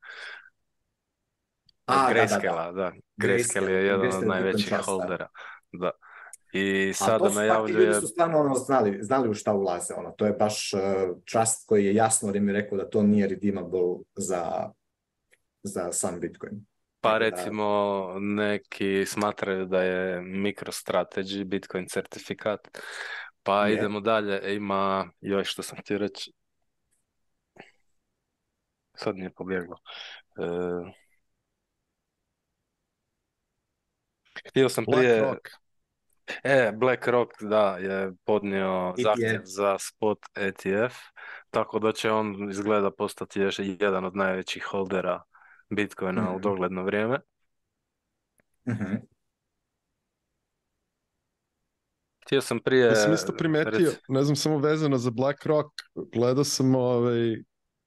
S5: A, Grayscale, da, da. da. Grayscale je jedan od najvećih holdera. Da.
S1: I sada ljudi su stvarno ono, znali, znali u šta ulaze. Ono. To je baš uh, eh, trust koji je jasno mi rekao da to nije redeemable za, za sam Bitcoin.
S5: Pa recimo neki smatraju da je MicroStrategy Bitcoin certifikat. Pa idemo dalje, e, ima još što sam htio reći. Sad mi je pobjeglo. E... sam E, BlackRock, da, je podnio e zahtjev za spot ETF, tako da će on izgleda postati još jedan od najvećih holdera Bitcoina mm-hmm. u dogledno vrijeme. Mm-hmm. Htio sam prije... Ja
S2: sam isto primetio, ne znam, samo vezano za BlackRock, gledao sam ovaj,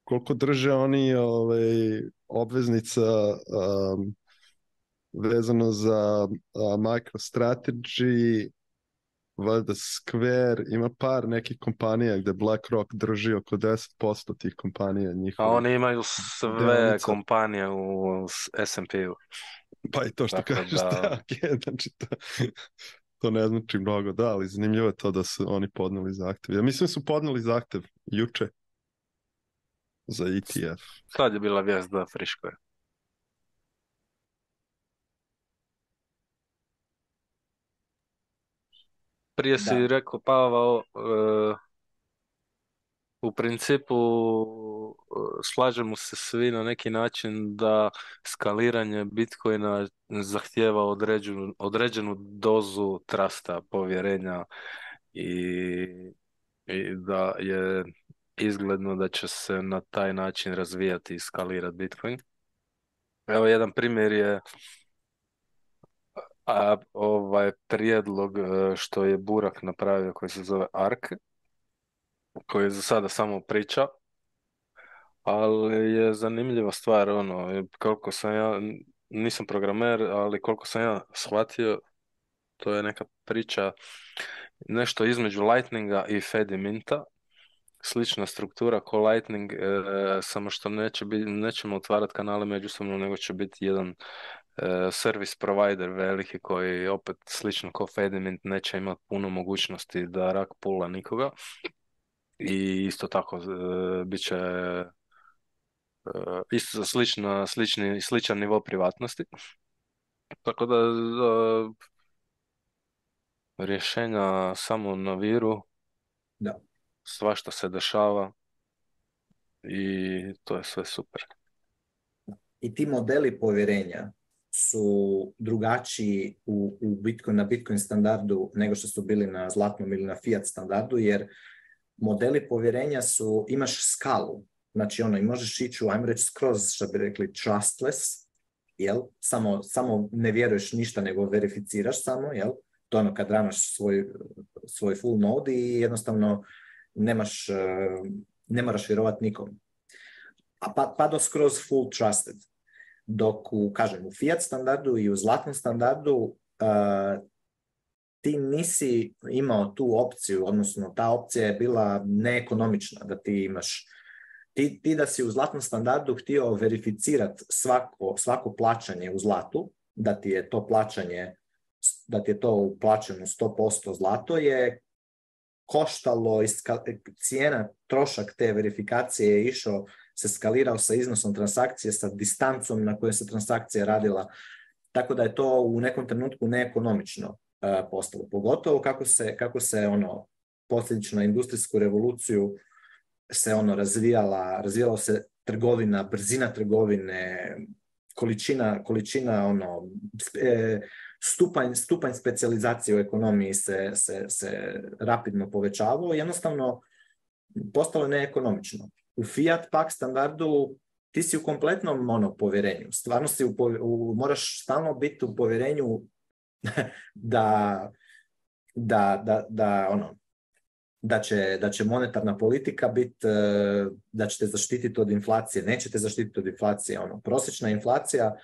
S2: koliko drže oni ovaj, obveznica um, vezano za uh, MicroStrategy valjda Square, ima par nekih kompanija gdje BlackRock drži oko 10% tih kompanija
S5: njihova. A oni imaju sve kompanije u S&P-u.
S2: Pa i to što kažeš, znači to, to ne znači mnogo, da, ali zanimljivo je to da su oni podneli zahtjev. Ja mislim su podneli zahtjev juče za ETF.
S5: Sad je bila vijest da friško je. Prije da. si rekao, Pavao, eh, u principu eh, slažemo se svi na neki način da skaliranje Bitcoina zahtjeva određenu, određenu dozu trasta, povjerenja i, i da je izgledno da će se na taj način razvijati i skalirati Bitcoin. Evo jedan primjer je a, ovaj prijedlog e, što je Burak napravio koji se zove ARK, koji je za sada samo priča, ali je zanimljiva stvar, ono, koliko sam ja, nisam programer, ali koliko sam ja shvatio, to je neka priča nešto između Lightninga i Fediminta, slična struktura ko Lightning, e, samo što neće bi, nećemo otvarati kanale međusobno, nego će biti jedan e, servis provider veliki koji opet slično ko Fedimint neće imati puno mogućnosti da rak pula nikoga. I isto tako e, bit će e, isto slična, slični, sličan nivo privatnosti. Tako da, da e, rješenja samo na viru da svašta se dešava i to je sve super.
S1: I ti modeli povjerenja su drugačiji u, u Bitcoin, na Bitcoin standardu nego što su bili na zlatnom ili na fiat standardu, jer modeli povjerenja su, imaš skalu, znači ono, i možeš ići u, ajmo reći, skroz, što bi rekli, trustless, jel? Samo, samo ne vjeruješ ništa, nego verificiraš samo, jel? To je ono kad ranaš svoj, svoj full node i jednostavno nemaš, e, ne moraš vjerovat nikom. A pa, pa do skroz full trusted. Dok u, kažem, u fiat standardu i u zlatnom standardu uh, ti nisi imao tu opciju, odnosno ta opcija je bila neekonomična da ti imaš ti, da si u zlatnom standardu htio verificirati svako, svako plaćanje u zlatu, da ti je to plaćanje da ti je to uplaćeno 100% zlato je koštalo, cijena, trošak te verifikacije je išao, se skalirao sa iznosom transakcije, sa distancom na kojoj se transakcija radila, tako da je to u nekom trenutku neekonomično e, postalo. Pogotovo kako se, kako se ono posljedično industrijsku revoluciju se ono razvijala, razvijala se trgovina, brzina trgovine, količina, količina ono, e, stupanj, stupanj specijalizacije u ekonomiji se, se, se rapidno povećavao, jednostavno postalo je neekonomično. U Fiat pak standardu ti si u kompletnom ono, povjerenju. Stvarno si u, moraš stalno biti u povjerenju da, da, da, da, ono, da, će, da će monetarna politika biti, e, da će te zaštititi od inflacije. Nećete zaštiti zaštititi od inflacije. Ono, prosječna inflacija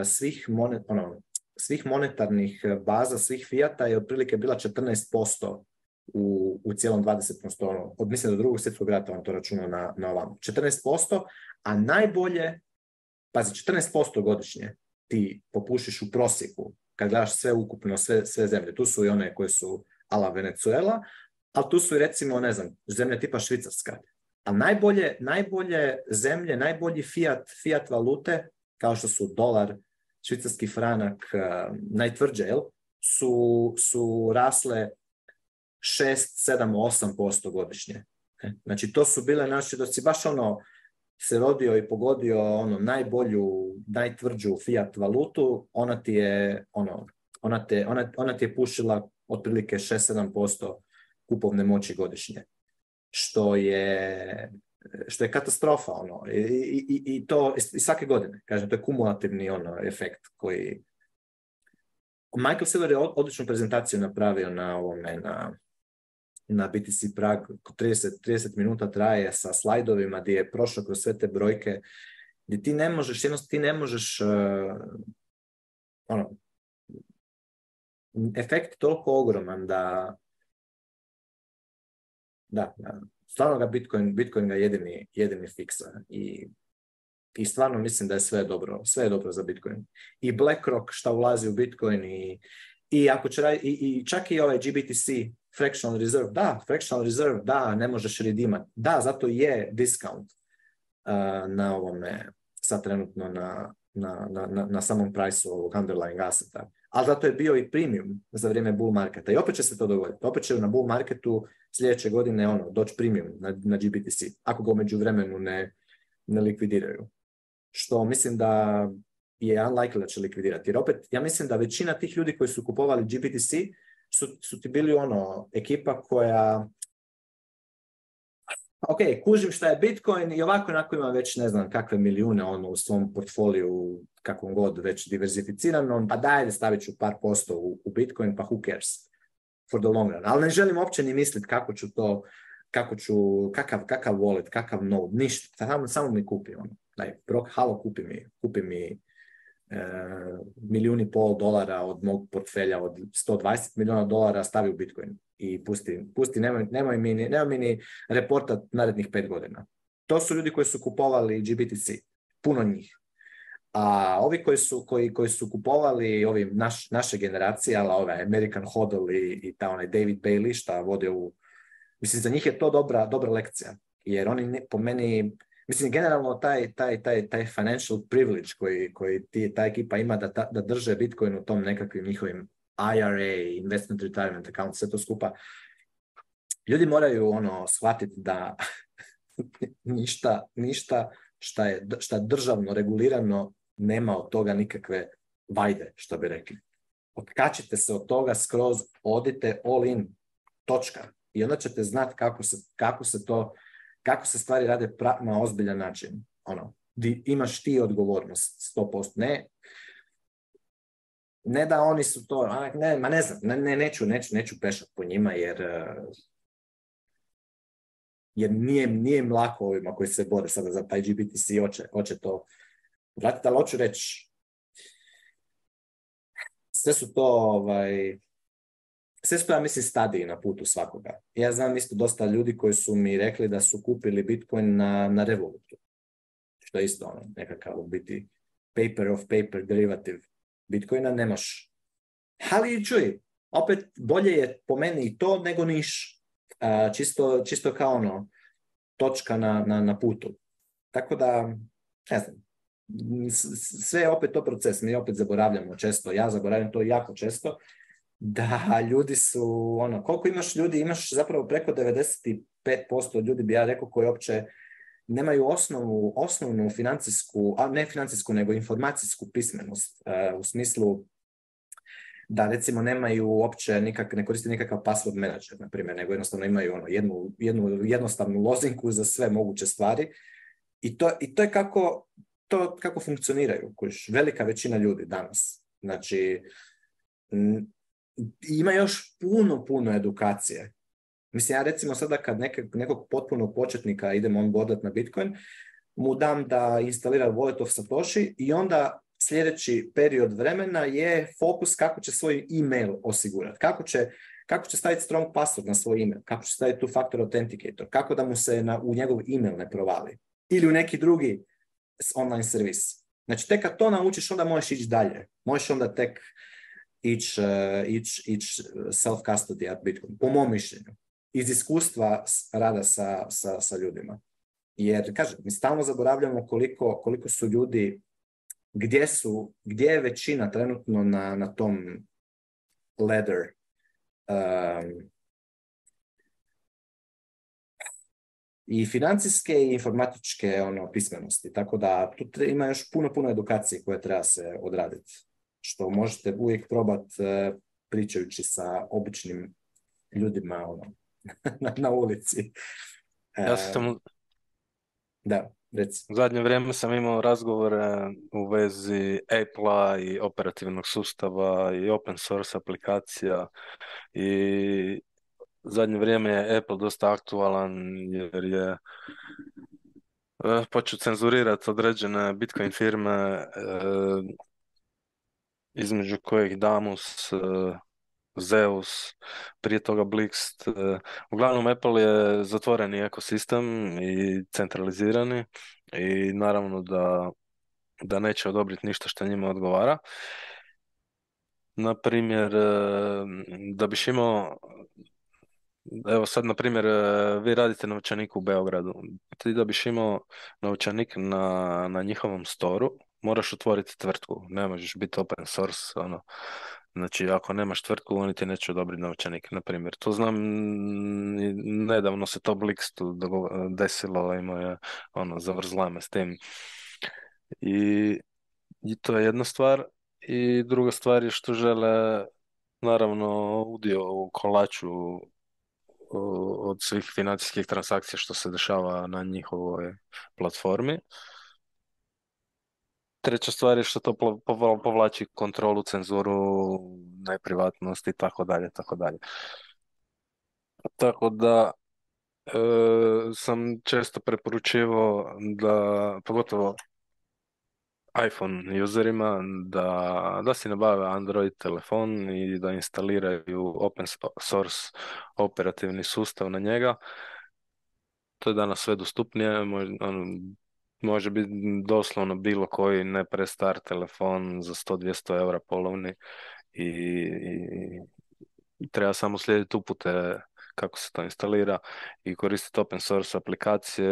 S1: e, svih monet, ono, svih monetarnih eh, baza, svih fijata je otprilike bila 14% u, u cijelom 20. Ono, od mislim do drugog svjetskog rata vam to računa na, na ovam. 14%, a najbolje, pazi, 14% godišnje ti popušiš u prosjeku kad gledaš sve ukupno, sve, sve zemlje. Tu su i one koje su ala Venezuela, ali tu su i recimo, ne znam, zemlje tipa Švicarska. A najbolje, najbolje zemlje, najbolji fiat, fiat valute, kao što su dolar, švicarski franak, eh, najtvrđe, jel, su, su rasle 6, 7, 8% godišnje. E, znači, to su bile naše, da si baš ono, se rodio i pogodio ono najbolju, najtvrđu fiat valutu, ona ti je, ono, ona, te, ona, ona ti je pušila otprilike 6-7% kupovne moći godišnje. Što je što je katastrofa ono i, i, i to i svake godine kažem to je kumulativni ono efekt koji Michael Silver je odličnu prezentaciju napravio na ovome na na BTC Prag 30, 30 minuta traje sa slajdovima gdje je prošao kroz sve te brojke gdje ti ne možeš jednostavno ti ne možeš uh, ono efekt toliko ogroman da da, da stvarno ga Bitcoin, Bitcoin ga jedini, jedini fiksa i i stvarno mislim da je sve dobro, sve je dobro za Bitcoin. I BlackRock šta ulazi u Bitcoin i, i, ako će, i, i čak i ovaj GBTC fractional reserve, da, fractional reserve, da, ne možeš redimat. Da, zato je discount uh, na ovome, sad trenutno na, na, na, na samom price ovog underlying asseta. Ali zato je bio i premium za vrijeme bull marketa. I opet će se to dogoditi. Opet će na bull marketu sljedeće godine ono, doći premium na, na GBTC, ako ga umeđu vremenu ne, ne likvidiraju. Što mislim da je unlikely da će likvidirati. Jer opet, ja mislim da većina tih ljudi koji su kupovali GBTC su, su ti bili ono, ekipa koja ok, kužim šta je Bitcoin i ovako onako ima već ne znam kakve milijune ono u svom portfoliju kakvom god već diverzificiranom. pa daj da stavit ću par posto u, u Bitcoin, pa who cares for the long run. Ali ne želim uopće ni misliti kako ću to, kako ću, kakav, kakav wallet, kakav node, ništa, samo, samo mi kupi ono. Daj, brok, halo, kupi mi, kupi mi e, pol dolara od mog portfelja od 120 milijuna dolara stavi u Bitcoin i pusti, pusti nemoj, nemoj, mi, nemoj ni reportat narednih pet godina. To su ljudi koji su kupovali GBTC, puno njih. A ovi koji su, koji, koji su kupovali ovi naš, naše generacije, ali American Hodl i, i ta onaj David Bailey šta vode u... Mislim, za njih je to dobra, dobra lekcija. Jer oni po meni... Mislim, generalno taj, taj, taj, taj financial privilege koji, koji ti, ta ekipa ima da, da drže Bitcoin u tom nekakvim njihovim IRA, investment retirement account, sve to skupa. Ljudi moraju ono shvatiti da ništa, ništa šta je šta državno regulirano nema od toga nikakve vajde, što bi rekli. Otkačite se od toga skroz, odite all in, točka. I onda ćete znati kako se, kako se to, kako se stvari rade pra, na ozbiljan način. Ono, di, imaš ti odgovornost 100%, ne ne da oni su to, ne, ma ne znam, ne, neću, neću, neću po njima jer e, jer nije, nije im lako ovima koji se bore sada za taj GBTC, hoće, hoće to vratiti, ali hoću reći, sve su to, ovaj, sve su to, ja mislim, stadiji na putu svakoga. Ja znam isto dosta ljudi koji su mi rekli da su kupili Bitcoin na, na Revolutu, što je isto ono, nekakav biti paper of paper derivative Bitcoina ne nemaš Ali čuj, opet bolje je po meni i to nego niš. čisto, čisto kao ono, točka na, na, na putu. Tako da, ne znam, sve je opet to proces, mi opet zaboravljamo često, ja zaboravljam to jako često, da ljudi su, ono, koliko imaš ljudi, imaš zapravo preko 95% ljudi bi ja rekao koji opće nemaju osnovu, osnovnu financijsku, a ne financijsku, nego informacijsku pismenost e, u smislu da recimo nemaju uopće nikak, ne koriste nikakav password manager, na primjer, nego jednostavno imaju ono, jednu, jednu jednostavnu lozinku za sve moguće stvari. I to, i to je kako, to kako funkcioniraju, velika većina ljudi danas. Znači, ima još puno, puno edukacije Mislim, ja recimo sada kad nekog, nekog potpunog početnika idem onboardat na Bitcoin, mu dam da instalira Wallet of Satoshi i onda sljedeći period vremena je fokus kako će svoj email osigurati, kako će, kako će staviti strong password na svoj email, kako će staviti two-factor authenticator, kako da mu se na, u njegov email ne provali ili u neki drugi online servis. Znači, tek kad to naučiš, onda možeš ići dalje. Možeš onda tek ići ić, eh, eh, self-custody at Bitcoin, po mom mišljenju iz iskustva rada sa, sa, sa ljudima. Jer, kažem, mi stalno zaboravljamo koliko, koliko su ljudi, gdje, su, gdje je većina trenutno na, na tom ladder um, i financijske i informatičke ono, pismenosti. Tako da tu ima još puno, puno edukacije koje treba se odraditi. Što možete uvijek probati e, pričajući sa običnim ljudima ono, na, na ulici. Ja sam... Da,
S5: reci. U zadnje vrijeme sam imao razgovore u vezi Apple-a i operativnog sustava i open source aplikacija i zadnje vrijeme je Apple dosta aktualan jer je e, počeo cenzurirati određene Bitcoin firme e, između kojih Damus e, Zeus, prije toga Blixt. E, uglavnom Apple je zatvoreni ekosistem i centralizirani i naravno da, da neće odobriti ništa što njima odgovara. Naprimjer, primjer, da biš imao Evo sad, na primjer, vi radite novčanik u Beogradu. Ti da biš imao novčanik na, na njihovom storu, moraš otvoriti tvrtku. Ne možeš biti open source, ono, Znači, ako nemaš tvrtku, oni ti neće odobriti novčanik, na primjer. To znam, nedavno se to blikstu desilo, ima je, ono, zavrzlame s tim. I, I to je jedna stvar. I druga stvar je što žele, naravno, udio u kolaču od svih financijskih transakcija što se dešava na njihovoj platformi treća stvar je što to povlači kontrolu, cenzuru, neprivatnost i tako dalje, tako dalje. Tako da e, sam često preporučivao da, pogotovo iPhone userima, da, da si nabave Android telefon i da instaliraju open source operativni sustav na njega. To je danas sve dostupnije, ono, Može biti doslovno bilo koji ne prestar telefon za 100-200 eura polovni i, i treba samo slijediti upute kako se to instalira i koristiti open source aplikacije,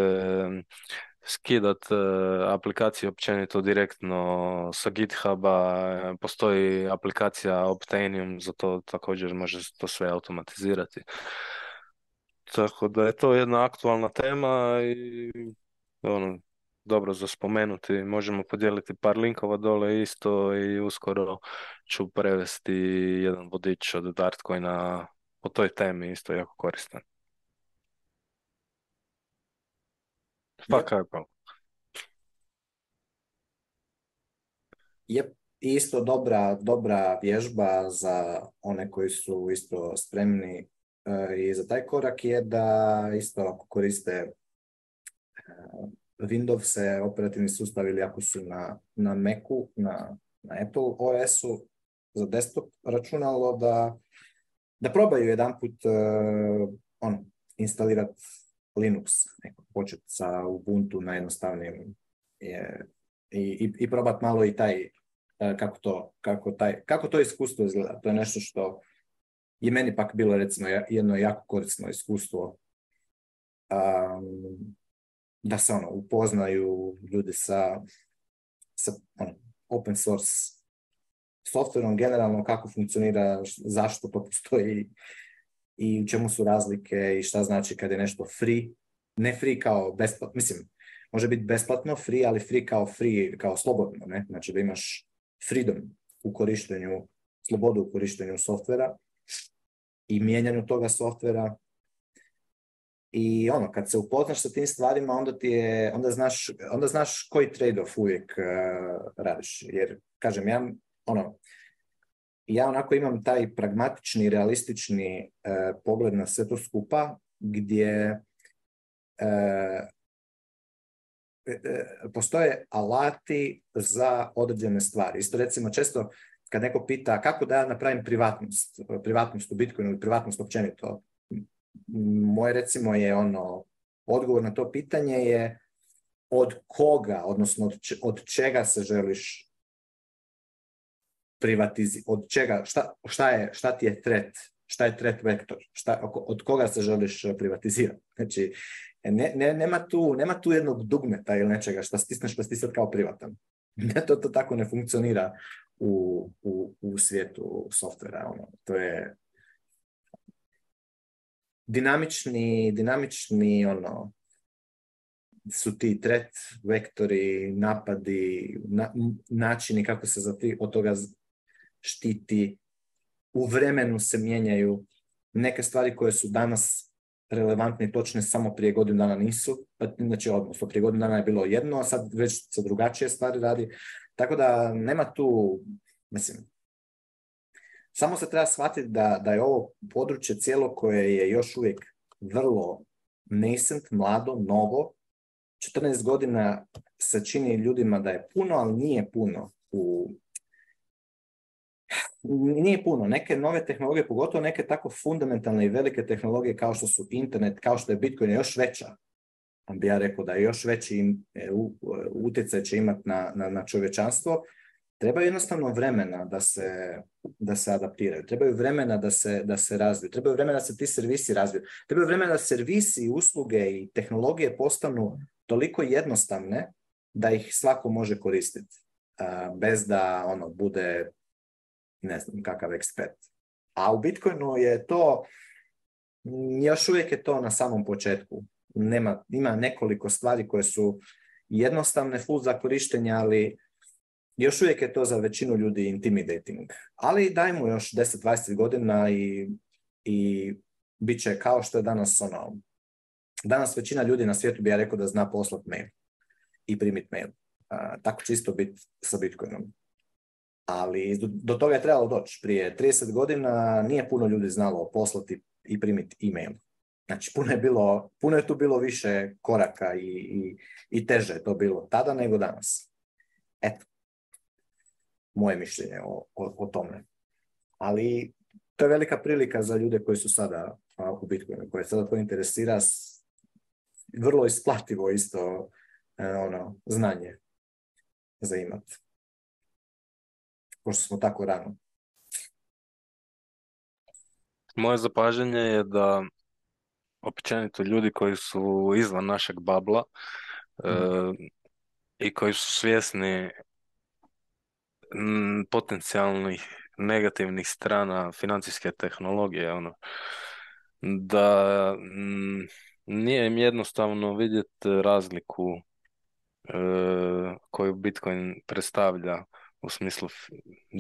S5: skidat e, aplikacije općenito direktno sa GitHuba, postoji aplikacija Optanium, za to također može to sve automatizirati. Tako da je to jedna aktualna tema i ono, dobro za spomenuti. Možemo podijeliti par linkova dole isto i uskoro ću prevesti jedan vodič od na o toj temi isto jako koristan. Pa kako?
S1: Isto dobra, dobra vježba za one koji su isto spremni e, i za taj korak je da isto ako koriste e, Windows je operativni sustav ili ako su na, na Macu, na, na Apple OS-u, za desktop računalo da, da probaju jedan put e, ono, instalirati Linux, neko, počet sa Ubuntu najjednostavnijim je, i, i, i malo i taj, e, kako to, kako, taj, kako to iskustvo izgleda. To je nešto što je meni pak bilo recimo jedno jako korisno iskustvo da se ono, upoznaju ljude sa, sa ono, open source softverom generalno, kako funkcionira, zašto to postoji i u čemu su razlike i šta znači kad je nešto free, ne free kao besplatno, mislim, može biti besplatno free, ali free kao free, kao slobodno, ne? Znači da imaš freedom u korištenju, slobodu u korištenju softvera i mijenjanju toga softvera i ono, kad se upoznaš sa tim stvarima, onda, ti je, onda, znaš, onda znaš koji trade-off uvijek uh, radiš. Jer, kažem, ja, ono, ja onako imam taj pragmatični, realistični e, pogled na sve to skupa, gdje uh, postoje alati za određene stvari. Isto recimo često kad neko pita kako da ja napravim privatnost, privatnost u Bitcoinu ili privatnost općenito, moje recimo je ono, odgovor na to pitanje je od koga, odnosno od čega se želiš privatizi, od čega, šta, šta, je, šta ti je tret, šta je tret vektor, šta, od koga se želiš e, privatizirati. Znači, e, ne, ne, nema, tu, nema tu jednog dugmeta ili nečega šta stisneš pa si kao privatan. to, to tako ne funkcionira u, u, u svijetu softvera. Ono. To je dinamični, dinamični ono, su ti tret, vektori, napadi, načini kako se za ti, od toga štiti. U vremenu se mijenjaju neke stvari koje su danas relevantne i točne samo prije godinu dana nisu, pa, znači odnosno prije godinu dana je bilo jedno, a sad već se drugačije stvari radi. Tako da nema tu, mislim, samo se treba shvatiti da, da je ovo područje cijelo koje je još uvijek vrlo nascent, mlado, novo. 14 godina se čini ljudima da je puno, ali nije puno u nije puno. Neke nove tehnologije, pogotovo neke tako fundamentalne i velike tehnologije kao što su internet, kao što je Bitcoin, još veća. Bi ja rekao da je još veći e, e, utjecaj će imati na, na, na trebaju jednostavno vremena da se, da se adaptiraju, trebaju vremena da se, da se razviju, trebaju vremena da se ti servisi razviju, trebaju vremena da servisi, usluge i tehnologije postanu toliko jednostavne da ih svako može koristiti bez da ono bude ne znam kakav ekspert. A u Bitcoinu je to još uvijek je to na samom početku. Nema, ima nekoliko stvari koje su jednostavne full za korištenje, ali još uvijek je to za većinu ljudi intimidating. Ali dajmo još 10-20 godina i, i bit će kao što je danas ono. Danas većina ljudi na svijetu bi ja rekao da zna poslat mail i primit mail. tako će isto biti sa Bitcoinom. Ali do, toga je trebalo doći. Prije 30 godina nije puno ljudi znalo poslati i primiti email. Znači, puno je, bilo, puno je tu bilo više koraka i, i, i teže je to bilo tada nego danas. Eto, moje mišljenje o, o, tome. Ali to je velika prilika za ljude koji su sada u Bitcoinu, koje sada to interesira, vrlo isplativo isto e, ono, znanje za imat. Pošto smo tako rano.
S5: Moje zapažanje je da općenito ljudi koji su izvan našeg babla e, mhm. i koji su svjesni Mm, potencijalnih negativnih strana financijske tehnologije ono da mm, nije im jednostavno vidjeti razliku e, koju Bitcoin predstavlja u smislu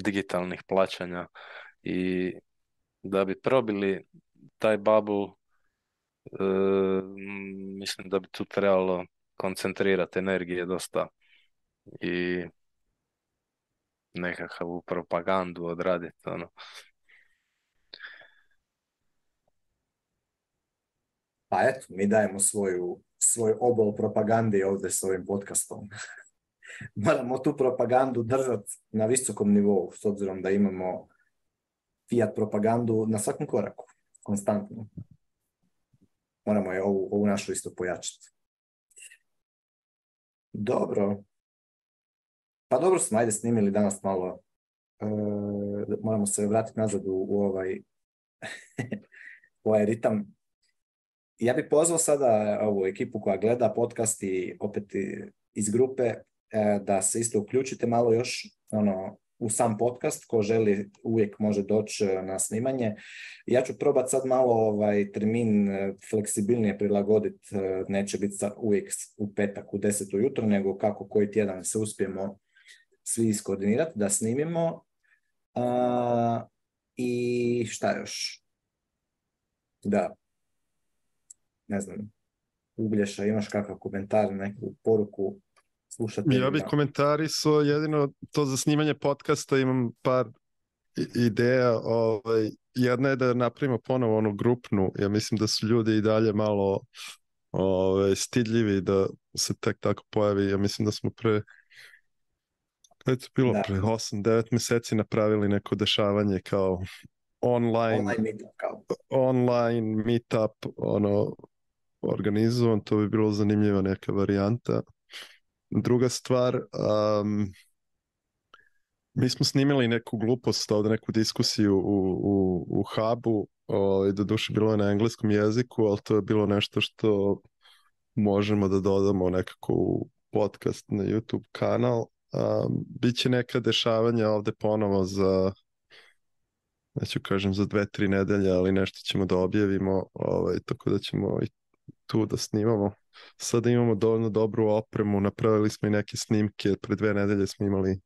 S5: digitalnih plaćanja i da bi probili taj bubble e, mislim da bi tu trebalo koncentrirati energije dosta i nekakvu propagandu odraditi, ono.
S1: Pa eto, mi dajemo svoju, svoj obol propagandi ovdje s ovim podcastom. Moramo tu propagandu držati na visokom nivou, s obzirom da imamo fiat propagandu na svakom koraku, konstantno. Moramo je ovu, ovu našu isto pojačati. Dobro, pa dobro smo, ajde snimili danas malo, e, moramo se vratiti nazad u, ovaj, ovaj ritam. Ja bih pozvao sada ovu ekipu koja gleda podcast i opet iz grupe e, da se isto uključite malo još ono, u sam podcast, ko želi uvijek može doći e, na snimanje. Ja ću probati sad malo ovaj termin fleksibilnije prilagoditi, neće biti uvijek u petak u deset ujutro, nego kako koji tjedan se uspijemo svi iskoordinirati, da snimimo. Uh, I šta još? Da. Ne znam. Uglješa, imaš kakav komentar, neku poruku slušati?
S2: Ja bih su jedino to za snimanje podcasta imam par ideja. Ovaj, jedna je da napravimo ponovo onu grupnu. Ja mislim da su ljudi i dalje malo ovaj stidljivi da se tek tako pojavi. Ja mislim da smo pre Eto, bilo da. pre 8-9 mjeseci napravili neko dešavanje kao online, online meetup, ono, organizovan, to bi bilo zanimljiva neka varijanta. Druga stvar, mi smo snimili neku glupost ovdje, neku diskusiju u, u, u hubu, o, ovaj, i doduše bilo je na engleskom jeziku, ali to je bilo nešto što možemo da dodamo nekako u podcast na YouTube kanal Um, će neka dešavanja ovde ponovo za neću kažem za dve, tri nedelje, ali nešto ćemo da objavimo, ovaj, tako da ćemo i tu da snimamo. Sada imamo dovoljno dobru opremu, napravili smo i neke snimke, pre dve nedelje smo imali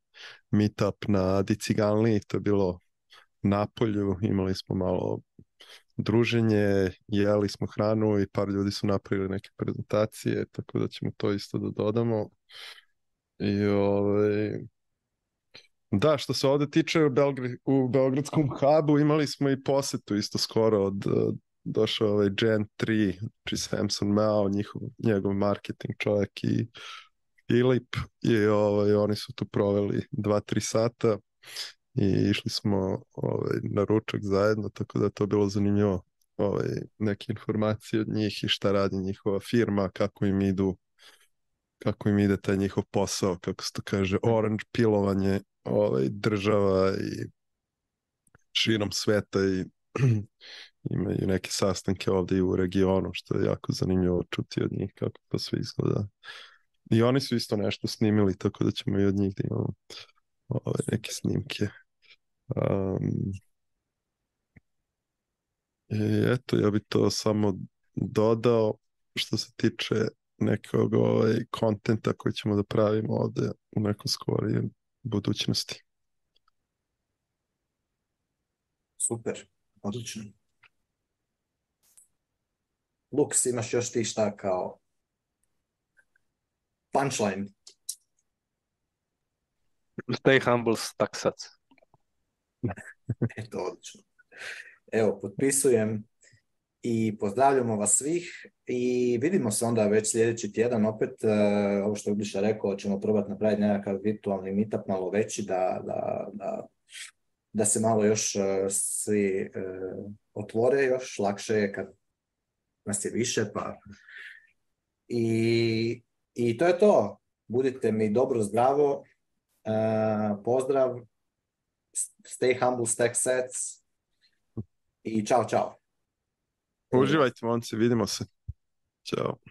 S2: meetup na Diciganliji, to je bilo napolju, imali smo malo druženje, jeli smo hranu i par ljudi su napravili neke prezentacije, tako da ćemo to isto da dodamo. I ovaj, Da, što se ovde tiče u, Belgr u Beogradskom hubu imali smo i posetu isto skoro od došao ovaj Gen 3, či znači Samson Mao, njihov, njegov marketing čovjek i Filip i ovaj, oni su tu proveli 2-3 sata i išli smo ovaj, na ručak zajedno, tako da je to bilo zanimljivo ovaj, neke informacije od njih i šta radi njihova firma, kako im idu kako im ide taj njihov posao, kako se to kaže, orange pilovanje ovaj, država i širom sveta i imaju neke sastanke ovdje i u regionu, što je jako zanimljivo čuti od njih kako to sve izgleda. I oni su isto nešto snimili, tako da ćemo i od njih da imamo ovaj, neke snimke. Um, eto, ja bi to samo dodao što se tiče nekog ovaj, kontenta koji ćemo da pravimo ovde u nekom budućnosti.
S1: Super, odlično. Luks, imaš još ti šta kao punchline?
S5: Stay humble, sad.
S1: Eto, odlično. Evo, potpisujem i pozdravljamo vas svih i vidimo se onda već sljedeći tjedan opet, e, ovo što je Ubiša rekao, ćemo probati napraviti nekakav virtualni meetup malo veći da, da, da, da se malo još e, svi e, otvore, još lakše je kad nas je više, pa i, i to je to. Budite mi dobro zdravo, pozdrav, stay humble, stack sets i čao, ciao
S2: Uživajte, momci, vidimo se. Ćao.